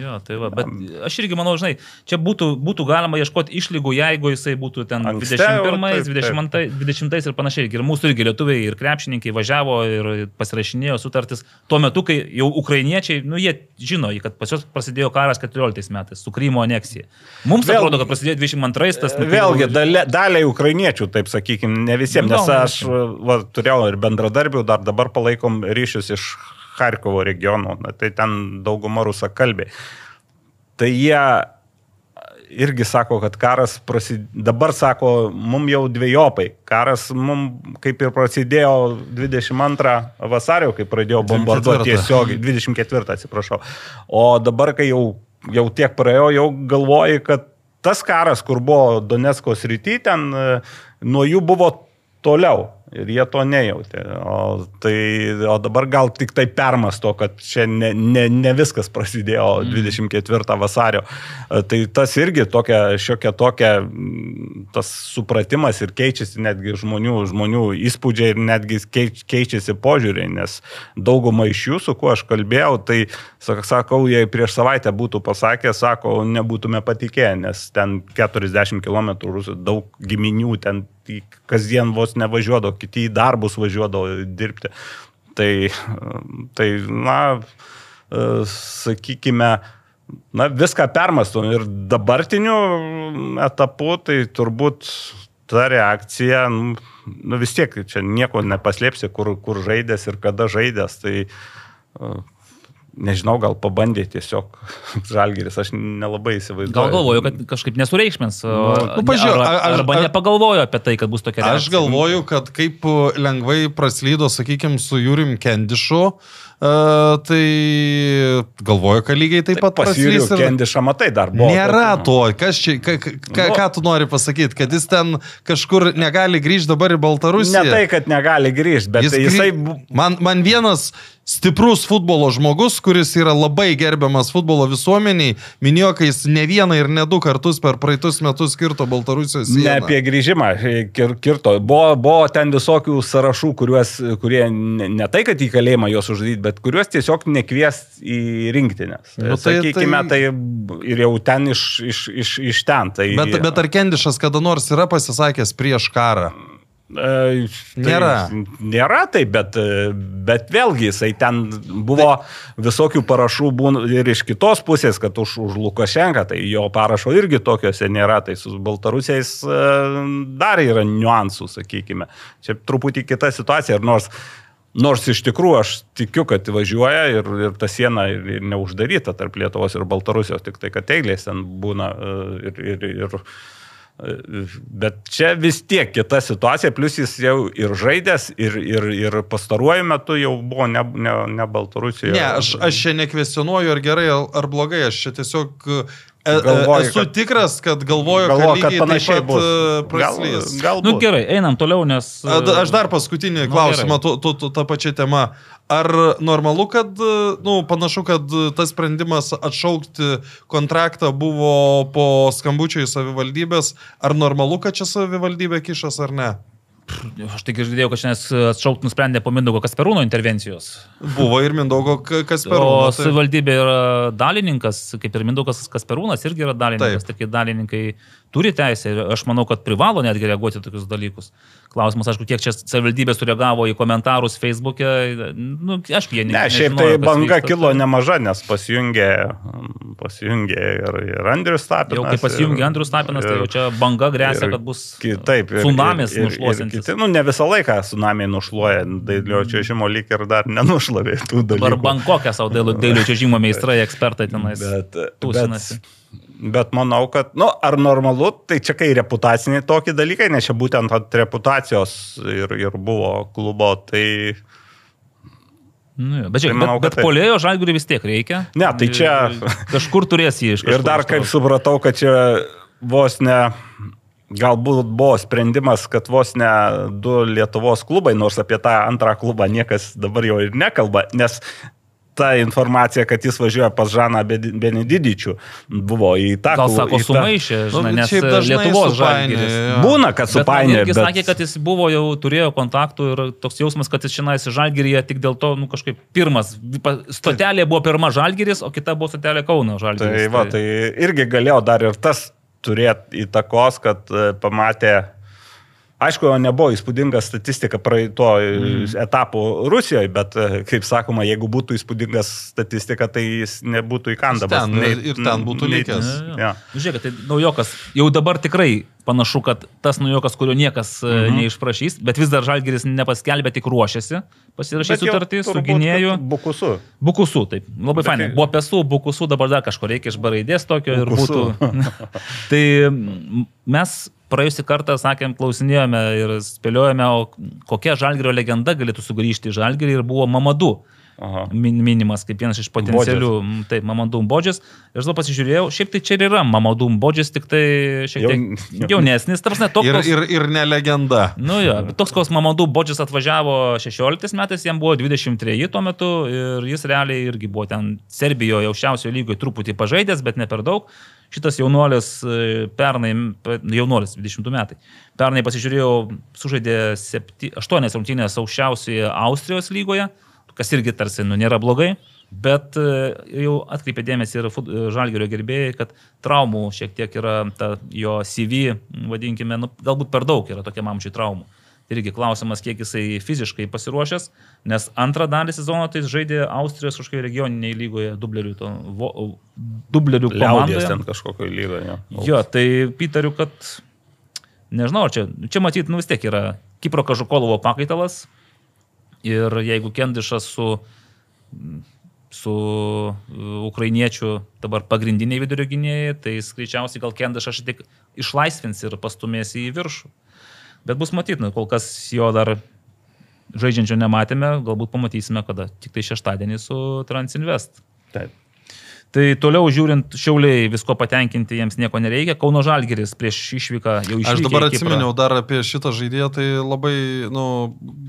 Jo, tai va, bet aš irgi manau, žinai, čia būtų, būtų galima ieškoti išlygų, jeigu jisai būtų ten Anksčiau, 21, taip, taip. 22, 20 ir panašiai. Ir mūsų irgi lietuviai ir krepšininkai važiavo ir pasirašinėjo sutartis tuo metu, kai jau ukrainiečiai, nu jie žino, kad pas juos prasidėjo karas 14 metais su Krymo aneksija. Mums Vėl- atrodo, kad prasidėjo 22 tas. nu, Vėlgi, dalė, daliai ukrainiečių, taip sakykime, ne visiems, Nu, nes gal, aš va, turėjau ir bendradarbių, dar dabar palaikom ryšius iš Harkovo regiono, na, tai ten dauguma rusakalbiai. Tai jie irgi sako, kad karas prasidėjo, dabar sako, mum jau dviejopai. Karas mum kaip ir prasidėjo 22 vasario, kai pradėjo bombarduoti 24. tiesiogiai, 24, atsiprašau. O dabar, kai jau, jau tiek praėjo, jau galvoji, kad tas karas, kur buvo Donetsko srity, ten e, nuo jų buvo toliau. Ir jie to nejautė. O, tai, o dabar gal tik tai permasto, kad čia ne, ne, ne viskas prasidėjo 24 vasario. E, Tai tas irgi tokia, šiokia tokia, mm, tas supratimas ir keičiasi netgi žmonių, žmonių įspūdžiai ir netgi keič- keičiasi požiūriai, nes dauguma iš jų, su kuo aš kalbėjau, tai sak- sakau, jei prieš savaitę būtų pasakę, sako, nebūtume patikėję, nes ten 40 km rusų, daug giminių ten kasdien vos nevažiuodavo, kiti į darbus važiuodavo dirbti. Tai, tai na, e, sakykime, na, viską permastom ir dabartiniu etapu, tai turbūt ta reakcija, nu, vis tiek čia nieko nepaslėpsi, kur, kur žaidės ir kada žaidės, tai e, nežinau, gal pabandė tiesiog [LAUGHS] žalgeris, aš nelabai įsivaizduoju. Gal galvoju, kad kažkaip nesureikšmins. nu, pažiūrėk, ar, aš- arba aš- nepagalvojo apie tai, kad bus tokia reakcija. Aš galvoju, kad kaip lengvai praslydo, sakykime, su Jurim Kendišu, uh, tai galvoju, kad lygiai taip pat Pasiūliu, praslys. ir- Kendišą matai dar buvo. Nėra bet, to, kas čia, ka, ka, ka, Nu. ką tu nori pasakyti, kad jis ten kažkur negali grįžti dabar į Baltarusiją. Ne tai, kad negali grįžti, bet jis jisai... grį- man, man vienas stiprus futbolo žmogus, kuris yra labai gerbiamas futbolo visuomeniai, minėjo, kad jis ne vieną ir ne du kartus per praeitus metus skirto Baltarusijos Ne sieną. apie grįžimą kir, kirto. Buvo, buvo ten visokių sąrašų, kuriuos, kurie ne, ne tai, kad į kalėjimą juos uždaryti, bet kuriuos tiesiog nekvies į rinktinės. Nu, tai, Sakykime, tai... tai ir jau ten iš, iš, iš, iš ten. Tai, Bet, bet ar Kendišas kada nors yra pasisakęs prieš karą? E, tai Nėra. Nėra tai, bet, e, bet vėlgi jisai ten buvo visokių parašų ir iš kitos pusės, kad už, už Lukašenką, tai jo parašo irgi tokiuose nėra, tai su Baltarusiais e, dar yra niuansų, sakykime. Čia truputį kita situacija ir nors Nors iš tikrųjų aš tikiu, kad važiuoja ir, ir ta siena ir, neuždaryta tarp Lietuvos ir Baltarusijos, tik tai, kad eilės ten būna ir, ir, ir Bet čia vis tiek kita situacija, plus jis jau ir žaidęs, ir, ir, ir pastaruoju metu jau buvo ne, ne, ne Baltarusijoje. Ne, aš, aš čia nekvestionuoju, ar gerai, ar blogai, aš čia tiesiog e, e, Galvoju, esu kad- tikras, kad galvoju, Galvoju, kad, kad panašiai pat bus. e, Gal, praslys. galbūt. Nu gerai, einam toliau, nes... A, Aš dar paskutinį Nu, klausimą, tu, tu, tu, tą pačią temą. Ar normalu, kad, nu, panašu, kad tas sprendimas atšaukti kontraktą buvo po skambučio į savivaldybės, ar normalu, kad čia savivaldybė kišas ar ne? Aš tik girdėjau, kad šiandien atšaukti nusprendė po Mindaugo Kasperūno intervencijos. Buvo ir Mindaugo K- O Kasperūno. tai- savivaldybė yra dalininkas, kaip ir Mindaugas Kasperūnas irgi yra dalininkas, tokie dalininkai turi teisę ir aš manau, kad privalo netgi reaguoti tokius dalykus. Klausimas, aišku, kiek čia savivaldybė sureagavo į komentarus Facebook'e, nu, aišku, jie ne- Ne, šiaip nežinojo, tai banga vyksta. kilo nemaža, nes pasijungė, pasijungė ir, ir Andrius Tapinas. Jau kai pasijungė ir- Andrius Tapinas, tai ir- jau čia banga grėsia, kad bus Taip, ir, tsunamis kiti, nu, ne visą laiką tsunamiai nušluoja, dailio čiažimo lyg ir dar nenušlavė tų dalykų. Dabar Bankokė savo dailio čiažimo meistrai, ekspertai tenais. Bet, tūsinasi. bet manau, kad, nu, ar normalu, tai čia kai reputaciniai tokie dalykai, nes čia būtent ant reputacijos ir, ir buvo klubo, tai Nu, jo, bet žiūrėk, Tai manau, bet, bet taip. polėjo žalgurį vis tiek reikia. Ne, tai čia- [LAUGHS] Kažkur turės jį iš kažkur. Ir dar kaip supratau, kad čia vos ne, galbūt buvo sprendimas, kad vos ne du Lietuvos klubai, nors apie tą antrą klubą niekas dabar jau ir nekalba, nes ta informacija, kad jis važiuoja pas Žaną Benedidičių, buvo į tą Gal sako į tą- sumaišė, žinai, Nu, nes šiaip dažnai Lietuvos žalgeris. Būna, kad supainė. irgi Bet... sakė, kad jis buvo jau turėjo kontaktų ir toks jausmas, kad jis šiandien žalgeryje tik dėl to, nu kažkaip pirmas. Stotelė buvo pirma žalgeris, o kita buvo stotelė Kauno Tai, žalgeris. va, tai irgi galėjo dar ir tas turėti įtakos, kad e, pamatė. Aišku, nebuvo įspūdinga statistika praeito mm. etapo Rusijoje, bet, e, kaip sakoma, jeigu būtų įspūdinga statistika, tai jis nebūtų įkandamas. Ten, ir ten būtų likęs. Ja. Nu, Žiūrėk, tai naujokas, jau dabar tikrai panašu, kad tas naujokas, kurio niekas mhm. Mhm. neišprašys, bet vis dar žalgeris nepaskelbė, tik ruošiasi pasirašyti sutartį su gynėju. Bukusu. Bukusu, taip, labai Bet fainai. tai- Buvo pesų, bukusu, dabar dar kažko reikia iš baraidės tokio ir Bukusu. būtų. [LAUGHS] tai mm, mes praėjusį kartą sakėm, klausinėjome ir spėliojome, kokia žalgerio legenda galėtų sugrįžti į žalgerį ir buvo Mamadu Aha. min, minimas kaip vienas iš potencialių, m, taip, Mamadou Bodžis. Ir aš tada pasižiūrėjau, šiaip tai čia ir yra Mamadou Bodžis, tik tai šiek tiek Jaun- [LAUGHS] jaunesnis, tarsi toks. Ir, ir, ir ne legenda. Nu jo, toks, koks Mamadou Bodžis atvažiavo 16 metais, jam buvo 23 tuo metu ir jis realiai irgi buvo ten Serbijoje aukščiausiojo lygoje truputį pažaidęs, bet ne per daug. Šitas jaunuolis e, pernai, pe- jaunuolis 20 metai, pernai pasižiūrėjau, sužaidė 8 rungtynės aukščiausioje Austrijos lygoje, kas irgi tarsi nu, nėra blogai. Bet e, jau atkreipė dėmesį ir žalgerio gerbėjai, kad traumų šiek tiek yra ta jo CV, vadinkime, nu, galbūt per daug yra tokiam amžiui traumų. Tai irgi klausimas, kiek jisai fiziškai pasiruošęs, nes antrą dalį sezono tai žaidė Austrijos kažkokioje regioninėje lygoje dublerių, to, vo, dublerių Liaudės komandoje. ten kažkokio lygo. Ja. Jo, tai įtariu, kad nežinau, čia, čia matyt, nu vis tiek yra Kipro Kažukolovo pakaitalas ir jeigu Kendišas su, su uh, ukrainiečiu dabar pagrindiniai vidurio gynėjai, tai greičiausiai gal Kendišas tiek išlaisvins ir pastumės į viršų. Bet bus matyti, kol kas jo dar žaidžiančio nematėme, galbūt pamatysime kada, tik tai šeštadienį su Transinvest. Taip. Tai toliau žiūrint, šiauliai visko patenkinti jiems nieko nereikia. Kauno Žalgeris prieš išvyką jau išvyko. Aš dabar atsiminiau dar apie šitą žaidėją, tai labai, nu,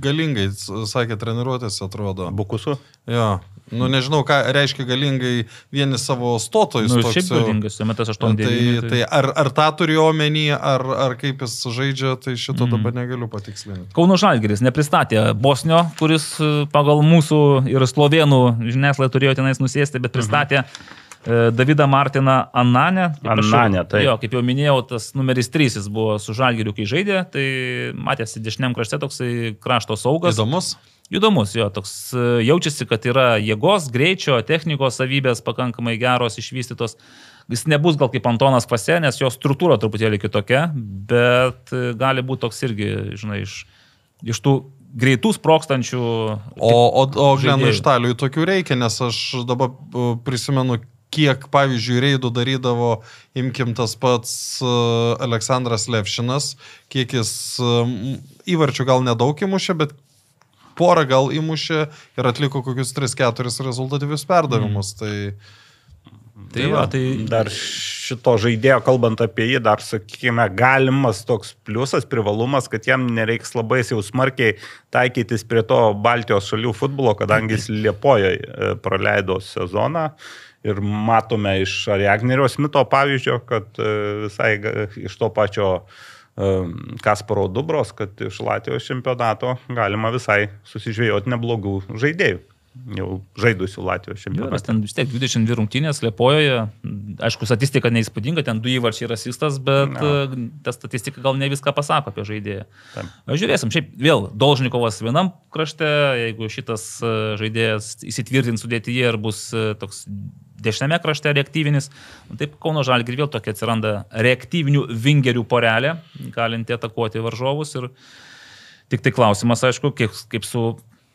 galingai, s- sakė, treniruotės atrodo. Bukusu. Jo, nu, nežinau, ką reiškia galingai vieni savo stotojus. Nu, toks šiaip galingas, jau metas Tai, 8-9. tai ar, ar tą turiu omeny, ar, ar kaip jis žaidžia, tai šito Mhm. mm. dabar negaliu patikslinti. Kauno Žalgeris nepristatė Bosnio, kuris e, pagal mūsų ir slovėnų žiniaslaidą turėjo tenais nusėsti, bet pristatė mhm. Davidą Martiną Ananę. Kaip aš jau- Ananę, taip. Jo, kaip jau minėjau, tas numeris 3 jis buvo su Žalgeriu, kai žaidė, tai matėsi dešiniam krašte toksai krašto saugas. Įdomus? Įdomus, jo, toks e, jaučiasi, kad yra jėgos, greičio, technikos savybės pakankamai geros, išvystytos. Jis nebus gal kaip Antonas Kvase, nes jo struktūra truputėlį kitokia, bet e, gali būti toks irgi, žinai, iš, iš tų greitų sprokstančių. O, o, o Glenui. Štaliui tokių reikia, nes aš dabar uh, prisimenu, kiek, pavyzdžiui, reidų darydavo, imkim tas pats Aleksandras Levšinas, kiek jis įvarčių gal nedaug įmušė, bet porą gal įmušė ir atliko kokius 3-4 rezultatyvius perdavimus. Mm. Tai Tai, jo, tai Dar šito žaidėjo, kalbant apie jį, dar, sakykime, galimas toks pliusas, privalumas, kad jam nereiks labai jau smarkiai taikytis prie to Baltijos šalių futbolo, kadangi jis Liepojoje praleido sezoną. Ir matome iš Ariagnerio Smito pavyzdžio, kad e, visai iš to pačio e, Kasparo Dubros, kad iš Latvijos čempionato galima visai susižvėjoti neblogų žaidėjų. Jau žaidusių Latvijos Jo, nes ten vis tiek 22 rungtynės Liepojoje, aišku, statistika neįspūdinga, ten du įvarčiai ir asistas, bet no. ta statistika gal ne viską pasako apie žaidėją. Taip. Žiūrėsim, šiaip vėl Dolžnikovas vienam krašte, jeigu šitas e, žaidėjas įsitvirtins sudėtyje ir bus e, toks dešinėme krašte reaktyvinis, nu, taip Kauno Žalgirį vėl tokia atsiranda reaktyvinių vingerių porelė, galinti atakuoti varžovus ir tik tai klausimas, aišku, kiek, kaip su,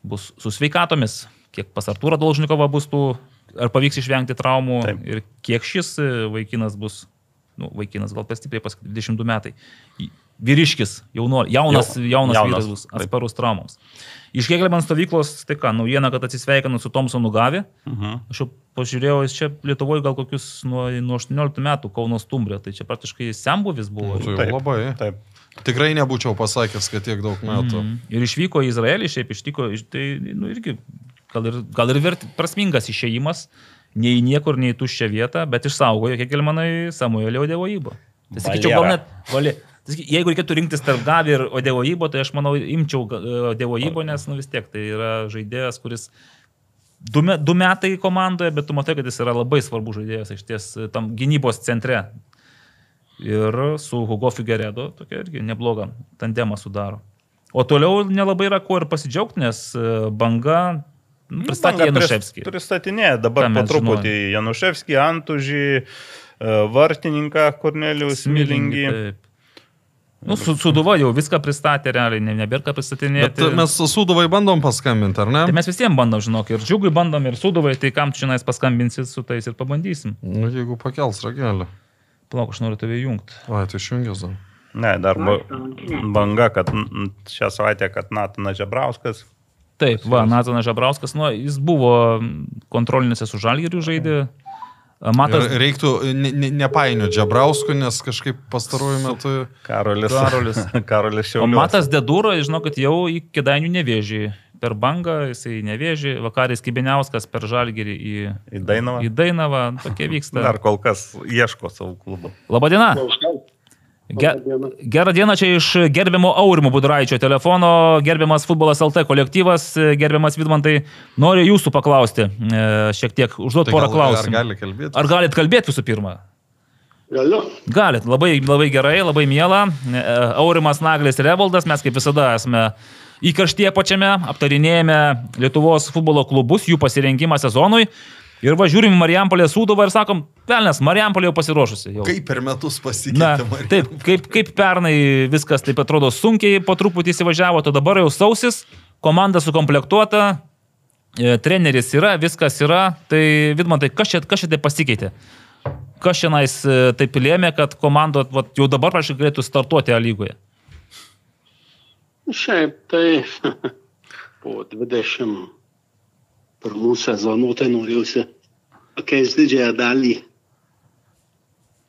bus su sveikatomis, kiek pas Artūrą Dolžnikovą bus tų, ar pavyks išvengti traumų Taip. ir kiek šis e, vaikinas bus, nu, vaikinas gal per stipriai pas 22 metai, vyriškis, jauno, jaunas, Jau- jaunas, jaunas, vyras bus atsparus traumoms. Iš Kegelman stovyklos, tai ką, naujiena, kad atsisveikinu su Tomsonu Gavi. Mhm. Aš jau pažiūrėjau, jis čia Lietuvoje gal kokius nuo, nuo 18 metų Kauno stumbrė, tai čia praktiškai sembuvis buvo. tai Taip. jau labai. Taip. Tikrai nebūčiau pasakęs, kad tiek daug metų. Mm. Mhm. Ir išvyko į Izraelį, šiaip ištiko, iš- tai nu, irgi gal ir, gal ir vert, prasmingas išėjimas, nei niekur, nei į tuščią vietą, bet išsaugojo, kiek ir manai, Samuelio Odevojibo. Tai sakyčiau, gal net, saky- jeigu reikėtų rinktis tarp Gavi ir Odevojibo, tai aš manau, imčiau Odevojibo, nes, nu vis tiek, tai yra žaidėjas, kuris du, me, du metai komandoje, bet tu matai, kad jis yra labai svarbus žaidėjas iš ties tam gynybos centre. Ir su Hugo Figueredo tokia irgi nebloga tandemą sudaro. O toliau nelabai yra kuo ir pasidžiaugti, nes e, banga nu, pristatė Banga pris- Januševskį. Pristatinėja dabar po truputį Januševskį, Antužį, e, Vartininką, Kornelijus Milingį. Taip. Nu, su, suduva jau viską pristatė realiai, ne, nebėra ką Bet pristatinėti. mes suduvai bandom paskambinti, ar ne? Tai mes visiems bandom, žinok, ir džiugui bandom, ir suduvai, tai kam tu šiandien paskambinsit su tais ir pabandysim. Nu, jeigu pakels ragelį. Palauk, aš noriu tave jungti. O, tai išjungęs. Ne, dar ba- banga, kad šią savaitę, kad Natanas Žebrauskas. Taip, va, Natanas Žabrauskas, nu, jis buvo kontrolinėse su Žalgiriu žaidė. Matas reiktų ne- ne- nepainioti Džabrauskų, nes kažkaip pastaruoju metu... Karolis. Karolis. [LAUGHS] Karolis O Šiaulius. Matas Dedūra, žinokit, jau į Kedainių nevėžį. Per bangą jisai nevėžį, vakaris Kibiniauskas per Žalgirį į, Į Dainavą. į Dainavą. Tokie vyksta. Dar kol kas ieško savo klubo. Labadiena. Ge, gerą dieną čia iš gerbiamo Aurimo Budraičio telefono, gerbiamas futbolas LT kolektyvas, gerbiamas Vidmantai, noriu jūsų paklausti, e, šiek tiek užduoti Tai porą gal- klausimų. Ar gali kalbėti? Ar galit kalbėti visų pirma? Galiu. Galit, labai, labai gerai, labai miela. E, Aurimas Naglis ir Revaldas, mes kaip visada esame įkarštie pačiame, aptarinėjame Lietuvos futbolo klubus, jų pasirengimą sezonui. Ir važiuorim į Marijampolę Sūduvą ir sakom, pelnės, Marijampolė jau pasiruošusi. Jau. Kaip per metus pasikeitė Marija? taip, kaip, kaip pernai viskas taip atrodo sunkiai, po truputį įsivažiavo, to dabar jau sausis, komanda sukomplektuota, e, treneris yra, viskas yra, tai Vidmantai, kas čia, kas čia taip pasikeitė? Kas šiandien taip lėmė, kad komanda vat, jau dabar prašau galėtų startuoti A lygoje? Šiaip tai [LAUGHS] po 21 sezonų tai norėjausi pakeisti didžiąją dalį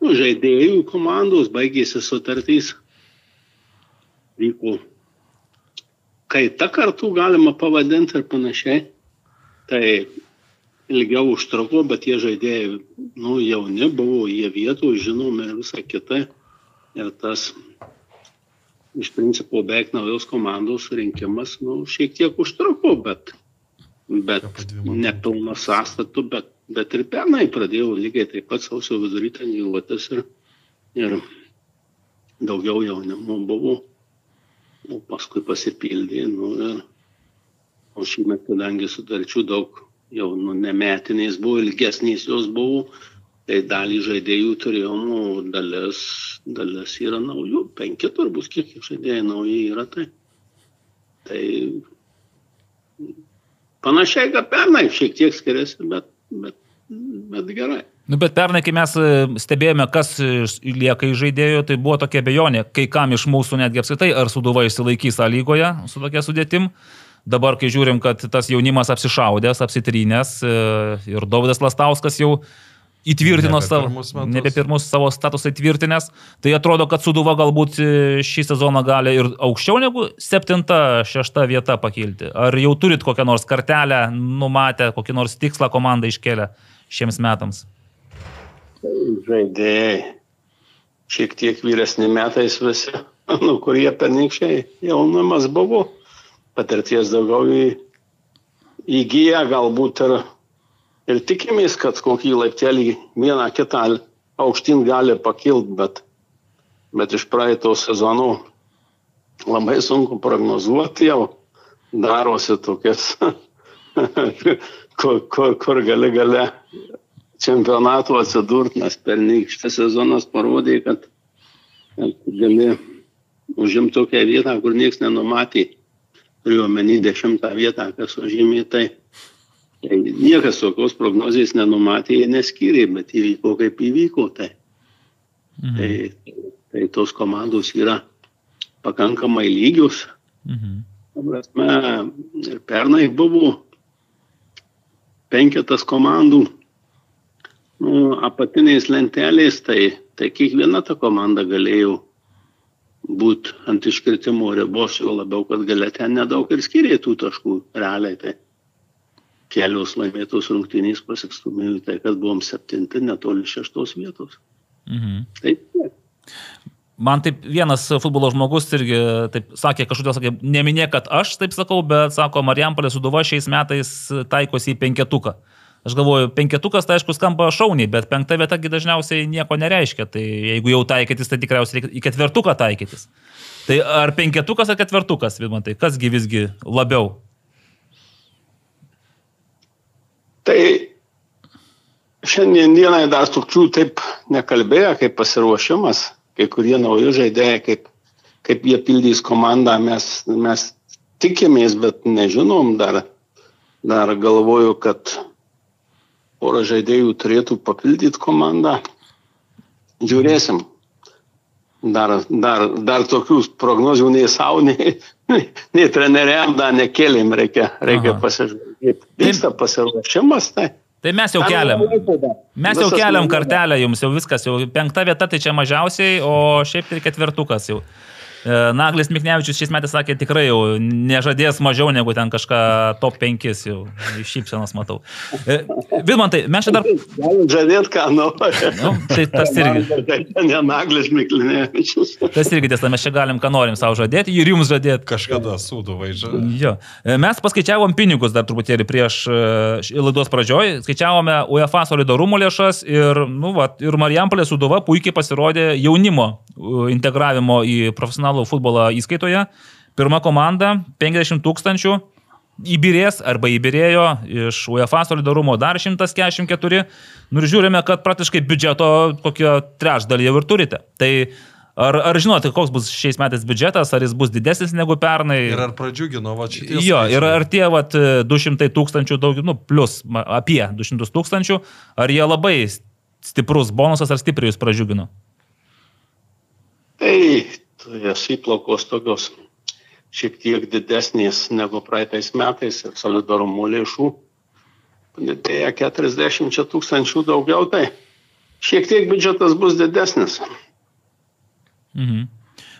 nu, žaidėjų komandos, baigėsi sutartys, vyko kaita kartu galima pavadinti ir panašiai. Tai ilgiau užtruko, bet tie žaidėjai, nu, jauni buvo, jie vietų, žinomi ir visa kita. Ir tas iš principo beveik naujos komandos rinkimas, nu, šiek tiek užtruko, bet, bet nepilno sąstatų, bet, bet ir pernai pradėjau lygiai taip pat sausio vidury treniruotis ir, ir daugiau jaunimo buvo, o paskui pasipildė, nu, ir, o šįmet, kadangi sutarčių daug jau nu, nemetinės buvo, ilgesnės jos buvo, tai dalį žaidėjų turėjom, o dalis, dalis yra naujų, penki turbūt, kiek žaidėjai nauji yra, tai, tai panašiai, kad pernai šiek tiek skiriasi, bet, bet, bet gerai. Nu, bet pernai, kai mes e, stebėjome, kas e, lieka iš žaidėjų, tai buvo tokia bejonė, kai kam iš mūsų netgi apskritai, ar Suduva išsilaikys A lygoje su tokia sudėtim. Dabar, kai žiūrim, kad tas jaunimas apsišaudęs, apsitrynęs e, ir Dovydas Lastauskas jau įtvirtino Nebe savo, pirmus metus. nebe pirmus savo statusą įtvirtinęs, tai atrodo, kad Suduva galbūt e, šį sezoną gali ir aukščiau negu septinta, šešta vieta pakilti. Ar jau turit kokią nors kartelę numatę, kokį nors tikslą komandą iškelę šiems metams? Žaidėjai šiek tiek vyresni metais visi, [LAUGHS] nu, kurie pernykščiai jaunimas buvo, patirties daugiau į- įgyja galbūt ir, ir tikimės, kad kokį laiptelį vieną kitą aukštyn gali pakilti, bet, bet iš praeito sezono labai sunku prognozuoti jau, darosi tokias, [LAUGHS] kur, kur, kur gali gale čempionatų atsidurti, nes pernykštis sezonas parodė, kad, kad gali užimti tokią vietą, kur niekas nenumatė. Turiu omeny dešimtą vietą, kas užėmė tai. Tai niekas tokios prognozijos nenumatė, jie neskyrė, bet įvyko kaip įvyko. Tai, Mhm. tai, tai tos komandos yra pakankamai lygios. Mhm. Prasme, ir pernai buvo penketas komandų nu, apatinės lentelės, tai, tai kiekviena ta komanda galėjo būti ant iškritimo ribos, jo labiau, kad galia ten nedaug ir skirė tų taškų realiai. Tai, kelios laimėtos rungtynės pasikstumėjo į tai, kad buvom septinti, netoli šeštos vietos. Mhm. Taip, Man taip vienas futbolo žmogus irgi taip sakė, kažkodėl sakė, neminė, kad aš taip sakau, bet sako, Marijampolė Suduva šiais metais taikosi į penketuką. Aš galvoju, penketukas tai aišku skamba šauniai, bet penkta vietagi dažniausiai nieko nereiškia. Tai jeigu jau taikytis, tai tikriausiai reikia į ketvertuką taikytis. Tai ar penketukas ar ketvertukas, Vidmantai, kasgi visgi labiau? Tai šiandien dienai dar tokių taip nekalbėjo, kaip pasiruošimas, kai kurie nauji žaidėjai, kaip, kaip jie pildys komandą, mes, mes tikimės, bet nežinom dar. Dar galvoju, kad porą žaidėjų turėtų papildyti komandą. Žiūrėsim. Dar, dar, dar tokių prognozių nei savo, nei, nei treneriam dar nekėlėm, reikia, reikia Aha. Pasižiūrėti. Vyksta pasiruošimas, tai. Tai mes jau keliam. Mes jau keliam kartelę jums, jau viskas, jau penkta vieta tai čia mažiausiai, o šiaip tai ketvirtukas jau. E, Naglis Miknevičius šiais metais sakė, tikrai jau nežadės mažiau negu ten kažką top 5 jau. Iš šypsenos matau. E, Vidmantai, mes čia dar... Galim žadėti, ką nori. Nu, tai tas irgi. Tai ne Naglis Miklinėvičius. Tas irgi tiesa, mes čia galim, ką norim savo žadėti ir jums žadėti. Kažkada sūdų vaidžia. Jo. E, Mes paskaičiavom pinigus dar truputėlį prieš laidos pradžioj. Skaičiavome UEFA solidarumo lėšas ir, nu, va, ir Marijampolė Sudova puikiai pasirodė jaunimo integravimo į profesionalų futbolą įskaitoje. Pirma komanda - 50 tūkstančių. Įbirės arba įbirėjo iš UEFA solidarumo dar 144. Nu ir žiūrime, kad praktiškai biudžeto kokio trečdalį jau ir turite. Tai ar, ar žinote, koks bus šiais metais biudžetas, ar jis bus didesnis negu pernai? Ir ar pradžiugino va šitie? Jo, skaičiai? ir ar tie vat, 200 tūkstančių, daug, nu, plus apie 200 tūkstančių, ar jie labai stiprus bonusas ar stipriai jūs pradžiugino? Tai jas įplaukos tokios šiek tiek didesnės negu praeitais metais ir solidarumo lėšų. Padidėja 40 tūkstančių daugiau, tai šiek tiek biudžetas bus didesnis. Mhm.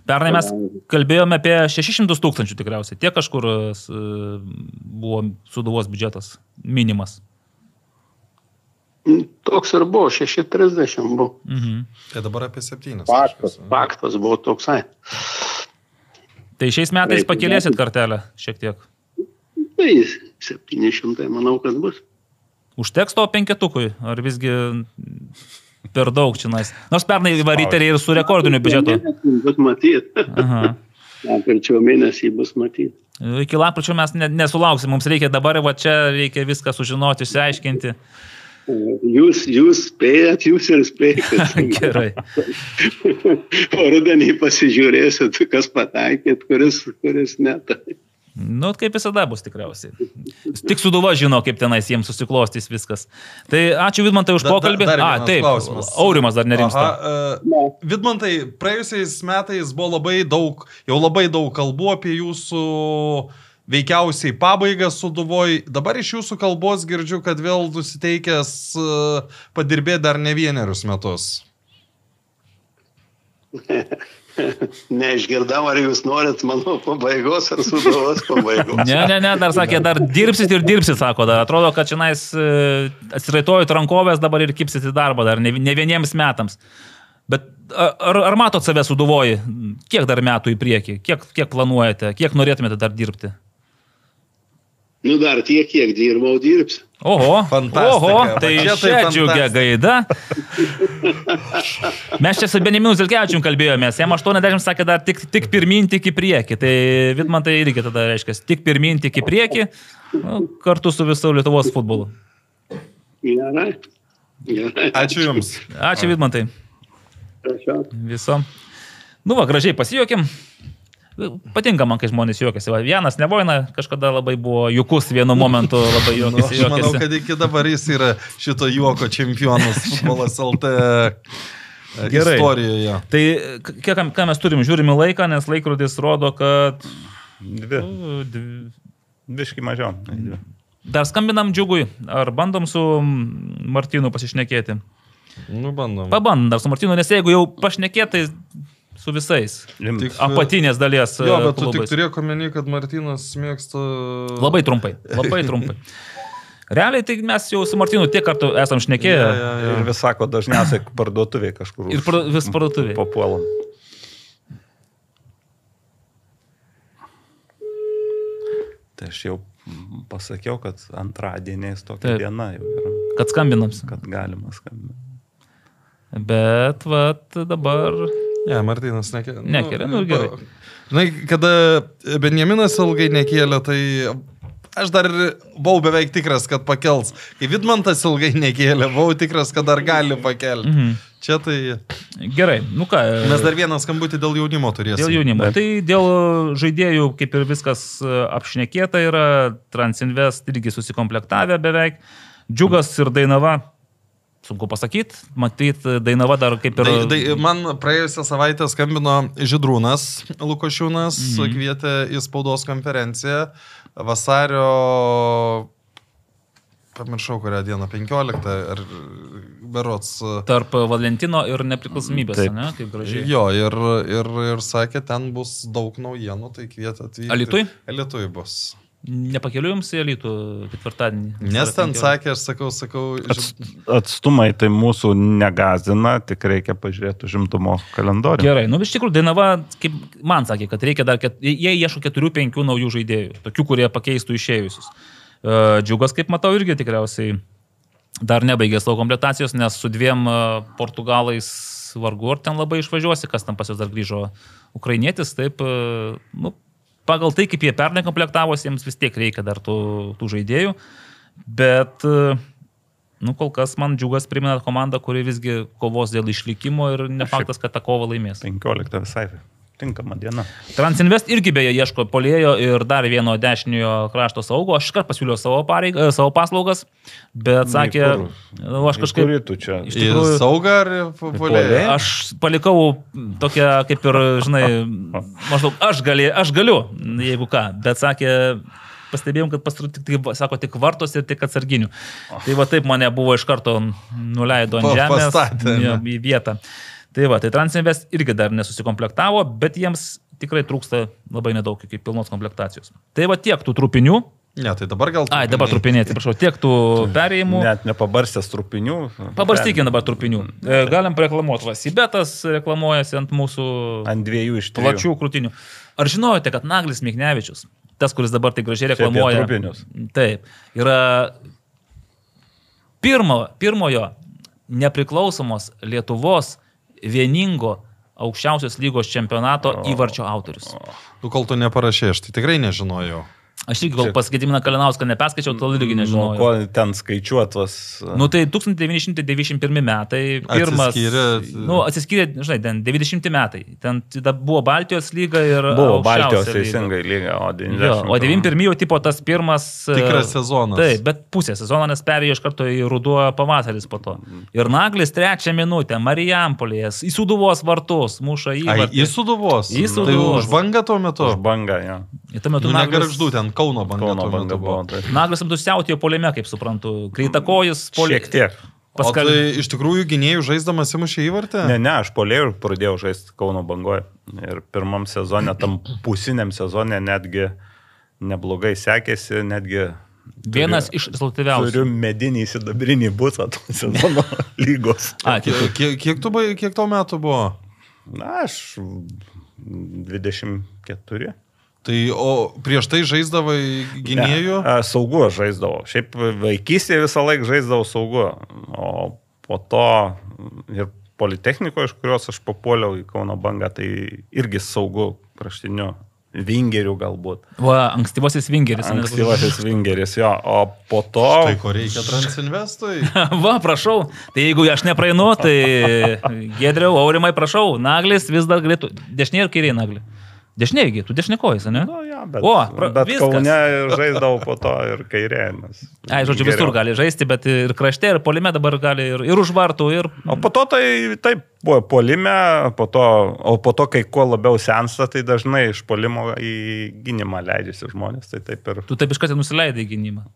Pernai mes kalbėjome apie 600 tūkstančių tikriausiai. Tiek kažkur s- buvo suduvos biudžetas minimas. Toks ir buvo, 630 buvo. Mhm. Tai dabar apie septynis. Faktas, kažkas. faktas buvo toksai. Tai šiais metais vertinti. kartelę šiek tiek. Tai 700 manau, kad bus. Užteks to penketukui, ar visgi per daug čia nais. Nors pernai varyteriai ir su rekordiniu biudžetu. Bus matyti. Aha. Lapkričio mėnesį bus matyti. Iki lapkričio mes ne, nesulauksim, mums reikia dabar, va čia reikia viską sužinoti, išsiaiškinti. Jūs, jūs spėjat, jūs ir spėjat. [LAUGHS] Gerai. [LAUGHS] o rudenį pasižiūrėsit, kas pataikėt, kuris, kuris ne. Tai. Nu, kaip visada bus tikriausiai. Tik suduva žino, kaip tenais jiems susiklostys viskas. Tai ačiū Vidmantai už Da- da- pokalbį. dar A, vienas taip. klausimas. Aurimas dar nerimsta. Aha, uh, Vidmantai, praėjusiais metais buvo labai daug, jau labai daug kalbų apie jūsų veikiausiai pabaigą suduvoj. Dabar iš jūsų kalbos girdžiu, kad vėl nusiteikęs uh, padirbėti dar ne vienerius metus. [LAUGHS] Neišgirdau, ar jūs norit mano pabaigos ar sudovos pabaigos. Ne, ne, ne, dar sakė, dar dirbsit ir dirbsit, sako, dar atrodo, kad čia nais atsiraitojot rankovės dabar ir kipsit į darbą, dar ne, ne vieniems metams. Bet ar, ar matot save suduvoji, kiek dar metų į priekį, kiek, kiek planuojate, kiek norėtumėte dar dirbti? Nu dar tiek, kiek dirbau, dirbsiu. Oho, Fantastika, oho, tai čia tai džiugia gaida. Mes čia su Beniminu Zilkevičium kalbėjomės, jam 80 sakė dar tik, tik pirmin, tik į priekį. Tai Vidmantai irgi tada reiškia, tik pirmin, tik į priekį, nu, kartu su visu Lietuvos futbolu. Gerai. Gerai. Ačiū Jums. Ačiū Vidmantai. Prašau. Visom. Nu, va, gražiai pasijuokim. Patinka man, kai žmonės juokiasi. Va, vienas nevoina, kažkada labai buvo jukus vienu momentu, labai [LAUGHS] Nu, juokiasi. aš manau, kad iki dabar jis yra šito juoko čempionas [LAUGHS] futbolas LT Gerai. istorijoje. Tai kiek, ką mes turim, žiūrime laiką, nes laikrodis rodo, kad Dvi. nu, dv- Biški mažiau. Dvi. dar skambinam džiugui, ar bandom su Martinu pasišnekėti. Nu, bandom. Pabandom dar su Martinu, nes jeigu jau pašnekėtai su visais Tik- apatinės dalies. Jo, bet tu tik klubais. turėk omeny, kad Martinas mėgsta... Labai trumpai, labai trumpai. Realiai tai mes jau su Martinu tiek kartų esam šnekėję. Ja, ja, ja. Ir vis sako, dažniausiai parduotuviai kažkur. Ir par- vis parduotuvėj. Papuolam. Tai aš jau pasakiau, kad antradieniais tokia Taip. diena jau yra, Kad skambinam. kad galima skambinti. Bet, vat, dabar. Ne, Martinas nekėlė. Nekėlė, nu ir gerai. Žinai, kada Benjaminas ilgai nekėlė, tai aš dar buvau beveik tikras, kad pakels. Kai Vidmantas ilgai nekėlė, buvau tikras, kad dar gali pakelti. Mhm. Čia tai Gerai, nu ką. mes dar vieną skambutį dėl jaunimo turėsime. Dėl jaunimo. Tai dėl žaidėjų, kaip ir viskas e, apšnekėta yra, Transinvest irgi susikomplektavę beveik. Džiugas ir Dainava, sunku pasakyti, matyt, Dainava dar kaip ir... Tai, tai man praėjusią savaitę skambino Židrūnas Lukošiūnas, mhm. kvietė į spaudos konferenciją vasario, pamiršau kurią dieną, 15 ar berots. Tarp Valentino ir nepriklausomybės, Taip. ne? Kaip gražiai. Jo, ir, ir, ir sakė, ten bus daug naujienų, tai kvietė atvykti. Alytuj? Alitui bus. Nepakeliu jums į Alytų ketvirtadienį. Nes ten 15. sakė, aš sakau, sakau, Ats- Atstumai tai mūsų negazina, tik reikia pažiūrėti užimtumo kalendorių. Gerai, nu iš tikrųjų Dainava, kaip man sakė, kad reikia dar, ket... jie ieško keturių, penkių naujų žaidėjų, tokių, kurie pakeistų išėjusius. E, Džiugas, kaip matau, irgi tikriausiai dar nebaigė savo komplektacijos, nes su dviem e, portugalais vargu ar ten labai išvažiuosi, kas tam pas juos dar grįžo ukrainietis, taip, e, nu, pagal tai, kaip jie pernai komplektavosi, jiems vis tiek reikia dar tų, tų žaidėjų, bet e, Nu, kol kas man džiugas primena komandą, kuri visgi kovos dėl išlikimo ir ne faktas, kad tą kovą laimės. 15 visai tinkama diena. Transinvest irgi beje ieško polėjo ir dar vieno dešiniojo krašto saugo. Aš iškart pasiūliau savo, pareigą, savo paslaugas, bet sakė, nu, aš kažkaip... Kuri tu čia? Iš tikrųjų, saugą ar polėją? Aš palikau tokią, kaip ir, žinai, maždaug aš, gali, aš galiu, jeigu ką, bet sakė, pastebėjom, kad pastaru tik, tik, sako, tik vartos ir tik atsarginių. Tai va taip mane buvo iš karto nuleido ant žemės pastatė, jo, ne? į vietą. Tai va, tai Transinvest irgi dar nesusikomplektavo, bet jiems tikrai trūksta labai nedaug iki pilnos komplektacijos. Tai va tiek tų trupinių. Ne, tai dabar gal... Ai, dabar trupiniai, atsiprašau, tiek tų perėjimų. Net nepabarstęs trupinių. Pabarstykime dabar trupinių. E, Galim reklamuoti. Vasibetas reklamuojasi ant mūsų Ant dviejų iš trijų. plačių krūtinių. Ar žinojote, kad Naglis Miknevičius, tas, kuris dabar tai gražiai reklamuoja. trupinius. Taip. Yra pirmo, pirmojo nepriklausomos Lietuvos vieningo aukščiausios lygos čempionato įvarčio autorius. Tu kol tu neparašė, aš tai tikrai nežinojau. Aš irgi gal pas Gediminą Kalinauską neperskaičiau, tol irgi Nuo nežinojau. ko ten skaičiuotas. Nu tai 1991 metai, pirmas. Atsiskyrė- Nu, atsiskyrė, žinai, ten 90 metai. Ten tada buvo Baltijos lyga ir... Buvo Baltijos teisingai lyga, o 90. Jo, o 91 jau tipo tas pirmas. e, Tikras sezonas. Taip, bet pusė sezono, nes perėjo iš karto į ruduo pavasaris po to. Ir Naglis trečią minutę, Marijampolės, į Suduvos vartus, muša į... Ai, į Suduvos. Į Tai Sūduvos. už bangą tuo metu. Už bangą, jo. Ir tuo metu Nu, Naglis, negarždu ten, Kauno banga. Kauno banga buvo. tai Naglis apdusiautėjo polime, kaip suprantu. Kreitakojus polime. Šiek tiek. O Paskal... tai iš tikrųjų gynėjų žaisdamas įmušė įvartį? Ne, ne, aš polėjau ir pradėjau žaisti Kauno bangoje. Ir pirmam sezone, tam pusiniam sezone netgi neblogai sekėsi, netgi... Vienas turiu- iš rezultatyviausių. Turiu medinį įsidabrinį būtą to sezono [LAUGHS] lygos. A, kiek, Kiek, kiek, kiek, tu, kiek tau metų buvo? Na, aš 24. Tai o prieš tai žaisdavai gynėjų? Ne, saugu žaisdavau. Šiaip vaikystėje visą laiką žaisdavau saugu. O po to ir Politechniko, iš kurios aš papuoliau į Kauno bangą, tai irgi saugu kraštiniu. Vingerių galbūt. va, ankstyvasis vingeris. Ankstyvasis vingeris, jo. O po to... Tai ko reikia Transinvestui? [LAUGHS] Va, prašau. Tai jeigu aš nepraeinu, tai Gedriau, Aurimai, prašau. Naglis vis dar galėtų. Dešinė ir kairė naglį. Dešinėgi, tu dešinėkojas, ne? Nu, ja, bet, O, pra- bet viskas. Kaune žaisdavau po to ir kairė. Nes Ai, žodžiu, visur geriau. gali žaisti, bet ir krašte, ir polime dabar gali, ir, ir už vartų, ir... O po to tai taip buvo polime, po to, o po to, kai kuo labiau sensta, tai dažnai iš polimo į gynimą leidžiasi žmonės. Tai taip ir... Tu taip iš karto nusileidai į gynimą.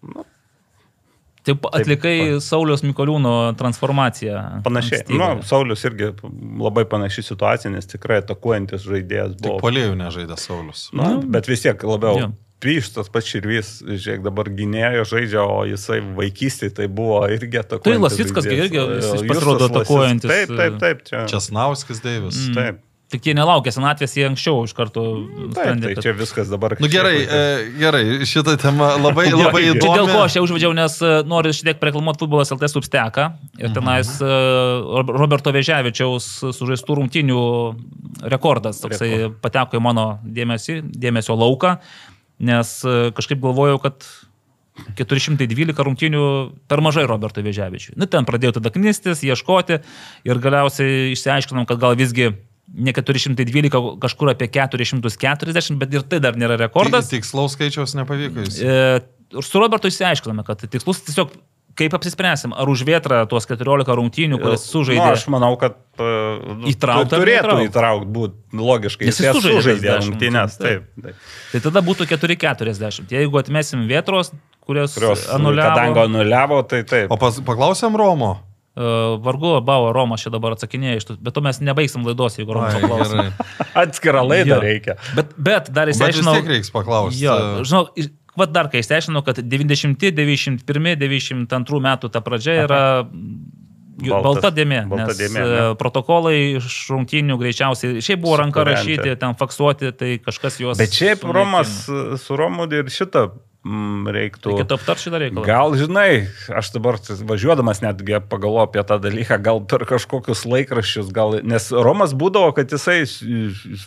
Taip atlikai Saulius Mikoliūno transformaciją. Panašiai. Nu, Saulis irgi labai panaši situacija, nes tikrai atakuojantis žaidėjas Tik buvo. polėjų nežaidė Saulis. Nu, bet vis tiek labiau Jo. Pyš tas pats širvys, žiūrėk, dabar gynėjo žaidžia, o jisai vaikystėje tai buvo irgi toks. Tai Lasitskas gi irgi, jis pasirodo atakuojantis. Taip, taip, taip. Čia. Česnauskis Deivis. Mm. Taip. Tik jie nelaukia senatvės, jie anksčiau iš karto Taip, tai čia viskas dabar. Nu gerai, e, gerai, šitą temą labai, labai Čia įdomi. dėl ko aš čia užvedžiau, nes e, noriu šiek tiek reklamuoti futbolas LT substeką ir tenais e, Roberto Veževičiaus sužaistų rungtinių rekordas toksai pateko į mano dėmesį, dėmesio lauką, nes e, kažkaip galvojau, kad 412 rungtinių per mažai Roberto Veževičiui. Nu, ten pradėjau tada knistis, ieškoti ir galiausiai išsiaiškinom, kad gal visgi ne 412, kažkur apie 440, bet ir tai dar nėra rekordas. Tik- Tikslaus skaičiaus nepavyko. E, ir su Robertu išsiaiškinome, kad tikslus tiesiog kaip apsispręsim, ar už vietrą tuos 14 rungtynių, kurias Nu, sužaidė. aš manau, kad uh, Įtraukt turėtų įtraukti, būti logiškai. Nes jis Jis sužaidė sužaidė 10, rungtynės, taip. taip. taip. Tai tada būtų 440. Jeigu atmesim vietros, kurios, Kurios anuliavo, Kadangi anuliavo, tai taip. O pas, paklausėm Romo. Uh, vargu, Bavo Romas čia dabar atsakinėja iš tų, bet to mes nebaigsim laidos, jeigu Romas gerai. [LAUGHS] Atskirą laidą Jo. reikia. Bet, bet dar Bet vis įsiaiškinau. tiek reiks paklausti. Jo, žinau, iš- vad dar kai išsiaiškinau, kad 90, 91, 92 metų ta pradžia yra ju- Baltas- balta dėmė. balta nes, dėmė, e, ne? protokolai iš rungtynių greičiausiai, šiaip buvo ranka rašyti, ten faksuoti, tai kažkas juos. Bet šiaip sunaikino. Romas su Romu ir šitą mm, reiktų. Reikėtų aptarti šitą reikalą. Gal žinai, aš dabar važiuodamas netgi pagalvoju apie tą dalyką, gal per kažkokius laikraščius, gal, nes Romas būdavo, kad jisai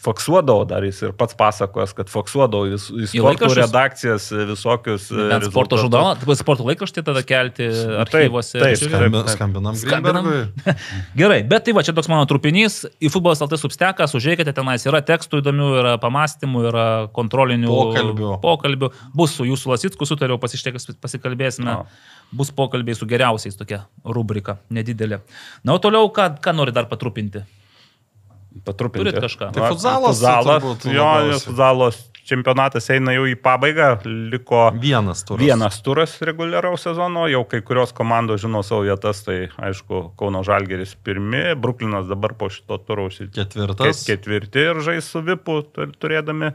faksuodavo dar, jis ir pats pasakos, kad faksuodavo į, į sporto redakcijas visokius. Bent sporto žurnalą, taip, sporto laikraštį tada kelti archyvuose. taip, žiūrėti. taip. Skambi- Skambinam Skambinam. [LAUGHS] Gerai, bet tai va, čia toks mano trupinys. Į futbolas LT substekas, užžiūrėkite, tenais yra tekstų įdomių, yra pamastymų, yra kontrolinių Pokalbių. pokalbių. Bus su jūsų Lasitsku sutariau, pasištėkęs pasikalbėsime. O. Bus pokalbiai su geriausiais tokia rubrika, nedidelė. Na, o toliau, ką, ką nori dar patrupinti? Patrupinti. Turit kažką? Tai futsalas Futsalas, jo, futsalos čempionatas eina jau į pabaigą, liko Vienas turas. vienas turas reguliaraus sezono, jau kai kurios komandos žino savo vietas, tai aišku, Kauno Žalgeris pirmi, Bruklinas dabar po šito turo užsit- Ketvirtas. Ket- Ketvirti ir žais su Vipu, tur- turėdami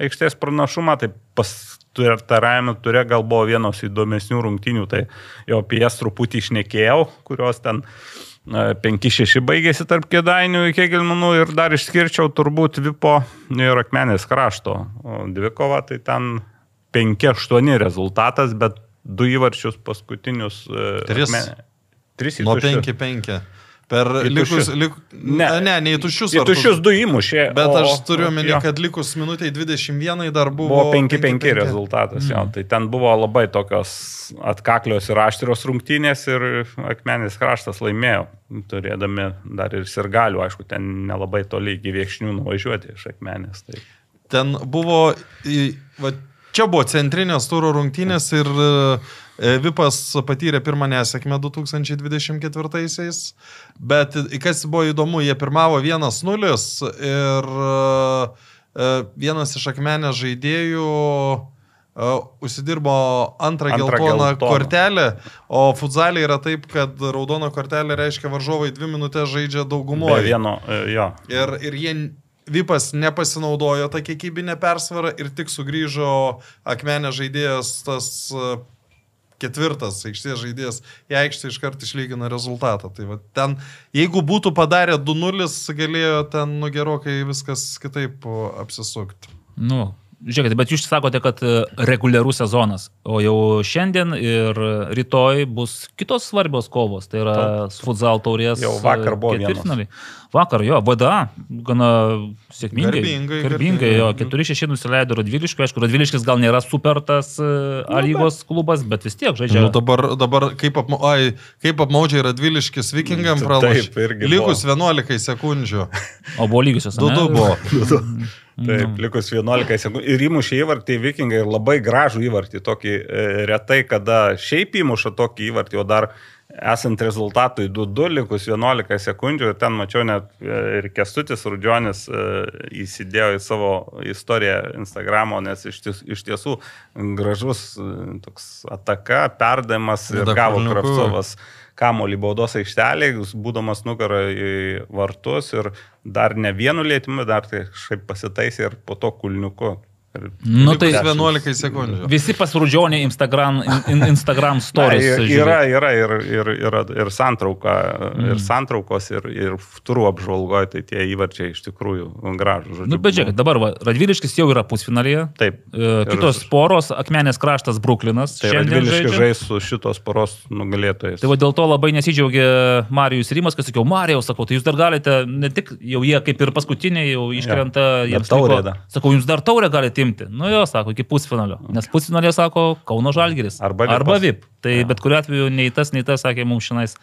aikštės pranašumą. Tai pastarajame turė gal buvo vienos įdomesnių rungtynių, tai jau apie jas truputį išnekėjau, kurios ten na, 5-6 baigėsi tarp kėdainių iki Gelminų ir dar išskirčiau turbūt Vipo ir Akmenės krašto. Dvikova tai ten 5-8 rezultatas, bet du įvarčius paskutinius. e, Tris. Akmenė- Tris Nuo įvarčius. 5-5. Per likus. Lik... Ne. Ne, ne, į tuščius. Į tuščius du įmušė. Bet o- aš turiu omeny, kad likus minutiai 21 dar buvo. Buvo 5-5 rezultatas, mm. jo. Tai ten buvo labai tokios atkaklios ir aštrios rungtynės ir Akmenis kraštas laimėjo, turėdami dar ir sirgalių, aišku, ten nelabai toli iki viekšnių nuvažiuoti iš Akmenės. Tai. Ten buvo, į- va, čia buvo centrinės turo rungtynės ir e, Vipas patyrė pirmą nesėkmę 2024-aisiais, bet kas buvo įdomu, jie pirmavo 1-0 ir e, vienas iš akmenės žaidėjų e, užsidirbo antrą, Antrą geltoną geltoną. kortelę, o futzalė yra taip, kad raudona kortelė reiškia varžovai dvi minutės žaidžia daugumoje. vieno, e, jo. Ir, ir jie Vipas nepasinaudojo tą kiekybinę persvarą ir tik sugrįžo akmenė žaidėjas, tas e, ketvirtas aikštės žaidėjas, į aikštę iškart išlygina rezultatą. Tai va, ten, jeigu būtų padarę 2-0, galėjo ten nu, gerokai viskas kitaip apsisukti. Nu, žiūrėkite, bet jūs sakote, kad e, reguliarus sezonas, o jau šiandien ir rytoj bus kitos svarbios kovos, tai yra futsal taurės. Jau vakar e, buvo ketvirtfinaliai. Vakar jo, VDA, gana sėkmingai. Garbingai, Garbingai, jo, garbingai. 4-6 nusileido Radviliškiui, aišku, Radviliškis gal nėra super tas e, A lygos klubas, bet vis tiek žaidžia. Nu, dabar, dabar kaip, apma, ai, kaip apmaudžiai Radviliškis vikingam Taip, irgi Likus 11 sekundžių. O buvo lygiosios. ane? 2-2 buvo. [LAUGHS] Taip, likus 11 sekundžių. Ir įmušė įvartį vikingai ir labai gražų įvartį. Tokį retai, kada šiaip įmuša tokį įvartį, o dar esant rezultatui 2-2, likus 11 sekundžių. Ten mačiau net e, ir Kestutis Rudžionis e, įsidėjo į savo istoriją Instagramo, nes iš, ties, iš tiesų gražus e, toks ataka, perdavimas ir gavo. Kravcovas kamolį baudos aikštelėje, būdamas nugarą į vartus ir dar ne vienu lėtimu, dar tai kažkaip pasitaisė ir po to kulniuku Nu, tai- likus 11 sekundžių. Visi pasirūdžionė Instagram, in, Instagram Na, stories. ir- žiūri. yra, yra ir, ir, yra ir santrauka, Mm. ir santraukos, ir, ir turų apžvalgoje, tai tie įvarčiai iš tikrųjų gražų. Žodžiu, Nu, bet žiūrėk, dabar va, Radviliškis jau yra pusfinalėje. Taip. E, Kitos Ir- poros, Akmenės kraštas Bruklinas. Tai Radviliškis žais su šitos poros nugalėtojais. Tai va dėl to labai nesidžiaugia Marijus Rimas, kai sakiau, Marijau, sakau, tai jūs dar galite, ne tik jau jie kaip ir paskutiniai jau iškrenta, Ja, jiems dar. Sakau, jums dar taurę galite imti. Nu jo, sako, iki pusfinalio. Nes pusfinalė sako Kauno Žalgiris. Arba Arba Vipas. VIP. Tai ja. bet kuriu atveju nei tas, nei tas, sakė mums šiandien.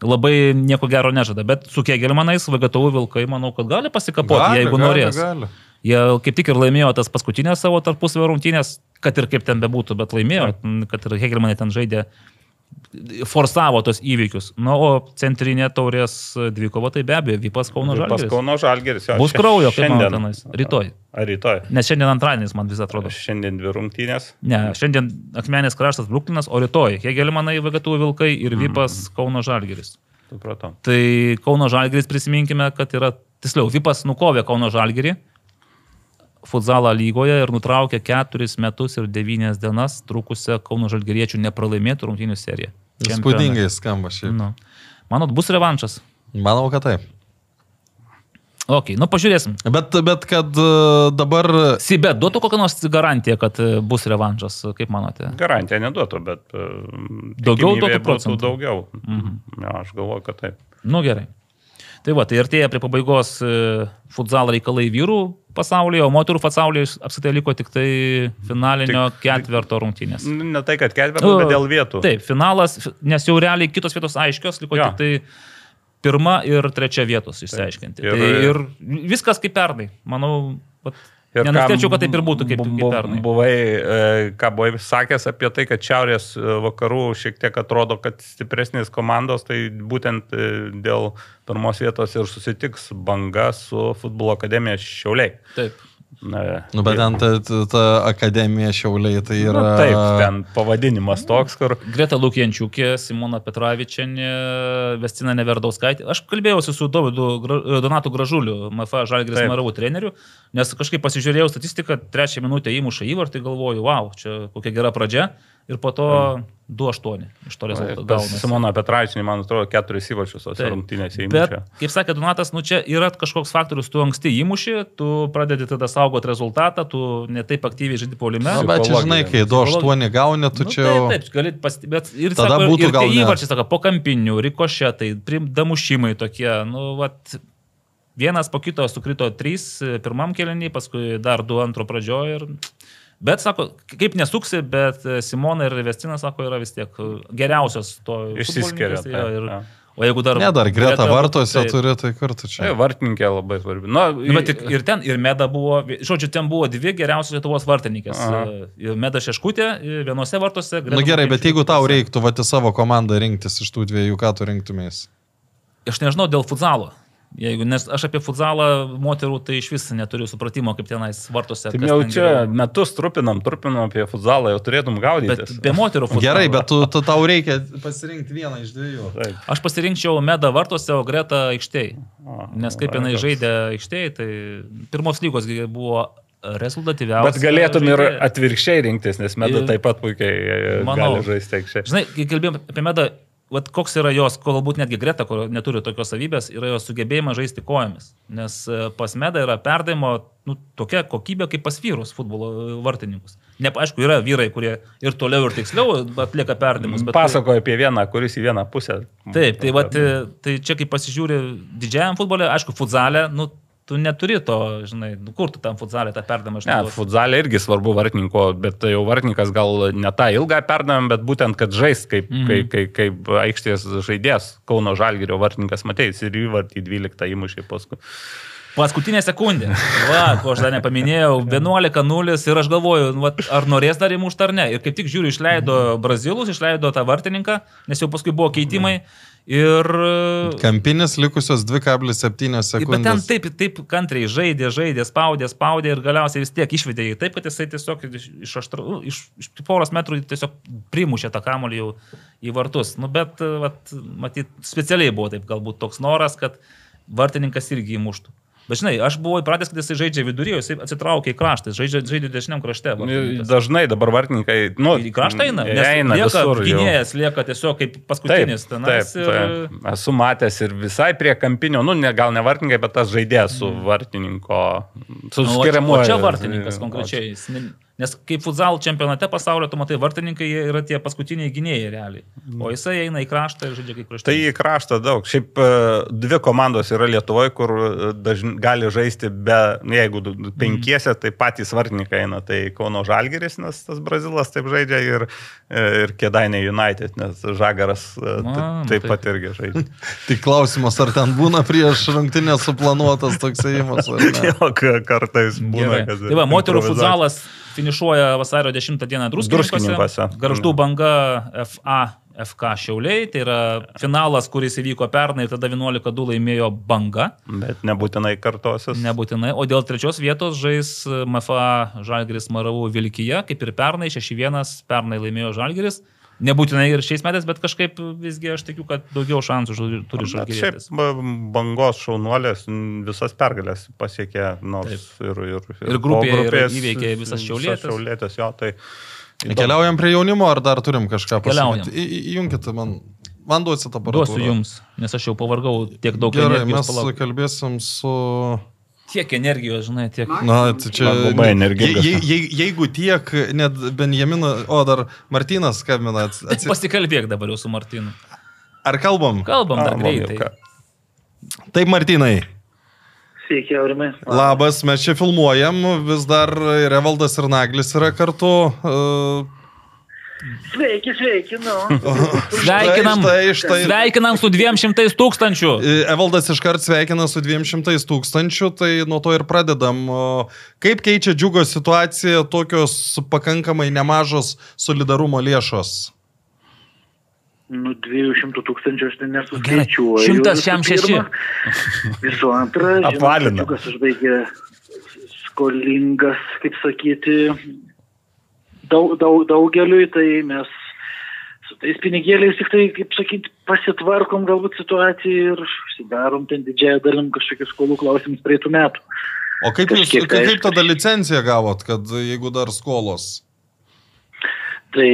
Labai nieko gero nežada, bet su Kegelmanais VGTU Vilkai, manau, kad gali pasikapoti, jeigu norės. Gali. Jie kaip tik ir laimėjo tas paskutinės savo tarpusavio rungtynės, kad ir kaip ten bebūtų, bet laimėjo, kad ir Hegelmanai ten žaidė, forsavo tos įvykius. Na, o centrinė taurės dvikova, tai be abejo, Vypas Kauno Pas Žalgiris. Kauno Žalgeris. jo, Bus kraujo, šiandien. tenais. Rytoj. Ar rytoj? Nes šiandien antradienis man vis atrodo. Šiandien dvi rungtynės. Ne, šiandien Akmenės kraštas Bruklinas, o rytoj Hegelmanai VGTU Vilkai ir Vypas Kauno Žalgiris. Supratau. Tai Kauno Žalgiris prisiminkime, kad yra, tiksliau, Vypas nukovė Kauno Žalgirį futzalą lygoje ir nutraukė keturis metus ir devynias dienas trukusią Kauno Žalgiriečių nepralaimėtų rungtynių seriją. Spūdingai skamba šiaip. Nu. Manot, bus revanšas? Manau, kad taip. Ok, nu pažiūrėsim. Bet, bet kad e, dabar Sibet, duotų kokią nors garantiją, kad e, bus revanšas, kaip manote? Garantiją neduotų, bet... e, Daugiau duotų procentų? Daugiau. Mhm. Ja, aš galvoju, kad taip. Nu gerai. Tai va, tai artėja prie pabaigos e, futzalo reikalai vyrų pasaulyje, o moterų pasaulyje apskritai liko tik tai finalinio Tik- ketverto rungtynės. Ne tai, kad ketvirtas, bet dėl vietų. Taip, finalas, nes jau realiai kitos vietos aiškios, liko Jo. tik tai pirma ir trečia vietos išsiaiškinti. Ir- tai ir viskas kaip pernai. Manau, vat, nenustėčiau, kad taip ir būtų kaip, kaip pernai. Buvai, e, ką buvai sakęs apie tai, kad šiaurės e, vakarų šiek tiek atrodo, kad stipresnės komandos, tai būtent e, dėl pirmos vietos ir susitiks banga su futbolo akademija Šiauliai. Taip. Na, Nu, bet ten ta, ta, ta akademija šiauliai tai yra... Na, taip, ten pavadinimas toks, kur Greta Lukienčiukė, Simona Petravičianė, Vestina Neverdauskaitė. Aš kalbėjausi su Dovydu Donatu Gražuliu, MFA Žalgris. Maravų treneriu, nes kažkaip pasižiūrėjau statistiką, trečią minutę įmuša įvartį, galvoju, wow, čia kokia gera pradžia. Ir po to 2-8 iš to rezultato. Simona Petraičinė, man atrodo, keturis įvarčius tose rungtynėse Bet, įmušė. kaip sakė Donatas, nu čia yra kažkoks faktorius, tu anksti įmuši, tu pradedi tada saugoti rezultatą, tu netaip aktyviai žaidži polime. Na, bet čia žinai, kai 2-8 gauni, tu Nu, čia jau... Taip, taip, gali pastebėti. Ir, Tada sako, būtų gal įvarčiai, sako, po kampinių, rikošetai, damušimai tokie, nu, vat, vienas po kito sukrito trys e, pirmam kelinį, paskui dar du antro pradžioje. Ir... Bet, sako, kaip nesuksi, bet e, Simona ir Vestinas, sako, yra vis tiek e, geriausios to. Išsiskiria, taip, ir, jo. o jeigu dar... Ne, dar greta vartuose taip. turi, tai kur tu Tai čia? vartininkė labai svarbi. Na, Nu, bet tik ir ten, ir Meda buvo, žodžiu, ten buvo dvi geriausios Lietuvos vartininkės. Aha. E, Meda Šeškutė vienose vartuose. Na Greta nu, gerai, bet jeigu tau reiktų vati savo komandą rinktis iš tų dviejų, ką tu rinktumės? Aš nežinau dėl futzalo. Jeigu, nes aš apie futzalą moterų tai iš vis neturiu supratimo, kaip tenais vartose. Tai jau čia geriau. metus trupinam, trupinam apie futzalą, jau turėtum gaudyti. Bet be moterų futzalo. Gerai, bet tu, tu, tau reikia pasirinkti vieną iš dviejų. Taip. Aš pasirinkčiau Medą vartuose, o Greta aikštėje. Nes kaip jinai žaidė aikštėje, tai pirmos lygos buvo rezultatyviausia. Bet galėtum ir atvirkščiai rinktis, nes Meda Ir- taip pat puikiai e, Manau. gali žaisti aikščiai. Žinai, kai kalbėjom apie Medą, vat koks yra jos, galbūt netgi Greta, kur neturi tokios savybės, yra jos sugebėjimas žaisti kojomis. Nes e, pas Medą yra perdavimo nu, tokia kokybė kaip pas vyrus futbolo e, vartininkus. Ne, aišku, yra vyrai, kurie ir toliau, ir tiksliau atlieka perdavimus. Pasakoju apie vieną, kuris į vieną pusę. Taip, tai, vat, e, tai čia kaip pasižiūri didžiajam futbolė, aišku, futzalė, nu, tu neturi to, žinai, nu, kur tu tam futzalė tą perdamą Ne, išnaudosi. futzalė irgi svarbu vartininko, bet tai jau vartininkas gal ne tą ilgą perdavėm, bet būtent, kad žais kaip, mm Mhm. kaip, kaip, kaip aikštės žaidėjas, Kauno Žalgirio vartininkas, matėjai, ir įvartį 12 įmušė paskui. Paskutinė sekundė. Va, ko aš dar nepaminėjau, [LAUGHS] 11-0 ir aš galvoju, nu, vat, ar norės dar įmušti ar ne. Ir kaip tik žiūriu, išleido Brazilus, išleido tą vartininką, nes jau paskui buvo keitimai. Ir, Kampinis likusios 2,7 bet ten sekundės. taip, taip kantriai žaidė, žaidė, spaudė, spaudė ir galiausiai vis tiek išvedė jį taip, kad jisai tiesiog iš, iš, aštra, iš, iš poros metrų tiesiog primušė tą kamolį jau į vartus. Nu, bet, vat, matyt, specialiai buvo taip galbūt toks noras, kad vartininkas irgi įmuštų. Bet žinai, aš buvau įpratęs, kad jisai žaidžia viduryje, jisai atsitraukia į kraštą, žaidžia, žaidžia dešiniam krašte. vartininkas. Dažnai dabar vartininkai, nu, į kraštą eina, nes eina lieka visur. gynėjas, lieka tiesiog kaip paskutinis. Taip, tenais taip, ir- taip. Esu matęs ir visai prie kampinio, nu, ne, gal ne vartininkai, bet tas žaidėjas su vartininko, su Nu, o čia- skiriamu. O čia vartininkas konkrečiai. jis ne- Nes kaip futsal čempionate pasaulio, tu matai, vartininkai yra tie paskutiniai gynėjai realiai. O jisai eina į kraštą ir žaidžia kaip kraštas. Tai į kraštą daug. Šiaip e, dvi komandos yra Lietuvoje, kur dažn, gali žaisti be, nu, jeigu du- penkiese, tai patys vartininkai eina. Tai Kauno Žalgeris, nes tas Brazilas taip žaidžia ir, e, ir Kedainė United, nes Žagaras e, ta- nu taip tai- pat irgi žaidžia. [LAUGHS] [LAUGHS] Tik klausimas, ar ten būna prieš rungtinę suplanuotas toks įimas ar ne. Jo, ka- kartais būna, Gerai. kad... Tai va, moterų futsalas finišuoja vasario 10 dieną. Druskininkuose. Garždų banga FA. FK Šiauliai, tai yra finalas, kuris įvyko pernai ir tada 11-2 laimėjo banga, Bet nebūtinai kartosis. nebūtinai, o dėl trečios vietos žais MFA Žalgiris Maravų Vilkyje, kaip ir pernai, 6-1 pernai laimėjo Žalgiris, nebūtinai ir šiais metais, bet kažkaip visgi aš tikiu, kad daugiau šansų turi Bet Šiaip bangos šaunuolės visas pergalės pasiekė, nors ir, ir, Ir po grupėje ir grupės įveikė visas Šiaulietes. Šiaulėtės, jo, tai... Keliaujam prie jaunimo, ar dar turim kažką Keliaujam. pasakyti? Į- į- Įjunkit man. Man duosit aparatūrą. Duosiu jums, nes aš jau pavargau tiek daug Gerai, mes palauk. kalbėsim su... Tiek energijos, žinai, tiek. Na, tai čia... Labai energingas. Je, je, jeigu tiek, net Benjaminas, o dar Martinas skambina. ats- atsi- Pasikalbėk dabar jau su Martinu. Ar kalbam? Kalbam dar greitai. Taip, Martinai. Sveiki, Aurimai. Labas, mes čia filmuojam, vis dar ir Evaldas ir Naglis yra kartu. Uh, Sveiki, sveiki, nu. [LAUGHS] Sveikinam, Štai, štai, štai. sveikinam su 200 tūkstančių. E, Evaldas iškart sveikina su 200 tūkstančių, tai nuo to ir pradedam. Kaip keičia džiugo situaciją tokios pakankamai nemažos solidarumo lėšos? Nu, 200 tūkstančių aš ten nesuskaičiuoju. šimtas visų šiam šeši. Visų antra, Apvalina. Kas užbaigė skolingas, kaip sakyti, daug, daug, daugeliui, tai mes su tais pinigėliais tik tai, kaip sakyti, pasitvarkom galbūt situaciją ir užsidarom ten didžiąją dalim kažkokius skolų klausimus praeitų metų. O kaip, jūs, Kažkiek, kaip aišku. tada licenciją gavot, kad jeigu dar skolos? Tai,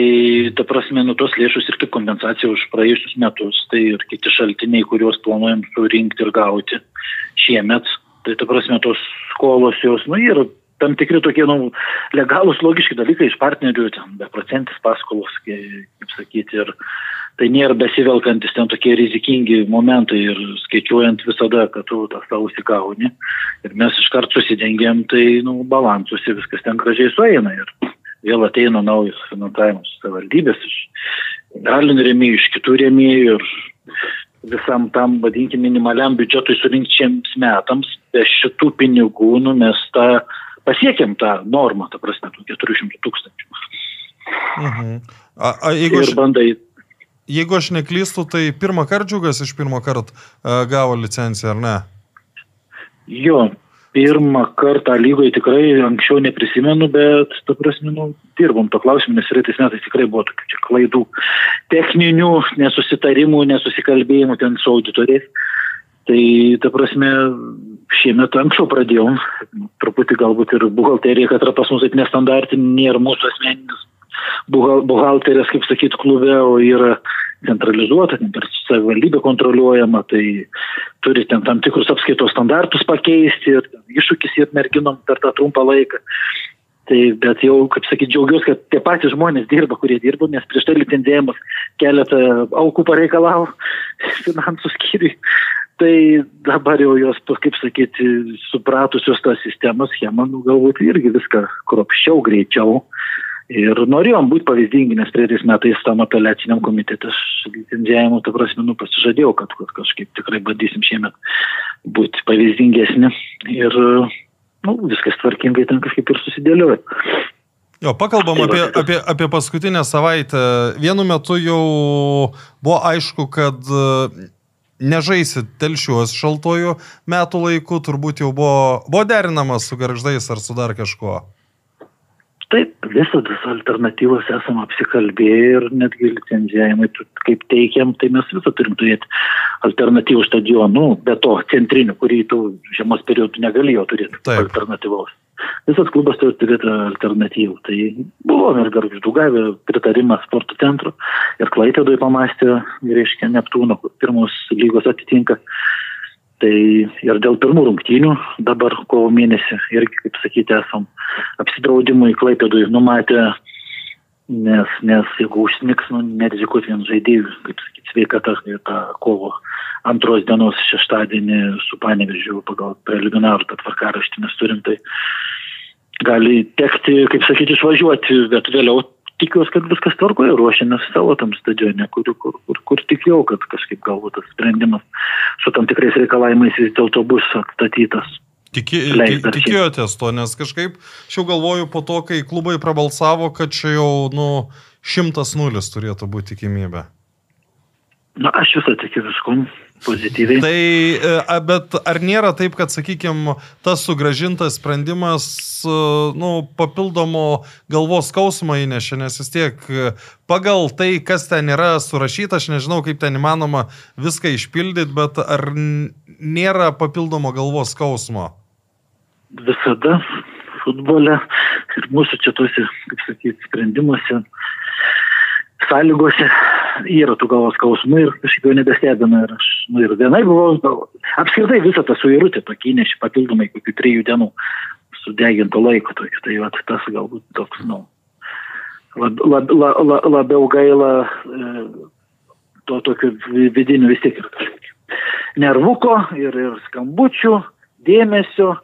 ta prasme, nu tos lėšus ir kaip kompensacija už praėjusius metus, tai ir kiti šaltiniai, kuriuos planuojam surinkti ir gauti šiemet. Tai, ta prasme, tos skolos jos, nu, yra tam tikri tokie, nu, legalūs, logiški dalykai iš partnerių, ten, beprocentis paskolos, kai- kaip sakyti, ir tai nėra besivelkantis ten tokie rizikingi momentai ir skaičiuojant visada, kad tu tą savo įsigauni. Ir mes iškart susidengiam, tai, nu, balansuose viskas ten gražiai sueina. Ir vėl ateina naujas finansavimas iš savivaldybės, iš galinių rėmėjų, iš kitų rėmėjų ir visam tam, vadinkime, minimaliam biudžetui surinkčiams metams, be šitų pinigų, nu, mes tą pasiekėm tą normą, ta prasme, tų 400 tūkstančių. Mhm. A, a, jeigu, Ir aš, bandai, jeigu aš neklystu, tai pirmą kartą džiugas iš pirmo karto uh, gavo licenciją, ar ne? jo, pirmą kartą lygoje tikrai anksčiau neprisimenu, bet, ta prasme, nu, dirbom to klausimu, nes reitais metais tikrai buvo tokių čia klaidų, techninių nesusitarimų, nesusikalbėjimų ten su auditoriais. Tai, ta prasme, šiemet anksčiau pradėjom, truputį galbūt ir buhalterija, kad yra pas mus taip nestandartinė, nėra mūsų asmeninis buhal- buhalterės, kaip sakyt, klube, o yra centralizuota, ten per savivaldybę kontroliuojama, tai turi ten tam tikrus apskaitos standartus pakeisti ir iššūkis ir merginom per tą trumpą laiką. Tai, bet jau, kaip sakyt, džiaugiuosi, kad tie patys žmonės dirba, kurie dirba, nes prieš tai licencijavimas keletą aukų pareikalavo [LAUGHS] finansų skyriui. Tai dabar jau jos, kaip sakyti, supratusios tą sistemą, schemą, nu, galbūt irgi viską kropščiau, greičiau. Ir norėjom būti pavyzdingi, nes praeitais metais tam apeliaciniam komitete aš licenzijavimu, ta prasme, nu, pasižadėjau, kad, kad kažkaip tikrai bandysim šiemet būti pavyzdingesni. Ir nu, viskas tvarkingai ten kažkaip ir susidėlioja. Jo, pakalbam Tai apie, tai apie, apie paskutinę savaitę. Vienu metu jau buvo aišku, kad nežaisit telšiuos šaltojų metų laiku, turbūt jau buvo, buvo derinamas su garždais ar su dar kažkuo. Taip, visodas alternatyvos esam apsikalbėję ir netgi licenzijavimai, kaip teikiam, tai mes visą turim turėti alternatyvų stadionų, be to centrinių, kurį tu žiemos periodų negalėjo turėti Taip. alternatyvaus. Visas klubas turi turėti alternatyvų. Tai buvo ir garždų gavę pritarimą sporto centro ir Klaipėdui pamastė, reiškia, Neptūno, kur pirmos lygos atitinka. Tai ir dėl pirmų rungtynių dabar kovo mėnesį irgi, kaip sakyti, esam apsidraudimui Klaipėdui numatę, nes, nes jeigu užsniks, nu, nerizikuoti vien žaidėjų, kaip sakyti, sveikata ir tą kovo antros dienos šeštadienį su panevežiu pagal preliminarų tvarkaraštį mes turim, tai gali tekti, kaip sakyti, išvažiuoti, bet vėliau tikiuosi, kad viskas tvarkoja, ruošiamės savo tam stadione, kur, kur, kur, kur tikėjau, kad kažkaip galbūt tas sprendimas su tam tikrais reikalavimais vis dėlto bus atstatytas. Tiki, tikėjotės to, nes kažkaip aš jau galvoju po to, kai klubai prabalsavo, kad čia jau, nu, šimtas nulis turėtų būti tikimybė. Na, aš visą tikiu viskum pozityviai. Tai, e, bet ar nėra taip, kad, sakykime, tas sugražintas sprendimas, e, nu, papildomo galvos skausmą įnešė, nes vis tiek e, pagal tai, kas ten yra surašyta, aš nežinau, kaip ten įmanoma viską išpildyti, bet ar nėra papildomo galvos skausmo? visada futbole ir mūsų čia tuose, kaip sakyti, sprendimuose, sąlygose yra tų galvos skausmų ir kažkaip jau nebestebina. Ir aš, nu ir vienai buvau, apskritai visą tą suirutę tokį įnešį papildomai kokių trijų dienų sudeginto laiko. Tokį. Tai vat, tas galbūt toks, nu, lab, lab, lab, lab, labiau gaila e, to tokio vi- vidinio vis tiek ir nervuko ir, ir skambučių, dėmesio,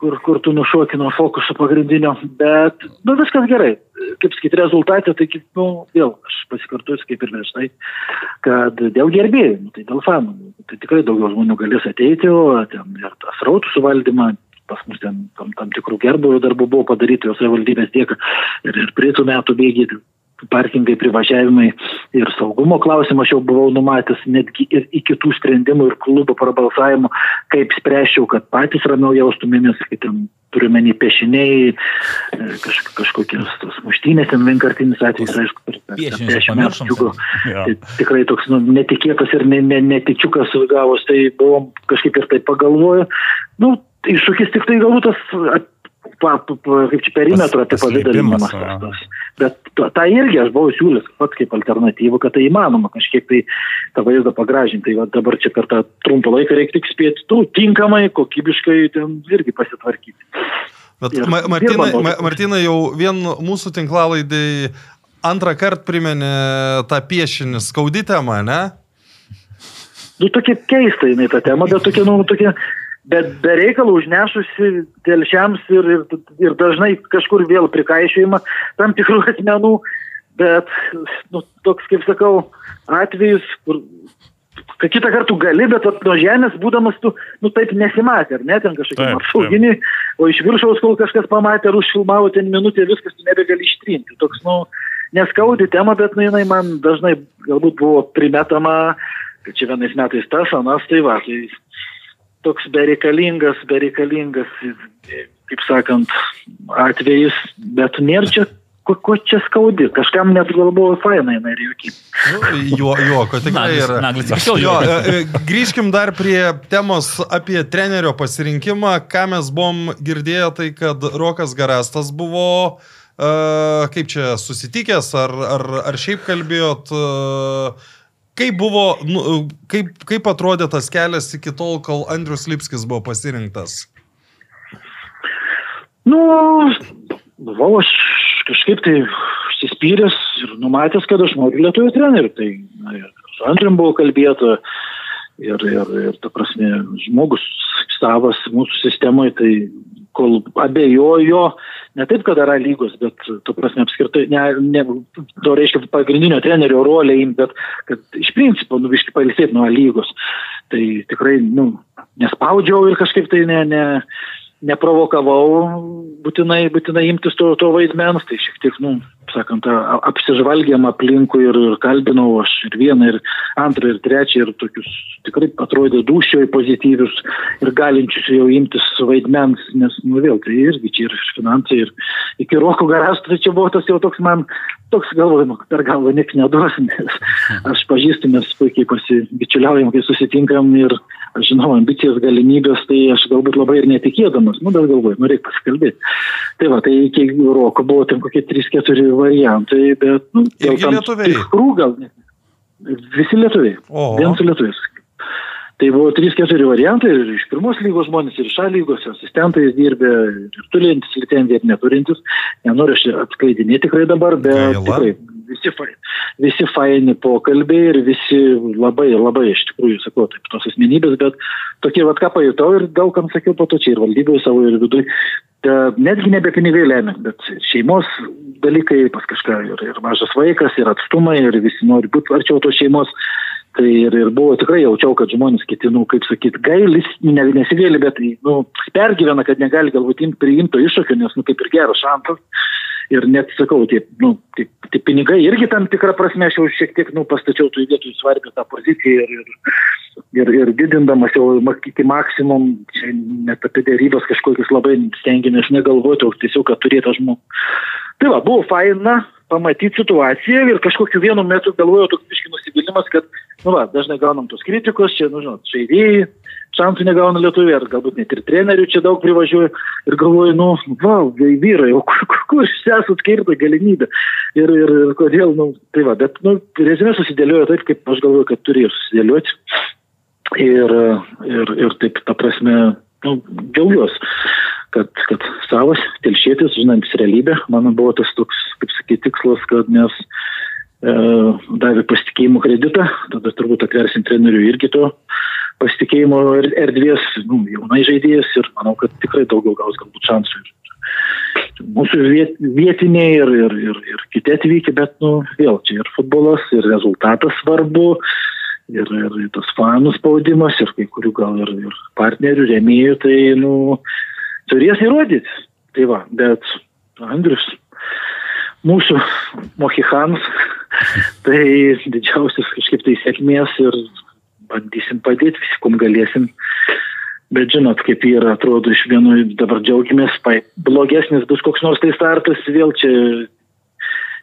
kur, kur tu nušoki nuo fokuso pagrindinio, bet, nu, viskas gerai. Kaip sakyti, rezultatė, tai, kaip, nu, vėl, aš pasikartosiu kaip ir prieš tai, kad dėl gerbėjų, nu, tai dėl fanų, tai tikrai daugiau žmonių galės ateiti, o ten ir tas rautų suvaldymą, pas mus ten tam, tam tikrų gerbųjų darbų buvo padaryti, jos savivaldybės tiek ir, ir prietų metų bėgiai parkingai, privažiavimai ir saugumo klausimą aš jau buvau numatęs netgi ir iki tų sprendimų ir klubo prabalsavimo, kaip spręščiau, kad patys ramiau jaustumėmės, kai ten turiuomenį piešiniai, e, kaž, kažkokios tos muštynės, ten vienkartinis atvejis, aišku, per per Piešinius dešimt pamiršom metų džiugu. seniai. Tai tikrai toks nu, netikėtas ir ne, ne, netičiukas gavos, tai buvom kažkaip ir tai pagalvoju. Nu, iššūkis tik tai galbūt tas, kaip čia perimetro apipavidalinimas. Bet tą irgi aš buvau siūlęs pats kaip alternatyvą, kad tai įmanoma kažkiek tai tą vaizdą pagražinti. Tai va, dabar čia per tą trumpą laiką reikia tik spėti, tu tinkamai, kokybiškai ten irgi pasitvarkyti. Bet Ir Ma Martinai, Ma. Martinai jau vien mūsų tinklalaidai antrą kartą priminė tą piešinį skaudi tema, ne? Nu, tokia keista jinai ta tema, bet tokia, nu, tokia, bet be reikalų užnešusi telšiams ir, ir, ir dažnai kažkur vėl prikaišėjama tam tikrų asmenų, bet, nu, toks, kaip sakau, atvejis, kur kad kitą kartą gali, bet nuo žemės būdamas tu, nu taip nesimatė, ar ne, ten kažkokie Taip, apsauginiai, o iš viršaus kol kažkas pamatė ar užfilmavo ten minutę, viskas tu nebegali ištrinti. Toks, nu, neskaudi tema, bet nu, jinai man dažnai galbūt buvo primetama, kad čia vienais metais tas, anas, tai va, tai toks bereikalingas, bereikalingas, kaip sakant, atvejis, bet nėra čia, ko, ko čia skaudi, kažkam net galvoju, fainai, jinai ir jokie. Nu, juo, juoko tikrai yra. Naglis juokiasi. e, e, grįžkim dar prie temos apie trenerio pasirinkimą. Ką mes buvom girdėję, tai kad Rokas Garastas buvo, e, kaip čia, susitikęs, ar, ar, ar šiaip kalbėjot, e, kaip buvo, nu, kaip, kaip atrodė tas kelias iki tol, kol Andrius Lipskis buvo pasirinktas? Nu, buvau aš kažkaip tai užsispyręs ir numatęs, kad aš noriu lietuvių trenerių. Tai na, su Andrium buvo kalbėta ir, ir, ir ta prasme, žmogus savas mūsų sistemoje, tai kol abejojo, ne taip, kad yra lygos, bet, tu prasme, apskritai, ne, ne, to reiškia pagrindinio trenerio rolę imti, bet kad iš principo, nu, viškai palisėti nuo lygos. Tai tikrai, nu, nespaudžiau ir kažkaip tai ne, ne, neprovokavau būtinai, būtinai imtis to, to vaidmens, tai šiek tiek, nu, sakant, apsižvalgėm aplinkui ir, ir kalbinau aš ir vieną, ir antrą, ir trečią, ir tokius tikrai atrodė dušioj pozityvius ir galinčius jau imtis vaidmens, nes, nu vėl, tai irgi čia ir finansai, ir iki roko garastų, tai čia buvo tas jau toks man, toks galvoju, nu, per galvą nieks neduos, [LAUGHS] nes aš pažįstu, mes puikiai pasibičiuliaujam, kai susitinkam ir aš žinau ambicijas, galimybės, tai aš galbūt labai ir netikėdamas, nu, bet galvoju, nu, reikia pasikalbėti. Tai va, tai iki roko buvo ten kokie 3-4 variantai, bet, nu, Irgi lietuviai? tikrų gal ne. Visi lietuviai. O. Vien su lietuviais. Tai buvo 3-4 variantai ir iš pirmos lygos žmonės, ir iš A lygos, ir asistentais dirbė, ir turintys licenciją, ir neturintys. Nenoriu aš čia atskleidinėti tikrai dabar, bet Gaila. tikrai visi, visi faini pokalbiai ir visi labai, labai iš tikrųjų, sakau, taip, tos asmenybės, bet tokie, vad ką pajutau ir daug kam sakiau po to čia ir valdyboje savo ir viduje. Netgi nebe pinigai lemia, bet šeimos dalykai pas kažką ir, ir mažas vaikas, ir atstumai, ir visi nori būti arčiau tos šeimos. Tai ir, ir buvo tikrai jaučiau, kad žmonės ketinu, kaip sakyt, gailis, ne, nesigaili, bet nu, pergyvena, kad negali galbūt priimto iššūkio, nes nu, kaip ir geras šansas. Ir net sakau, tie, nu, tie, tie pinigai irgi tam tikrą prasme aš jau šiek tiek nu, pastačiau tų vietų į svarbę tą poziciją ir, ir, ir, ir didindamas jau iki maksimum, čia net apie dėrybas kažkokius labai stengiamės negalvoti, o tiesiog, kad turėtų žmogų. Tai va, buvo faina pamatyti situaciją ir kažkokiu vienu metu galvojau toks biški nusivylimas, kad, nu va, dažnai gaunam tos kritikos, čia, nu žinot, žaidėjai, šansų negauna lietuviai, ar galbūt net ir trenerių čia daug privažiuoja ir galvoju, nu, va, vyrai, o kur, kur, kur esate skirta galimybė? Ir, ir, ir kodėl, nu, tai va, bet, nu, rezime susidėliojo taip, kaip aš galvoju, kad turėjo susidėlioti. Ir, ir, ir taip, ta prasme, nu, džiaugiuosi, kad, kad savas, telšėtis, žinantis realybę, mano buvo tas toks, kaip sakyti, tikslas, kad mes davė pasitikėjimo kreditą, tada turbūt atversim trenerių irgi to pasitikėjimo er- erdvės, nu, jaunai žaidėjas ir manau, kad tikrai daugiau gaus galbūt šansų. Ir Mūsų viet, vietiniai ir, ir, ir, ir kiti atvykę, bet, nu, vėl čia ir futbolas, ir rezultatas svarbu, ir, ir, ir tas fanų spaudimas, ir kai kurių gal ir, ir partnerių, rėmėjų, tai, nu, turės įrodyti. Tai va, bet Andrius, mūsų Mohikanas, [LAUGHS] tai didžiausias kažkaip tai sėkmės ir bandysim padėti, visi, kom galėsim. Bet žinot, kaip yra, atrodo, iš vieno dabar džiaugiamės, blogesnis bus koks nors tai startas, vėl čia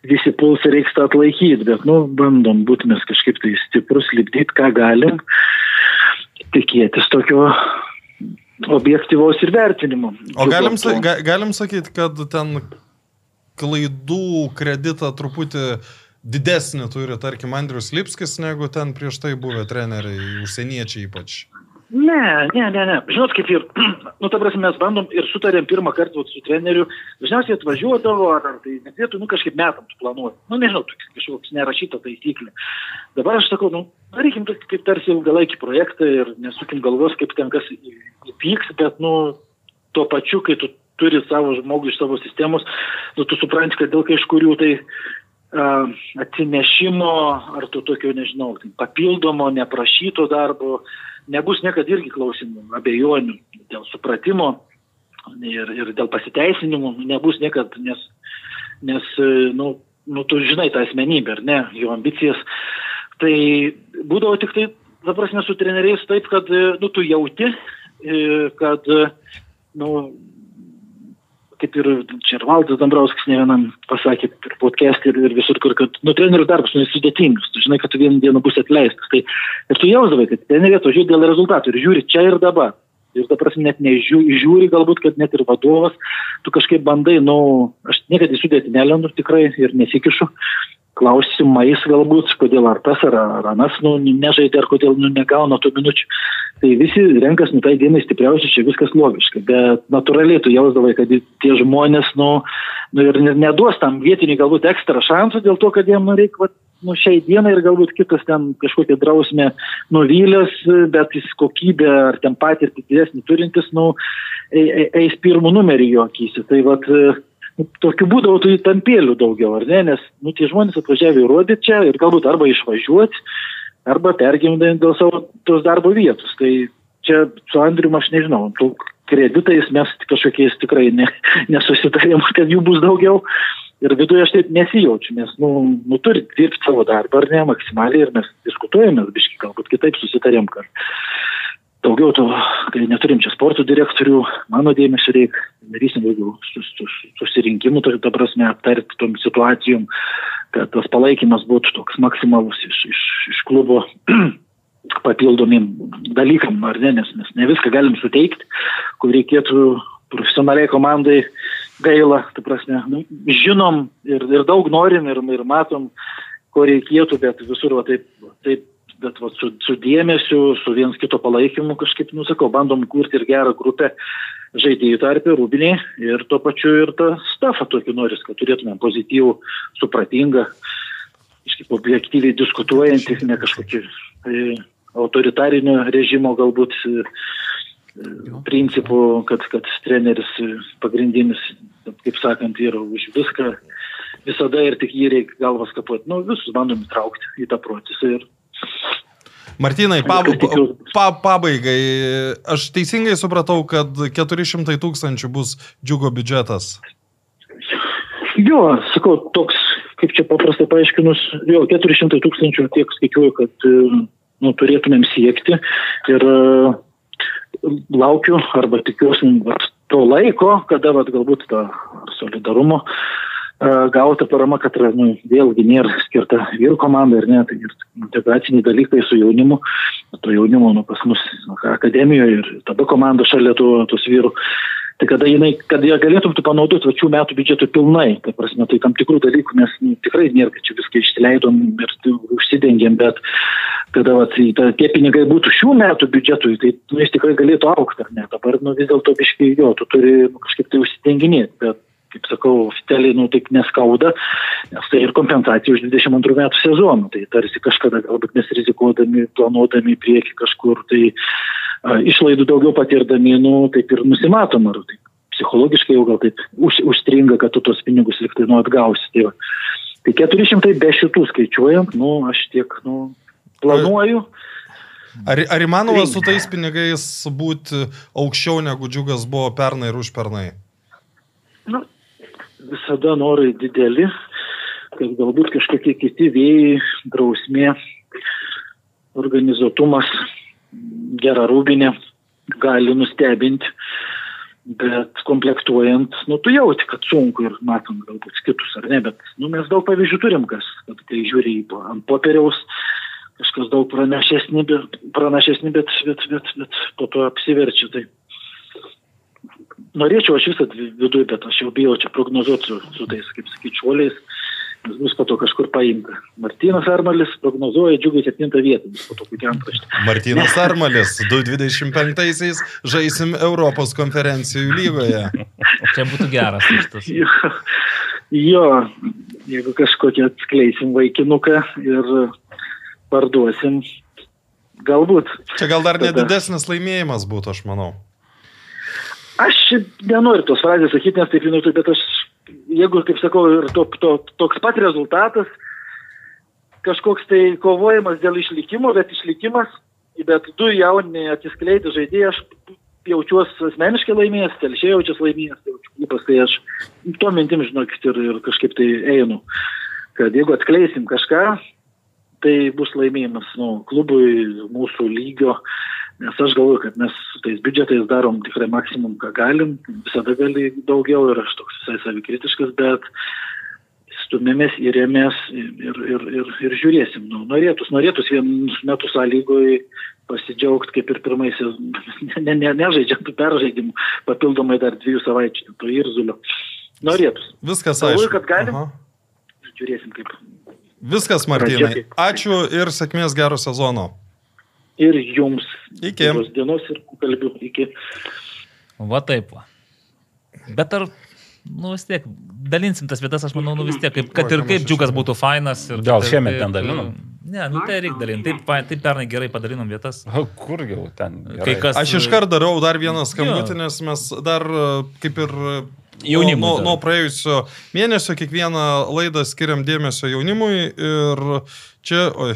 visi puls ir reiks tą atlaikyti, bet, nu, bandom būti mes kažkaip tai stiprus, lipdyti, ką galim, tikėtis tokio objektyvaus ir vertinimo. O galim, sa- galim sakyti, kad ten klaidų kreditą truputį didesnį turi, tarkim, Andrius Lipskis, negu ten prieš tai buvę treneriai, užsieniečiai ypač. Ne, ne, ne, ne. Žinot, kaip ir, [CLEARS THROAT] nu, ta prasme, mes bandom ir sutarėm pirmą kartą vat su treneriu, dažniausiai atvažiuodavo, ar, ar tai nedėtų, nu, kažkaip metams planuoti. Nu, nežinau, kažkoks nerašyta taisyklė. Dabar aš sakau, nu, darykim kaip tarsi ilgalaikį projektą ir nesukim galvos, kaip ten kas įvyks, bet, nu, tuo pačiu, kai tu turi savo žmogų iš savo sistemos, nu, tu supranti, kad dėl kažkurių tai uh, atsinešimo ar to tokio, nežinau, tai papildomo, neprašyto darbo, nebus niekada irgi klausimų, abejonių dėl supratimo ir, ir dėl pasiteisinimų, nebus niekada, nes, nes nu, nu, tu žinai tą asmenybę, ar ne, jo ambicijas. Tai būdavo tik tai, ta prasme, su treneriais taip, kad, nu, tu jauti, kad, nu, kaip ir čia ir Valdas Dambrauskas ne vienam pasakė ir podcast ir, ir visur, kur, kad, nu, trenerių darbas, nu, sudėtingas, tu žinai, kad tu vieną dieną bus atleistas. Tai, ir tu jausdavai, kad treneriai atvažiuoja dėl rezultatų ir žiūri čia ir dabar. Ir prasme net nežiūri, galbūt, kad net ir vadovas, tu kažkaip bandai, nu, aš niekada į sudėti nelendu tikrai ir nesikišu klausimais galbūt, kodėl ar tas, ar, ar anas, nu, nežaidė, ar kodėl nu, negauna tų minučių. Tai visi renkas, nu, tai dienai stipriausiai, čia viskas logiška, bet natūraliai tu jausdavai, kad tie žmonės, nu, nu ir ne- neduos tam vietiniai galbūt ekstra šansų dėl to, kad jiem nu, reikia, nu, šiai dienai ir galbūt kitas ten kažkokią drausmę nuvylęs, bet jis kokybę ar ten patirtį didesnį turintis, nu, ei- ei- eis pirmų numerį jo akysi. Tai vat, e, nu, tokiu būdavo tų įtampėlių daugiau, ar ne, nes nu, tie žmonės atvažiavę įrodyti čia ir galbūt arba išvažiuoti, arba pergimdami dėl savo tos darbo vietos. Tai čia su Andriu aš nežinau, kreditais mes kažkokiais tikrai ne, nesusitarėm, kad jų bus daugiau. Ir viduje aš taip nesijaučiu, nes, nu, nu turi dirbti savo darbą, ar ne, maksimaliai, ir mes diskutuojame, biškai, galbūt kitaip susitarėm, kad daugiau to, kai neturim čia sporto direktorių, mano dėmesio reikia, darysim daugiau sus- sus- susirinkimų, tai ta prasme, aptarti tom situacijom, kad tas palaikymas būtų toks maksimalus iš, iš, iš klubo [CLEARS THROAT] papildomim dalykam, ar ne, nes mes ne viską galim suteikti, kur reikėtų profesionaliai komandai gaila, ta prasme, nu, žinom ir, ir daug norim ir, ir matom, ko reikėtų, bet visur va taip, taip bet va, su, su dėmesiu, su viens kito palaikymu kažkaip, nusakau, bandom kurti ir gerą grupę žaidėjų tarpę, rūbiniai ir tuo pačiu ir tą stafą tokį noris, kad turėtumėm pozityvų, supratingą, kažkaip objektyviai diskutuojantį, ne kažkokį e, autoritarinio režimo galbūt principų, kad, kad treneris pagrindinis, kaip sakant, yra už viską visada ir tik jį reikia galvas kapuoti. Nu, visus bandom įtraukti į tą procesą ir Martinai, pab, pa, pabaigai, aš teisingai supratau, kad 400 tūkstančių bus džiugo biudžetas. Jo, sakau, toks, kaip čia paprastai paaiškinus, jo, 400 tūkstančių tiek skaičiuoju, kad e, nu, turėtumėm siekti ir e, laukiu arba tikiuosi vat, to laiko, kada vat, galbūt to solidarumo e, gauta parama, kad nu, vėlgi nėra skirta vyrų komandai ir ne, tai integraciniai dalykai su jaunimu, to jaunimo nu, pas mus nu, akademijoje ir tada komanda šalia tų, tos vyrų. Tai kada, jinai, kad jie galėtum tu panaudoti šių metų biudžetų pilnai, tai prasme, tai tam tikrų dalykų mes nu, tikrai nėra, kad čia viską išleidom ir užsidengėm, bet kada va, tai, ta, tie pinigai būtų šių metų biudžetui, tai nu, jis tikrai galėtų aukti, ar ne? Dabar nu, vis dėlto biškai jo, tu turi nu, kažkaip tai užsidenginėti, bet kaip sakau, oficialiai, nu, taip neskauda, nes tai ir kompensacija už 22 metų sezoną. Tai tarsi kažkada galbūt mes rizikuodami, planuodami į priekį kažkur, tai a, išlaidų daugiau patirdami, nu, taip ir nusimatom, ar taip psichologiškai jau gal taip už, užstringa, kad tu tos pinigus liktai nu atgausi. Tai, va. tai 400 be šitų skaičiuojant, nu, aš tiek, nu, planuoju. Ar, ar įmanoma su tais pinigais būti aukščiau negu džiugas buvo pernai ir užpernai? Nu, visada norai dideli, kad galbūt kažkokie kiti vėjai, drausmė, organizuotumas, gera rūbinė gali nustebinti, bet komplektuojant, nu, tu jauti, kad sunku ir matom galbūt kitus ar ne, bet nu, mes daug pavyzdžių turim, kas, kad kai žiūri į ant popieriaus, kažkas daug pranašesni, bet, pranašesni, bet, bet, bet, bet po to apsiverčia. Tai norėčiau aš visą viduje, bet aš jau bijau čia prognozuoti su, su tais, kaip sakyčiuoliais, nes bus po to kažkur paimta. Martinas Armalis prognozuoja džiugai 7 vietą, bus po to kokia antraštė. Martinas [LAUGHS] Armalis, 225-aisiais žaisim Europos konferencijų lygoje. Čia būtų geras šitas. Jo, jo, jeigu kažkokią atskleisim vaikinuką ir parduosim, galbūt. Čia gal dar nedidesnis laimėjimas būtų, aš manau. Aš nenoriu tos frazės sakyti, nes taip žinau, bet aš, jeigu, kaip sakau, ir to, to, toks pat rezultatas, kažkoks tai kovojimas dėl išlikimo, bet išlikimas, bet du jauni atsiskleidė žaidėjai, aš jaučiuosi asmeniškai laimėjęs, telšiai jaučiuosi laimėjęs, tai klubas, tai aš to mintim, žinokit, ir, ir kažkaip tai einu, kad jeigu atskleisim kažką, tai bus laimėjimas nu, klubui mūsų lygio, nes aš galvoju, kad mes su tais biudžetais darom tikrai maksimum, ką galim, visada gali daugiau ir aš toks visai savikritiškas, bet stumėmės ir remės ir, ir, ir, ir žiūrėsim. Nu, norėtus, norėtus vienus metus sąlygoj pasidžiaugti kaip ir pirmaisiais, [LAUGHS] ne, ne, nežaidžiant peržaidimų, papildomai dar dviejų savaičių, to irzulio. Norėtus. Viskas Galvoju, aišku. kad galim. Aha. Žiūrėsim kaip. Viskas, kaip- Ačiū ir sėkmės gero sezono. Ir jums. Iki. Geros dienos ir kalbių. Iki. Va taip. Va. Bet ar, nu vis tiek, dalinsim tas vietas, aš manau, nu vis tiek, kaip, kad ir kaip džiugas būtų fainas. Ir Gal šiemet ten dalinam? Ne, nu tai reikia dalinti. Taip, taip pernai gerai padalinom vietas. O kur jau ten? Kai kas, Aš iškart darau dar vieną skambutį, nes mes dar e, kaip ir e, Jaunimui Nuo, nuo praėjusio mėnesio kiekvieną laidą skiriam dėmesio jaunimui ir čia, oi,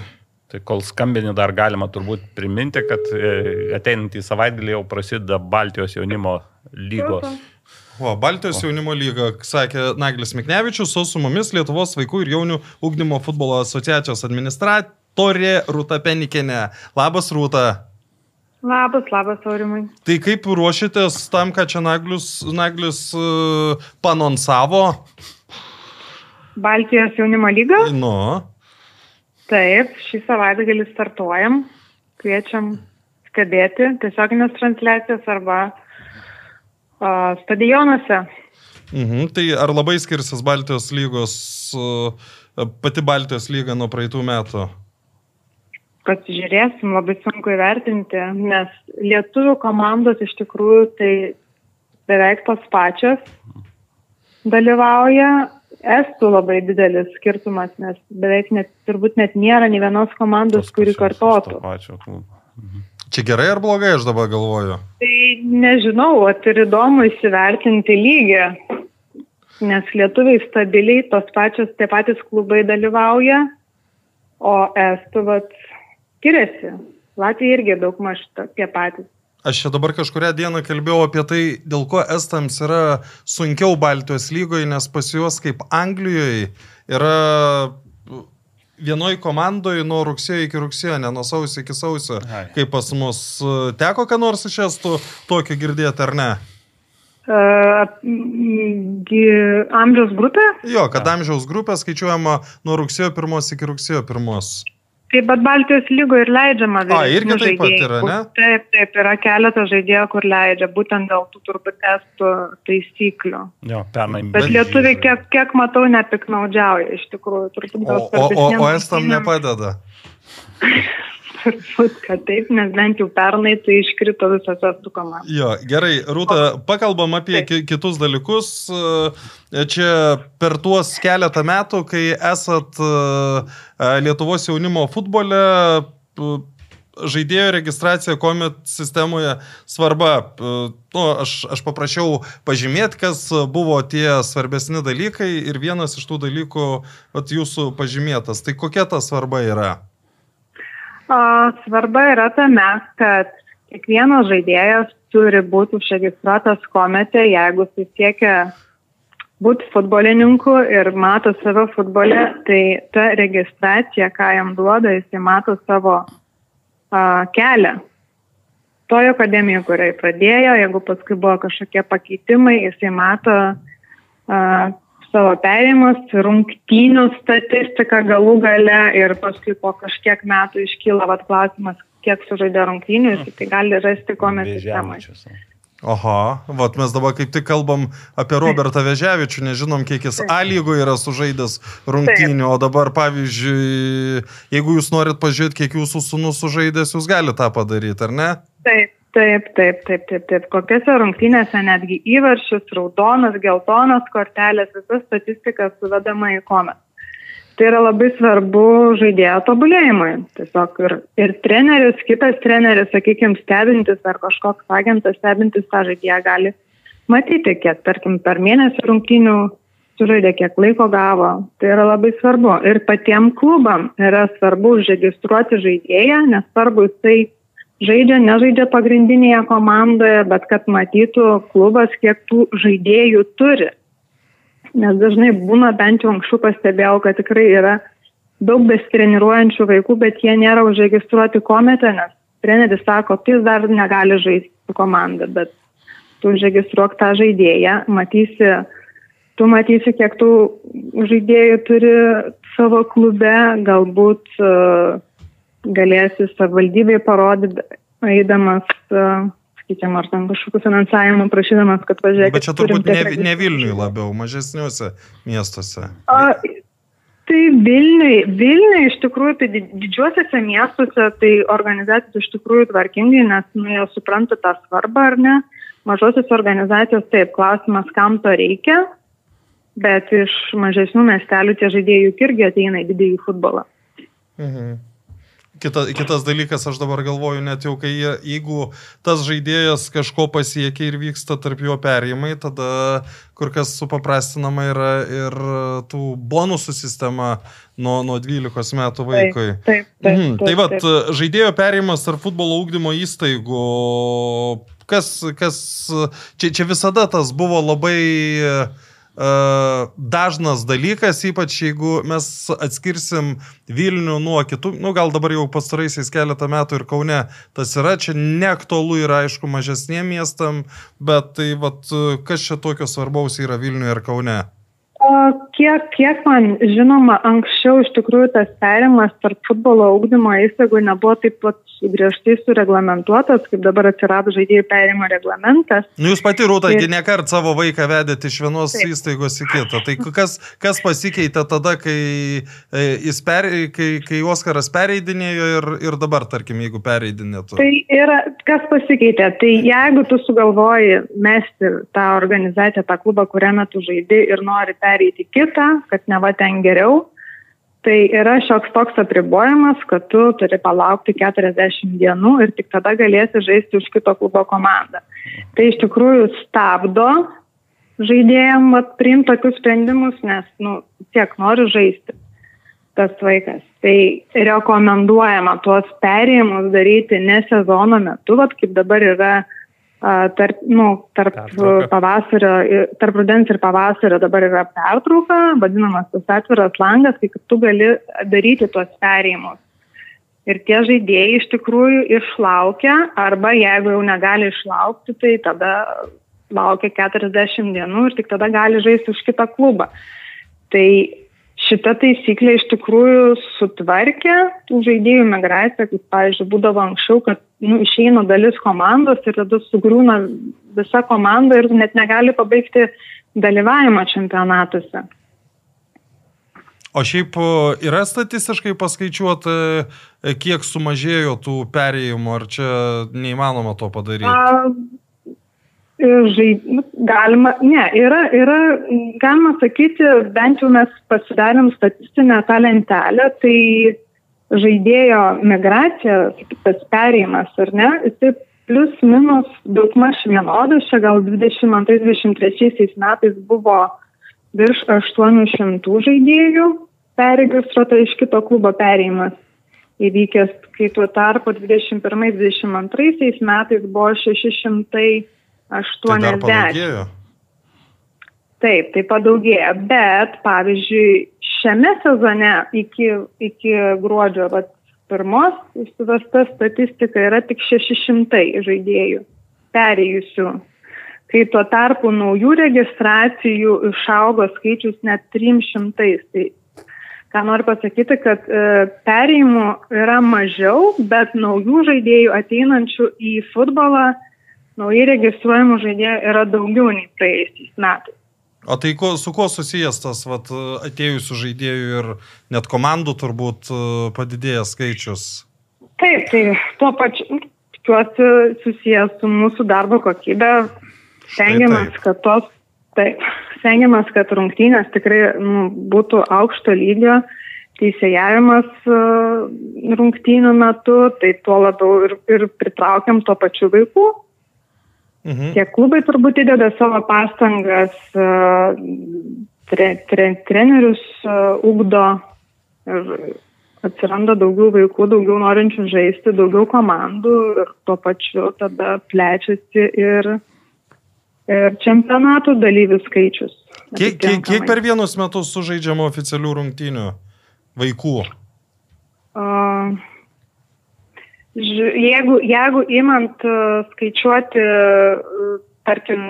Tai kol skambini dar galima turbūt priminti, kad e, ateinantį savaitgalį jau prasideda Baltijos jaunimo lygos O, Baltijos jaunimo lyga, sakė Naglis Miknevičius, o su mumis Lietuvos vaikų ir jaunių ugdymo futbolo asociacijos administratorė Rūta Penikinė. Labas, Rūta. Labas, labas, Aurimai. Tai kaip ruošitės tam, ką čia Naglis, Naglis uh, panonsavo? Baltijos jaunimo lyga? Nu. Taip, šį savaitgalį startuojam, kviečiam stebėti tiesioginės transliacijas arba uh, stadionuose. Mhm, tai ar labai skirsis Baltijos lygos, uh, pati Baltijos lyga nuo praeitų metų? Pasižiūrėsim, labai sunku įvertinti, nes lietuvių komandos iš tikrųjų tai beveik tos pačios dalyvauja. Estų labai didelis skirtumas, nes beveik net, turbūt net nėra nei vienos komandos, kuri kartotų. Čia gerai ar blogai, aš dabar galvoju? Tai nežinau, ir įdomu įsivertinti lygį, nes lietuviai stabiliai tos pačios, tie patys klubai dalyvauja, o estų vat skiriasi. Latvija irgi daug maž tie patys. Aš čia dabar kažkuria diena kalbėjau apie tai, dėl ko estams yra sunkiau Baltijos lygoje, nes pas juos kaip Anglijoje yra vienoj komandoje nuo rugsėjo iki rugsėjo, ne nuo sausio iki sausio, Ai. kaip pas mus. Teko ką nors iš estų tokio girdėti ar ne? Uh, amžiaus grupė? Jo, kad amžiaus grupė skaičiuojama nuo rugsėjo 1 iki rugsėjo 1. Taip, bet Baltijos lygoje ir leidžiama A, irgi vyresnių taip pat yra, ne? Taip, taip, yra keletas žaidėjų, kur leidžia, būtent dėl tų turbūt estų taisyklių. Jo, pernai. Bet lietuviai, kiek, kiek matau, nepiknaudžiauja iš tikrųjų. Turbūt O, o, o, o estam nepadeda. [LAUGHS] Turbūt, kad taip, nes bent jau pernai tai iškrito visas estų komandas. Jo, gerai, Rūta, pakalbam apie ki kitus dalykus. E, Čia per tuos keletą metų, kai esat e, e, Lietuvos jaunimo futbole, žaidėjo registracija komit sistemoje svarba. Nu, aš, aš paprašiau pažymėti, kas buvo tie svarbesni dalykai ir vienas iš tų dalykų vat, jūsų pažymėtas. Tai kokia ta svarba yra? O, svarba yra tame, kad kiekvienas žaidėjas turi būti užregistruotas komete, jeigu jis siekia būti futbolininku ir mato save futbole, tai ta registracija, ką jam duoda, jis mato savo a, kelią. Tojo akademijoje, kuriai pradėjo, jeigu paskui buvo kažkokie pakeitimai, jisai mato a, savo perėjimus, rungtynių statistiką galų gale ir paskui po kažkiek metų iškyla vat, klausimas, kiek sužaidė rungtynių, jis tai gali rasti komės sistemoje. Oho, vat mes dabar kaip tik kalbam apie Robertą Veževičių, nežinom, kiek jis A lygoje yra sužaidęs rungtynių, o dabar, pavyzdžiui, jeigu jūs norit pažiūrėti, kiek jūsų sunus sužaidęs, jūs galite tą padaryti, ar ne? Taip, taip, taip, taip, taip, taip. Kokiose rungtynėse netgi įvaršis, raudonas, geltonas kortelės, visa statistika suvedama į komę. Tai yra labai svarbu žaidėjo tobulėjimui. Tiesiog ir, ir treneris, kitas treneris, sakykime, stebintis ar kažkoks agentas stebintis tą žaidėją gali matyti, kiek, tarkim, per mėnesį rungtynių sužaidė, kiek laiko gavo. Tai yra labai svarbu. Ir patiem klubam yra svarbu užregistruoti žaidėją, nesvarbu jisai žaidžia, nežaidžia pagrindinėje komandoje, bet kad matytų klubas, kiek tų žaidėjų turi. Nes dažnai būna, bent jau anksčiau pastebėjau, kad tikrai yra daug besitreniruojančių vaikų, bet jie nėra užregistruoti komete, nes treneris sako, tai jis dar negali žaisti su komanda, bet tu užregistruok tą žaidėją, matysi, tu matysi, kiek tų žaidėjų turi savo klube, galbūt uh, galėsi savivaldybei parodyti, eidamas, uh, sakykime, ar ten kažkokiu finansavimu prašydamas, kad važiuoja. Bet čia turbūt ne, ne Vilniui labiau, mažesniuose miestuose. A, tai Vilniui, Vilniui iš tikrųjų, tai di- didžiuosiuose miestuose, tai organizacijos iš tikrųjų tvarkingai, nes nu, jie supranta tą svarbą ar ne. Mažosios organizacijos taip, klausimas, kam to reikia, bet iš mažesnių miestelių tie žaidėjai juk irgi ateina į didįjį futbolą. Mhm. Kita, kitas dalykas, aš dabar galvoju, net jau kai jeigu tas žaidėjas kažko pasiekia ir vyksta tarp jo perėjimai, tada kur kas supaprastinama yra ir tų bonusų sistema nuo, nuo 12 metų vaikui. Taip, taip, taip, Mhm. Tai taip, vad, taip. žaidėjo perėjimas ar futbolo ūkdymo įstaigų, kas, kas čia, čia visada tas buvo labai uh, dažnas dalykas, ypač jeigu mes atskirsim Vilnių nuo kitų, nu gal dabar jau pastaraisiais keletą metų ir Kaune tas yra, čia neaktualu yra aišku mažesniem miestam, bet tai vat, kas čia tokio svarbaus yra Vilniuje ir Kaune? O kiek, kiek man žinoma, anksčiau iš tikrųjų tas perimas tarp futbolo augdymo įstaigų nebuvo taip pat griežtai sureglamentuotas, kaip dabar atsirado žaidėjų perimo reglamentas. Nu, jūs pati rūta, ir... ne kart savo vaiką vedėte iš vienos taip. įstaigos į kitą. Tai kas, kas pasikeitė tada, kai, e, per, kai, kai Oskaras pereidinėjo ir, ir dabar, tarkim, jeigu pereidinėtų? Tai yra, kas pasikeitė? Tai jeigu tu sugalvoji mesti tą organizaciją, tą klubą, kuriame tu žaidži ir nori pereiti, pereiti kitą, kad ne va ten geriau. Tai yra šioks toks apribojimas, kad tu turi palaukti 40 dienų ir tik tada galėsi žaisti už kito klubo komandą. Tai iš tikrųjų stabdo žaidėjim priimti tokius sprendimus, nes, nu, tiek nori žaisti tas vaikas. Tai rekomenduojama tuos perėjimus daryti ne sezono metu, vat, kaip dabar yra tarp, nu, tarp pavasario, tarp rudens ir pavasario dabar yra pertrauka, vadinamas tas atviras langas, kai tu gali daryti tuos perėjimus. Ir tie žaidėjai iš tikrųjų išlaukia, arba jeigu jau negali išlaukti, tai tada laukia 40 dienų ir tik tada gali žaisti už kitą klubą. Tai šita taisyklė iš tikrųjų sutvarkė tų žaidėjų migraciją, kaip, pavyzdžiui, būdavo anksčiau, kad nu, išeina dalis komandos ir tada sugriūna visa komanda ir net negali pabaigti dalyvavimą čempionatuose. O šiaip yra statistiškai paskaičiuota, kiek sumažėjo tų perėjimų, ar čia neįmanoma to padaryti? A, žaid... Nu, galima, ne, yra, yra, galima sakyti, bent jau mes pasidarėm statistinę tą lentelę, tai žaidėjo migracija, tas perėjimas, ar ne, jisai plus minus daugmaž vienodas, čia gal 22-23 metais buvo virš 800 žaidėjų perregistruota iš kito klubo perėjimas įvykęs, kai tuo tarpu 21-22 metais buvo 600 80. Tai Taip, tai padaugėjo, bet pavyzdžiui, šiame sezone iki, iki gruodžio vat, pirmos suvesta statistika yra tik 600 žaidėjų perėjusių, kai tuo tarpu naujų registracijų išaugo skaičius net 300. Tai ką noriu pasakyti, kad e, perėjimų yra mažiau, bet naujų žaidėjų ateinančių į futbolą naujai registruojamų žaidėjų yra daugiau nei praėjusiais metais. O tai ko, su kuo susijęs tas vat, atėjusių žaidėjų ir net komandų turbūt e, padidėjęs skaičius? Taip, tai tuo pačiu, nu, tikiuosi, susijęs su mūsų darbo kokybė. Stengiamės, kad tos, taip, stengiamės, kad rungtynės tikrai nu, būtų aukšto lygio teisėjavimas e, rungtynių metu, tai tuo labiau ir, ir pritraukiam tuo pačiu vaikų Mhm. Tiek klubai turbūt įdeda savo pastangas, e, tre, tre, trenerius e, ugdo ir atsiranda daugiau vaikų, daugiau norinčių žaisti, daugiau komandų ir tuo pačiu tada plečiasi ir, ir čempionatų dalyvių skaičius. Kiek, kiek, kiek per vienus metus sužaidžiama oficialių rungtynių vaikų? Uh, Jeigu, jeigu imant e, skaičiuoti, e, tarkim,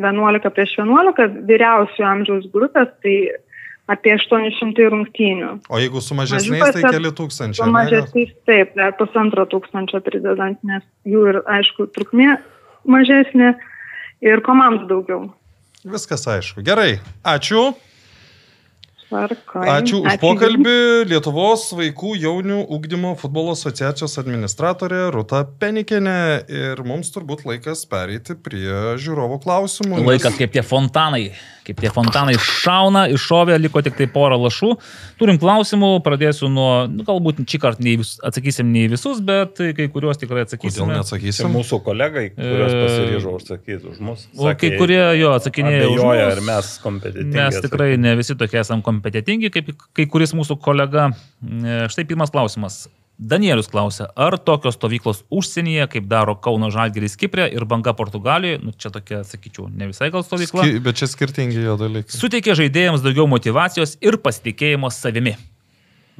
11 prieš 11 vyriausių amžiaus grupės, tai apie 800 rungtynių. O jeigu su mažesniais, tai keli tūkstančiai. Su mažesniais, taip, dar pusantro tūkstančio pridedant, nes jų ir, aišku, trukmė mažesnė ir komandų daugiau. Viskas aišku. Gerai, ačiū. Tvarkoj. Ačiū už Ačiū. pokalbį. Lietuvos vaikų jaunių ugdymo futbolo asociacijos administratorė Ruta Penikinė. Ir mums turbūt laikas pereiti prie žiūrovų klausimų. Laikas kaip tie fontanai kaip tie fontanai šauna, iššovė, liko tik tai porą lašų. Turim klausimų, pradėsiu nuo, nu, galbūt šį kartą ne vis, atsakysim ne visus, bet kai kuriuos tikrai atsakysim. Kodėl neatsakysim? Ir mūsų kolegai, kuriuos e, pasiryžo užsakyti už mus. Sakė, o kai kurie jo atsakinėjo už mus. Ir mes kompetitingi. Mes tikrai ne visi tokie esame kompetitingi, kaip kai kuris mūsų kolega. E, štai pirmas klausimas. Danielius klausia, ar tokios stovyklos užsienyje, kaip daro Kauno Žalgeris Kiprė ir Banga Portugalijoje, nu čia tokia, sakyčiau, ne visai gal stovykla, Ski, bet čia skirtingi jo dalykai. suteikia žaidėjams daugiau motivacijos ir pasitikėjimo savimi.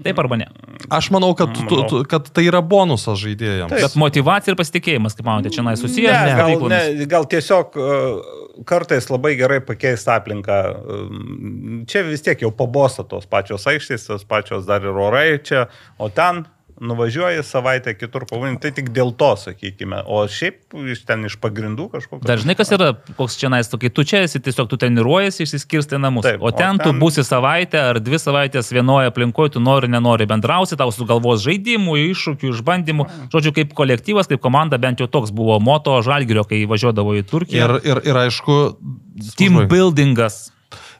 Taip arba ne. Aš manau, kad, tu, tu, kad tai yra bonusas žaidėjams. Bet motivacija ir pasitikėjimas, kaip manote, čia susijęs Ne, gal, ne, gal tiesiog uh, kartais labai gerai pakeisti aplinką. Um, Čia vis tiek jau pabosta tos pačios aikštės, tos pačios dar ir orai čia, o ten nuvažiuoji savaitę kitur pavadinti, tai tik dėl to, sakykime. O šiaip iš ten iš pagrindų kažkokio. Dažnai kas yra, koks čia nais, kai tu čia esi, tiesiog tu treniruojasi, išsiskirstai namus. Taip, o o ten tu ten- būsi savaitę ar dvi savaitės vienoje aplinkoje, tu nori, nenori bendrausi, tau sugalvos žaidimų, iššūkių, išbandymų. Žodžiu, kaip kolektyvas, kaip komanda, bent jau toks buvo moto žalgerio, kai važiuodavo į Turkiją. Ir, ir, ir aišku, Team buildingas.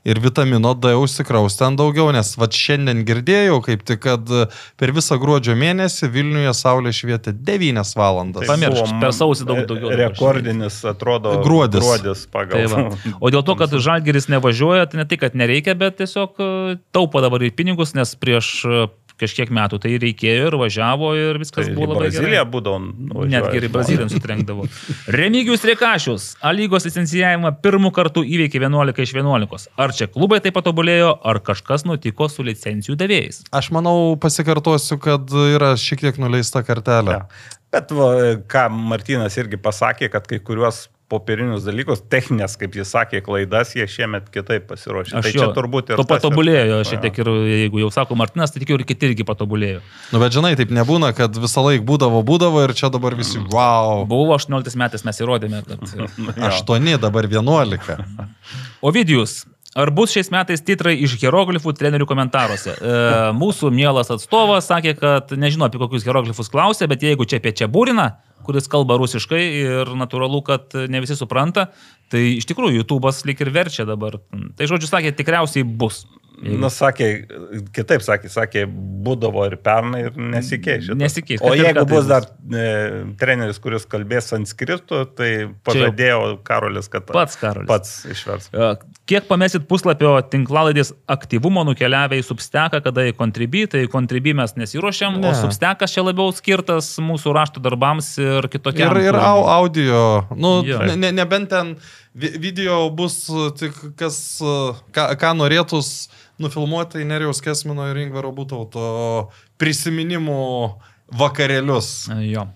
Ir vitamino D užsikraus ten daugiau, nes va šiandien girdėjau kaip tik, kad e, per visą gruodžio mėnesį Vilniuje saulė švietė 9 valandas. Tai Pamiršk, buvo per sausį daug daugiau Rekordinis, atrodo, Gruodis. gruodis Tai pagal. va. o dėl to, kad žalgeris nevažiuoja, tai ne tai, kad nereikia, bet tiesiog e, taupo dabar ir pinigus, nes prieš e, kažkiek metų tai reikėjo ir važiavo ir viskas Tai buvo labai gerai. Braziliją būdavo. nuvažiuoja Net ir. Braziliją sutrenkdavo. [LAUGHS] Remigius Rekašius, A lygos licencijavimą pirmų kartų įveikė 11 iš 11. Ar čia klubai taip patobulėjo, ar kažkas nutiko su licencijų davėjais? Aš manau, pasikartosiu, kad yra šiek tiek nuleista kartelė. Ja. Bet va, ką Martinas irgi pasakė, kad kai kuriuos popierinius dalykus, techninės, kaip jis sakė, klaidas, jie šiemet kitaip pasiruošė. Aš tai jo, čia turbūt ir... To patobulėjo ir- šiek tiek ir jeigu jau sako Martinas, tai tikiu ir kiti irgi patobulėjo. Nu, bet žinai, taip nebūna, kad visą laiką būdavo, būdavo ir čia dabar visi, wow. Buvo 18 metais mes įrodėme, kad... [LAUGHS] Aštuoni, dabar vienuolika. [LAUGHS] Ovidijus. Ar bus šiais metais titrai iš hieroglifų trenerių komentaruose? E, mūsų mielas atstovas sakė, kad nežino apie kokius hieroglifus klausė, bet jeigu čia apie čia būrina, kuris kalba rusiškai ir natūralu, kad ne visi supranta, tai iš tikrųjų YouTube'as lik ir verčia dabar. Tai žodžiu sakė, tikriausiai bus. Nu, sakė, kitaip sakė, sakė, būdavo ir pernai ir nesikeis. Nesikeis, O jeigu tai bus bus. dar e, treneris, kuris kalbės sanskritu, tai pažadėjo Karolis, kad Pats Karolis. pats išvers. E, Kiek pamesit puslapio tinklalaidės aktyvumo nukeliavę į substeką, kada į kontribį, tai į kontribį mes nesiuošiam, o Ne. substekas čia labiau skirtas mūsų rašto darbams ir kitokiam. Ir, ir au, audio, nu, Jo. ne, ne, nebent ten vi- video bus uh, tik kas, uh, ką, ką norėtus nufilmuoti, tai Nerijaus Kesmino ir Ingvaro Būtauto prisiminimų vakarėlius. Jo.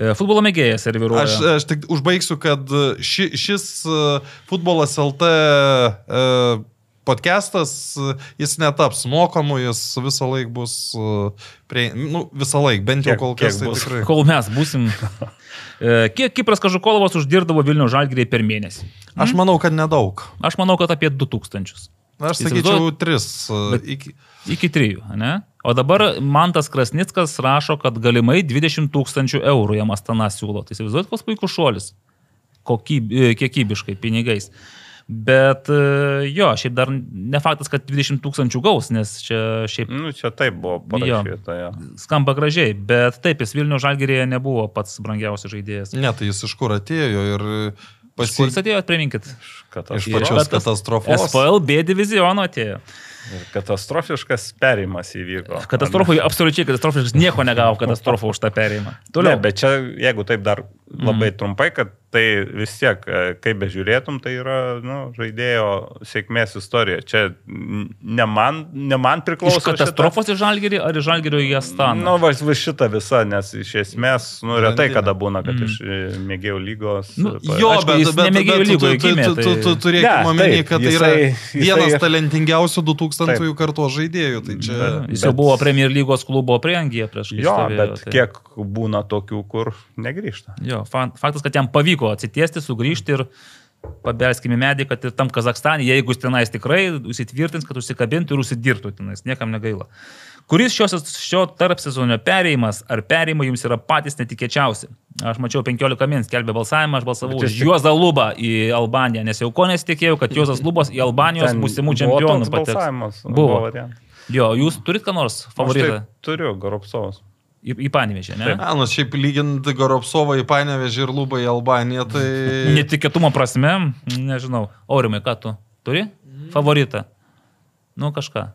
E, Futbolo mėgėjas serviruoja. Aš, aš tik užbaigsiu, kad ši, šis futbolas LT uh, podcastas, uh, jis netaps mokamu, jis visą laiką bus, uh, prie, nu, visą laiką, bent jau Kiek- kol kas tai tikrai. Kol mes būsim. [LAUGHS] E, Kiek Kipras Kažukolovas uždirbdavo Vilnių žalgriai per mėnesį? Aš manau, kad nedaug. Aš manau, kad apie 2000. Aš Įsivaizduojat? sakyčiau, tris. uh, Bet- Iki, Iki 3, ne? O dabar Mantas Krasnickas rašo, kad galimai 20 tūkstančių eurų jam Astana siūlo. Tai įsivaizduojat, koks puikus šuolis. Kokyb, e, kiekybiškai, pinigais. Bet e, jo, šiaip dar ne faktas, kad 20 tūkstančių gaus, nes čia šiaip Nu, čia taip buvo parašyta. Jo. skamba gražiai, bet taip, jis Vilnių žalgerėje nebuvo pats brangiausias žaidėjas. ne, tai jis iš kur atėjo ir Kur pasi... jis atėjo, priminkit. Iš pačios katastrofos. SPL B diviziono atėjo. Katastrofiškas perimas įvyko. Katastrofai, absoliučiai katastrofiškas, nieko negavo katastrofą už tą perėjimą. Ne, Toliau. bet čia, jeigu taip dar labai Mhm. trumpai, kad tai vis tiek, e, kaip bežiūrėtum, tai yra nu, žaidėjo sėkmės istorija. Čia ne man, ne man priklauso. Iš katastrofos į žalgerį ar iš žalgerio į Šita, Astaną? nu, va, va šita visa, nes iš esmės, nu, retai kada būna, kad Mm. iš e, mėgėjų lygos. Nu, pa- Jo, Aišku, bet, jis bet, bet tu, lygoje tu, gimė, tu, tu, tu, tu turėkime Ne, omeny, kad tai jisai- yra jisai vienas ir- talentingiausių 2000-ųjų kartos žaidėjų. Tai čia... Bet- Jis jau buvo Premier lygos klubo prieangyje prieš kai Jo, stovėjo, bet tai- kiek būna tokių, kur negrįžta. Jo, faktas, kad jam pavyko atsitiesti, sugrįžti ir pabelskime medį, kad ir tam Kazakstane, jeigu jis tenais tikrai įsitvirtins, kad užsikabintų ir užsidirbtų tenais, niekam negaila. Kuris šios, šio tarp sezono perėjimas ar perėjimai jums yra patys netikėčiausi? Aš mačiau 15 min skelbė balsavimą, aš balsavau už Juozą Lubą į Albaniją, nes jau ko nesitikėjau, kad Juozas Lubas į Albanijos būsimų buvo čempionų pateks. Buvo. variantas. Jo, jūs turit ką nors favoritą tai turiu, Goropsovas. Į, į Panevežį, ne? A, nu, šiaip lyginti Goropsovą į Panevežį ir Lubą į Albaniją, tai... [LAUGHS] Netikėtumo prasme, nežinau. Aurimai, ką tu turi? Favoritą. Nu kažką.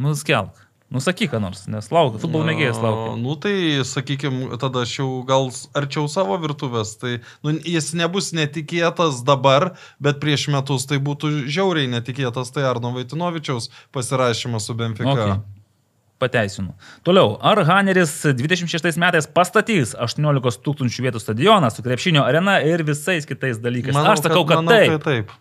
Nu skelk. Nusakyk, ką nors, nes laukia, futbolo mėgėjas laukia. Nu tai, sakykime, tada aš jau gal arčiau savo virtuvės, tai nu, jis nebus netikėtas dabar, bet prieš metus tai būtų žiauriai netikėtas, tai Arno Vaitinovičiaus pasirašymas su Benfica. Okay. Pateisinu. Toliau, ar Haneris 26 metais pastatys 18 tūkstančių vietų stadioną su krepšinio arena ir visais kitais dalykais? Manau, Aš sakau, kad, manau, taip. kad taip.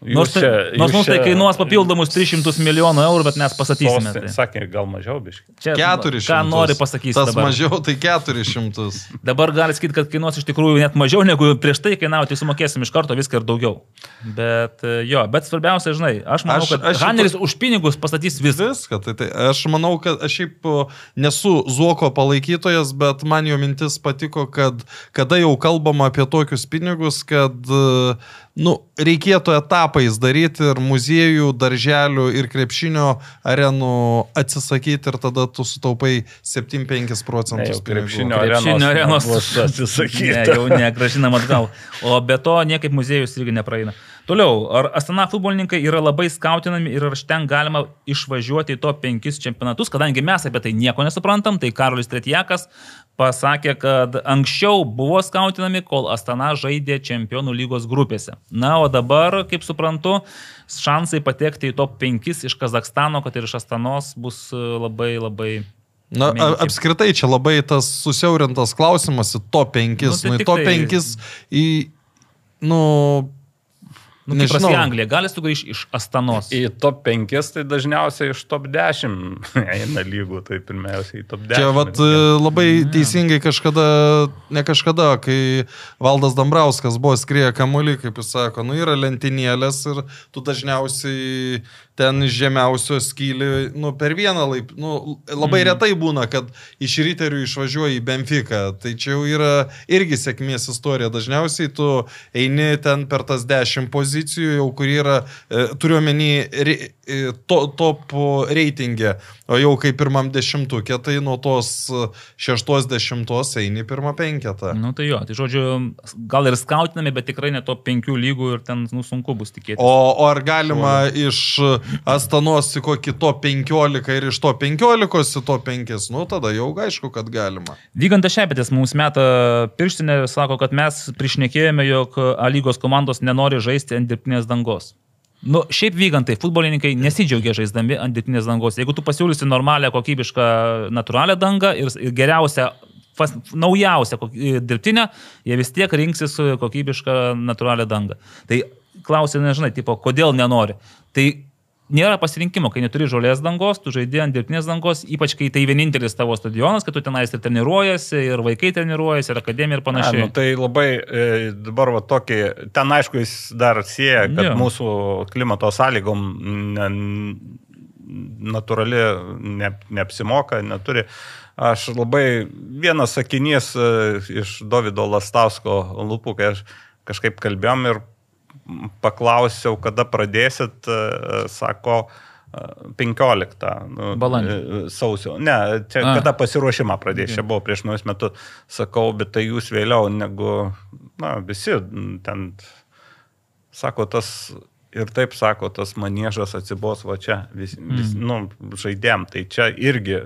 Nors, tai, nors mums tai kainuos papildomus 300 milijonų eurų, bet mes pastatysime. Tai. Sakė, gal mažiau biškai. Čia 400. Ką nori pasakyti? Tas dabar. mažiau, tai 400. [LAUGHS] Dabar gali sakyti, kad kainuos iš tikrųjų net mažiau negu prieš tai kainavo, tai sumokėsim iš karto viską ir daugiau. Bet e, jo, bet svarbiausia, žinai, aš manau, Aš- kad Haneris už pinigus pastatys viską. Viską, tai, tai aš manau, kad aš šiaip nesu Zuoko palaikytojas, bet man jo mintis patiko, kad kada jau kalbama apie tokius pinigus, kad e, nu, reikėtų etapais daryti ir muziejų, darželių ir krepšinio arenų atsisakyti ir tada tu sutaupai 7-5 procentus pinigų. krepšinio Krepšinio arenos bus [LAUGHS] atsisakyta. Ne, jau negražinam atgal. O be to niekaip muziejus irgi nepraeina. Toliau, ar Astana futbolininkai yra labai skautinami ir ar iš ten galima išvažiuoti į to penkis čempionatus, kadangi mes apie tai nieko nesuprantam, tai Karolis Tretjakas pasakė, kad anksčiau buvo skautinami, kol Astana žaidė čempionų lygos grupėse. Na, o dabar, kaip suprantu, šansai patekti į top 5 iš Kazakstano, kad ir iš Astanos bus e, labai labai Na, menki. apskritai čia labai tas susiaurintas klausimas į top 5. Nu, tai nu, į top tai- 5 į, nu, Nu, Nežinau. prasidėjo Anglija, gali sugrįžti iš Astanos. Į top 5 tai dažniausiai iš top 10 [LAUGHS] eina lygų, tai pirmiausiai į top 10. Čia vat, e, labai teisingai kažkada, ne kažkada, kai Valdas Dambrauskas buvo skrieję kamuolį, kaip jis sako, nu yra lentynėlės ir tu dažniausiai ten žemiausio skyli, nu per vieną laip, nu labai mm. retai būna, kad iš ryterių išvažiuoji į Benfica, tai čia jau yra irgi sėkmės istorija, dažniausiai tu eini ten per tas 10 pozicijų, jau kur yra, e, turiuomenį, re, e, to, top reitingė, o jau kai pirmam dešimtukė, tai nuo tos e, šeštos dešimtos eini pirmą penketą. Nu tai jo, tai žodžiu, gal ir skautinami, bet tikrai ne to penkių lygų ir ten nu, sunku bus tikėtis. O, o ar galima iš Astanos į kokį to 15 ir iš to 15 į to 5, nu tada jau aišku, kad galima. Vygantas Šepetės mums meta pirštinę ir sako, kad mes prišnekėjome, jog A lygos komandos nenori žaisti ant dirbtinės dangos. Nu, šiaip vygantai, futbolininkai nesidžiaugia žaisdami ant dirbtinės dangos. Jeigu tu pasiūlysi normalią, kokybišką, natūralią dangą ir, ir geriausią, pas, naujausią dirbtinę, jie vis tiek rinksis kokybišką, natūralią dangą. Tai klausia, nežinai, tipo, kodėl nenori. Tai nėra pasirinkimo, kai neturi žolės dangos, tu žaidži ant dirbtinės dangos, ypač kai tai vienintelis tavo stadionas, kad tu tenais ir treniruojasi, ir vaikai treniruojasi, ir akademija ir Na, panašiai. nu, tai labai e, dabar va tokį, ten aišku jis dar sieja, kad jo. mūsų klimato sąlygom ne, natūrali ne, neapsimoka, neturi. Aš labai vienas sakinys e, iš Davido Lastausko lūpų, kai aš kažkaip kalbėjom ir paklausiau, kada pradėsit, e, sako, e, 15 nu, Balandžio. e, sausio. Ne, čia A. Kada pasiruošimą pradės, čia buvo prieš naujus metus, sakau, bet tai jūs vėliau negu, na, visi ten, sako, tas ir taip sako, tas maniežas atsibos va čia, vis, vis, mm. nu, žaidėm, tai čia irgi,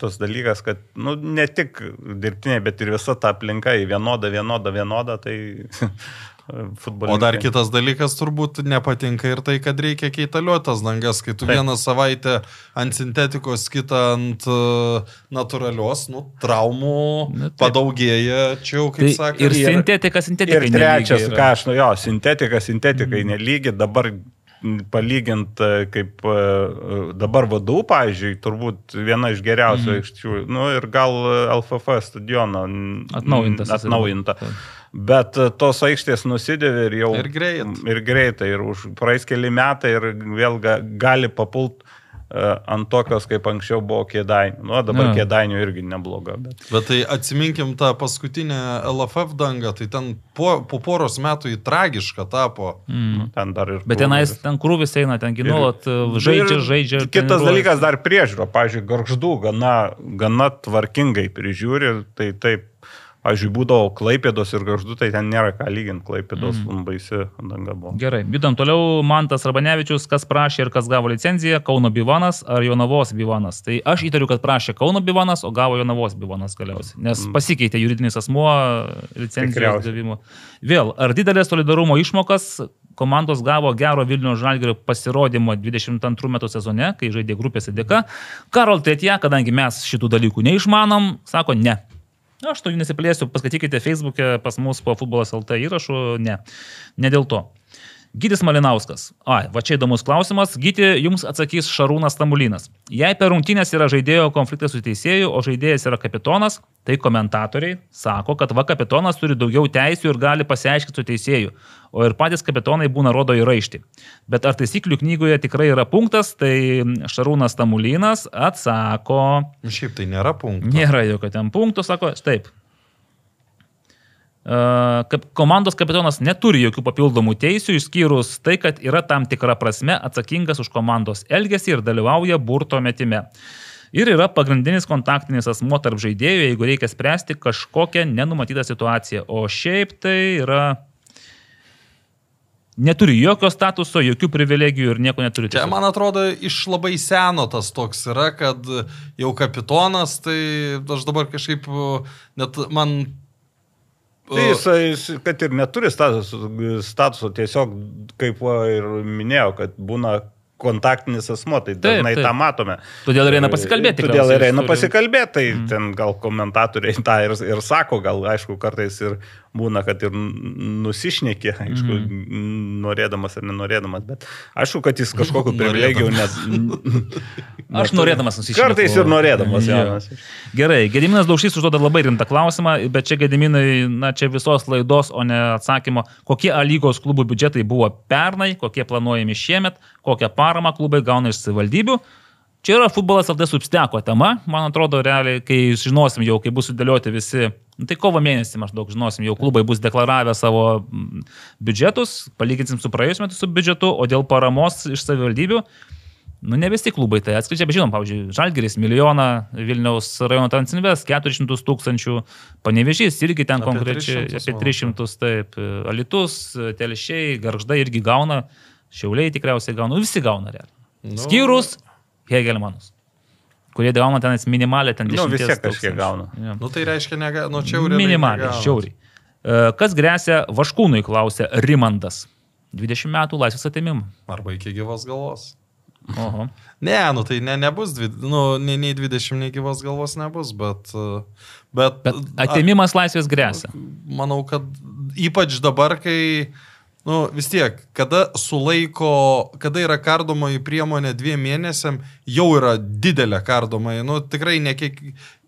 tas dalykas, kad, nu, ne tik dirbtiniai, bet ir visa ta aplinka į vienodą, vienodą, vienodą, tai [LAUGHS] futbolininkai. O dar kitas dalykas turbūt nepatinka ir tai, kad reikia keitaliuotas dangas, kai tu Taip. vieną savaitę ant sintetikos, kitą ant uh, natūralios, nu, traumų Na, taip. padaugėja, čia jau, kaip Tai sakė, ir ir- sintetika, sintetika. Ir trečias, ką aš, nu jo, sintetika, sintetikai mm. nelygi, dabar m, palygint e, kaip e, dabar vadų, pavyzdžiui, turbūt viena iš geriausių Mhm. aikščių, nu ir gal LFF stadiono jisai buvo. Atnaujinta. Bet e, tos aikštės nusidėvi ir jau. Ir greit. Ir greitai, ir už praeis keli metai ir vėl ga, gali papult uh, ant tokios, kaip anksčiau buvo kėdainių. Nu, dabar Jo. kėdainių irgi nebloga. Bet... Bet tai atsiminkim tą paskutinę LFF dangą, tai ten po, po poros metų į tragišką tapo. Mm. Ten dar ir. Bet tenais ten krūvis eina, ten Ir- ginuolat žaidžia, ir žaidžia. Kitas treniruojasi. dalykas dar priežiūro. Pavyzdžiui, garždų gana, gana tvarkingai prižiūri, tai taip Pavyzdžiui, būdavo Klaipėdos ir Gaždu, tai ten nėra ką lyginti. Klaipėdos mm. baisi danga buvo. Gerai, judam toliau. Mantas Rabanevičius, kas prašė ir kas gavo licenciją, Kauno Bivanas ar Jonavos Bivanas. Tai aš įtariu, kad prašė Kauno Bivanas, o gavo Jonavos Bivanas galiausiai. Nes pasikeitė juridinis asmuo licencijos gavimo. Vėl, ar didelės solidarumo išmokas komandos gavo gero Vilnių Žalgirio pasirodymo 22 metų sezone, kai žaidė grupėse dėka. Karol Tetė, kadangi mes šitų dalykų neišmanom, sako ne. Na, Aš to jų nesiplėsiu, paskaitykite Facebook'e pas mus po futbolas LT įrašų, ne, ne dėl to. Gytis Malinauskas. Ai, va čia įdomus klausimas. Gyti, jums atsakys Šarūnas Tamulinas. Jei per rungtynės yra žaidėjo konfliktas su teisėju, o žaidėjas yra kapitonas, tai komentatoriai sako, kad va kapitonas turi daugiau teisių ir gali pasiaiškinti su teisėju, o ir patys kapitonai būna rodo į raištį. Bet ar taisyklių knygoje tikrai yra punktas, tai Šarūnas Tamulinas atsako, Nu, Šiaip tai nėra punktų. Nėra jokio ten punkto, sako, taip. Komandos kapitonas neturi jokių papildomų teisių, išskyrus tai, kad yra tam tikra prasme atsakingas už komandos elgesį ir dalyvauja burto metime. Ir yra pagrindinis kontaktinis asmo tarp žaidėjų, jeigu reikia spręsti kažkokią nenumatytą situaciją. O šiaip tai yra... Neturi jokio statuso, jokių privilegijų ir nieko neturi. Čia, man atrodo, iš labai seno tas toks yra, kad jau kapitonas, tai aš dabar kažkaip net man... Tai jisai, jis, kad ir neturi statuso, statuso, tiesiog, kaip ir minėjau, kad būna kontaktinis asmo, tai Taip, dažnai taip. tą matome. Todėl ir eina pasikalbėti. Todėl ir eina jis turi- pasikalbėti, tai mm. ten gal komentatoriai tą ir, ir sako, gal aišku, kartais ir būna, kad ir nusišnekė, aišku, mm. norėdamas ar nenorėdamas, bet aišku, kad jis kažkokiu [LAUGHS] privilegijų net... [LAUGHS] Aš norėdamas nusišnekėti. Kartais ir norėdamas, Jo. jaunas. Gerai, Gediminas Daušys užduoda labai rimtą klausimą, bet čia Gediminai, na čia visos laidos, o ne atsakymo, kokie lygos klubų biudžetai buvo pernai, kokie planuojami šiemet, kokią paramą klubai gauna iš savivaldybių. Čia yra futbolas LT substeko tema, man atrodo, realiai, kai žinosim jau, kai bus sudėlioti visi, nu, tai kovo mėnesį maždaug žinosim, jau klubai bus deklaravę savo mm, biudžetus, palyginsim su praėjusiu metu su biudžetu, o dėl paramos iš savivaldybių, Nu, ne visi klubai tai atskleidžia, bet žinom, pavyzdžiui, Žalgeris milijoną, Vilniaus rajono Transinvest 400 tūkstančių, Panevežys irgi ten Apie konkrečiai 300, apie man 300, taip, Alitus, Telšiai, Garžda irgi gauna, Šiauliai tikriausiai gauna, nu, visi gauna realiai. Nu. Skyrus Hegelmanus, kurie gauna tenais minimalę ten 10 Nu, vis tiek kažkiek gauna. Jo. Nu tai reiškia, nega... nu čia jau realiai Minimaliai, šiauriai. E, Kas grėsia Vaškūnui, klausė Rimandas. 20 metų laisvės atimimų. Arba iki gyvos galvos. Oho. Ne, nu tai ne, nebus, dvi, nu, nei, nei 20, nei gyvos galvos nebus, bet... uh, Bet, Bet atimimas laisvės grėsia. manau, kad ypač dabar, kai, nu, vis tiek, kada sulaiko, kada yra kardomoji priemonė dviem mėnesiam, jau yra didelė kardomoji, nu, tikrai ne kiek,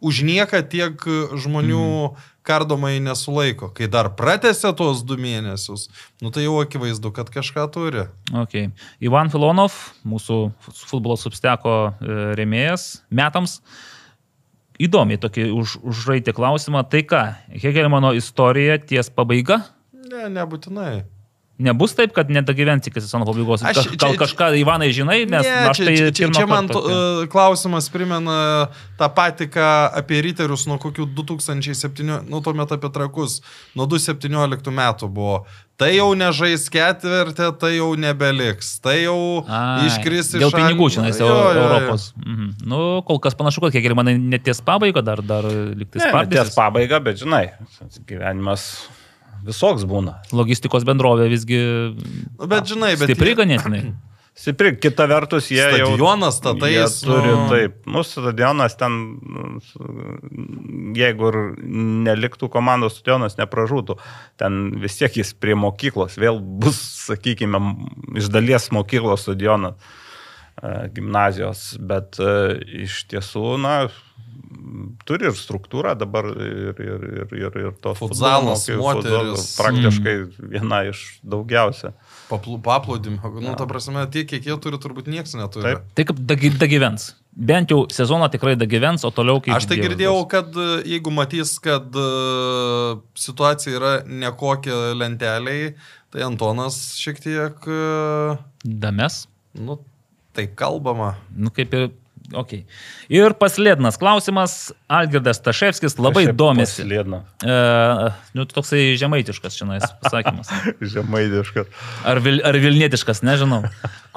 už nieką tiek žmonių mm. kardomai nesulaiko. Kai dar pratęsia tuos du mėnesius, nu, tai jau akivaizdu, kad kažką turi. Okay. Ivan Filonov, mūsų futbolo substeko e, rėmėjas metams, įdomiai tokį už, užraitė klausimą. Tai ką, Hegelmano istorija ties pabaiga? Ne, nebūtinai. Nebus taip, kad nedagyvens iki sezono pabaigos. Aš čia- gal kažką, Ivanai, žinai, nes ne, aš čia, tai čia, čia, čia man to, uh, klausimas primena tą patį, ką apie riterius nuo kokių 2007, nu tuomet apie trakus, nuo 2017 metų buvo. Tai jau nežais ketvirtį, tai jau nebeliks. Tai jau Ai, iškris iš... Dėl pinigų Ang- čia, Jo, jo, jo. Europos. Mhm. Nu, kol kas panašu, kad Hegelmanai neties pabaiga dar, dar liktis Ne, ne partijas. ties pabaiga, bet žinai, gyvenimas visoks būna. Logistikos bendrovė visgi Nu, Bet žinai, bet... stipri ganėtinai. [CLEARS THROAT] Stipri, kita vertus, jie jau... Stadionas statais, Jie turi, nu. taip. Nu, stadionas ten, jeigu ir neliktų komandos stadionas, nepražūtų, ten vis tiek jis prie mokyklos vėl bus, sakykime, iš dalies mokyklos stadionas e, gimnazijos, bet e, iš tiesų, na, turi ir struktūrą dabar ir, ir, ir, ir, ir to Futsalas, moterys. futbolo praktiškai viena iš daugiausia. Papl- Paplūdimio. Nu, ta prasme, tiek, kiek jie turi, turbūt niekas neturi. Taip. Tai kaip dagi- dagyvens. Bent jau sezoną tikrai dagyvens, o toliau kaip... Aš tai girdėjau, kad e, jeigu matys, kad e, situacija yra nekokia lenteliai, tai Antonas šiek tiek, e, Dames. nu, taip kalbama. Nu, kaip ir Okay. Ir paslėdinas klausimas, Algirdas Taševskis labai domisi. paslėdna. E, nu, toksai žemaitiškas šiandien pasakymas. [LAUGHS] Žemaidiškas. Ar, vil, ar Vilnietiškas, nežinau.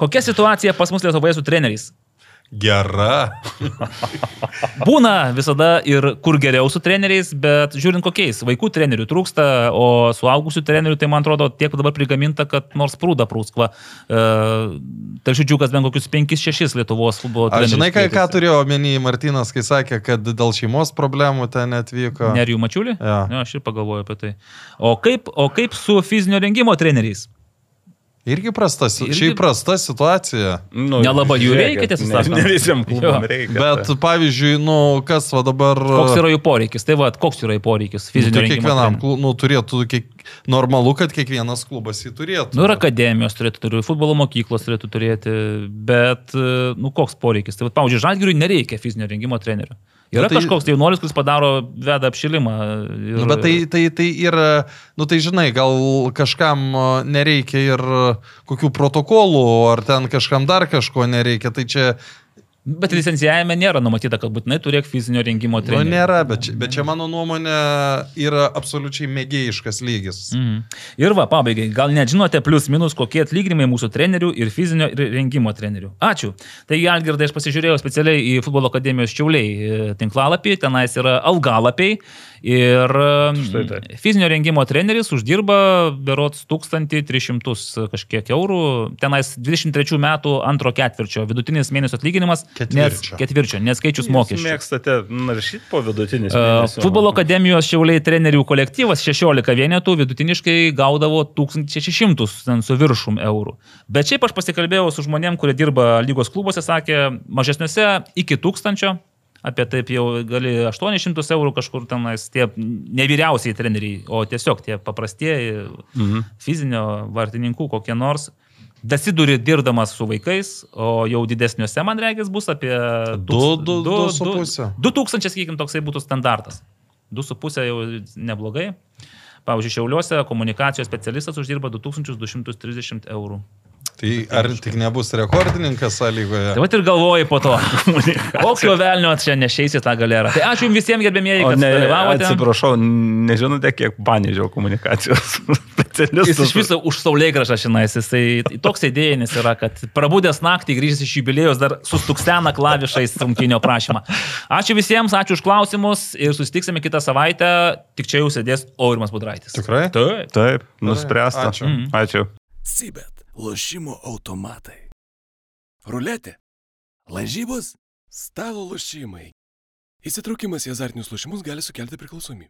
Kokia situacija pas mus Lietuvoje su treneriais? Gera. [LAUGHS] Būna visada ir kur geriau su treneriais, bet žiūrint kokiais. Vaikų trenerių trūksta, o suaugusių trenerių, tai man atrodo, tiek dabar prigaminta, kad nors prūda prūskva. E, tai žodžiukas bent kokius 5-6 Lietuvos futbolo trenerių. žinai, ką, ką turėjo omeny Martinas, kai sakė, kad dėl šeimos problemų ten atvyko. Nerijų mačiulį? Jo. jo, aš ir pagalvoju apie tai. O kaip, o kaip su fizinio rengimo treneriais? Irgi prasta, Irgi- šiaip prasta situacija. Nu, Nelabai jų reikia, tiesą ne- sakant. Ne visiems klubam Jo. reikia. Bet, pavyzdžiui, nu, kas va dabar... Koks yra jų poreikis? Tai va, koks yra jų poreikis Nu, fizinio tai rengimo? kiekvienam klubui, nu, turėtų, kiek, normalu, kad kiekvienas klubas jį turėtų. Nu ir akademijos turėtų turėti, futbolo mokyklos turėtų turėti, bet, e, nu, koks poreikis? Tai, va, pavyzdžiui, Žalgiriui nereikia fizinio rengimo trenerių. Yra Bet tai- kažkoks jaunuolis, kuris padaro, veda apšilimą. Ir... Nu, bet tai, tai, tai yra, nu tai žinai, gal kažkam a, nereikia ir a, kokių protokolų, ar ten kažkam dar kažko nereikia. Tai čia, Bet licencijavime nėra numatyta, kad būtinai turėk fizinio rengimo nu, trenerių. nėra, bet čia, bet čia mano nuomonė yra absoliučiai mėgėjiškas lygis. Mhm. Ir va, pabaigai, gal net žinote plus minus, kokie atlyginimai mūsų trenerių ir fizinio rengimo trenerių. Ačiū. Taigi, Algirdai, aš pasižiūrėjau specialiai į Futbolo akademijos čiauliai e, tinklalapį, tenais yra algalapiai. Ir mm, fizinio rengimo treneris uždirba berots 1300 kažkiek eurų. Tenais 23 metų antro ketvirčio vidutinis mėnesio atlyginimas. Ketvirčio. Nes, ketvirčio, neskaičius mokesčių. Mėgstate naršyti po vidutinis. Uh, mėnesio? Futbolo akademijos šiauliai trenerių kolektyvas 16 vienetų vidutiniškai gaudavo 1600 ten su viršum eurų. Bet šiaip aš pasikalbėjau su žmonėm, kurie dirba lygos klubuose, sakė, mažesniuose iki 1000. Apie taip jau gali 800 eurų kažkur tenais, tie nevyriausiai treneriai, o tiesiog tie paprastieji Mhm. fizinio vartininkų kokie nors. Dasiduri dirbdamas su vaikais, o jau didesniuose, man reikės, bus apie Du- du- du su puse. 2000, sakykim, toksai būtų standartas. 2,5 jau neblogai. Pavyzdžiui, Šiauliuose komunikacijos specialistas uždirba 2230 eurų. Tai ar tik nebus rekordininkas sąlygoje? Tai va ir galvoji po to. Kokio velnio čia nešeisi tą galerą. Tai ačiū jums visiems gerbėmėjai, O kad ne, dalyvavote. atsiprašau, nežinote, kiek panėžiau komunikacijos [LAUGHS] specialistų. Jis iš viso už saulėgražą šinais, jisai toks idėjinis yra, kad prabūdęs naktį, grįžęs iš jubiliejos, dar sustuksena klavišais trumkinio prašymą. Ačiū visiems, ačiū už klausimus ir susitiksime kitą savaitę, tik čia jau sėdės Aurimas Budraitis. Tikrai? Taip. Taip, nuspręsta. Ačiū. Mhm. Ačiū. Sibet. Lošimo automatai. Ruletė. Lažybos. Stalo lošimai. Įsitraukimas į azartinius lošimus gali sukelti priklausomybę.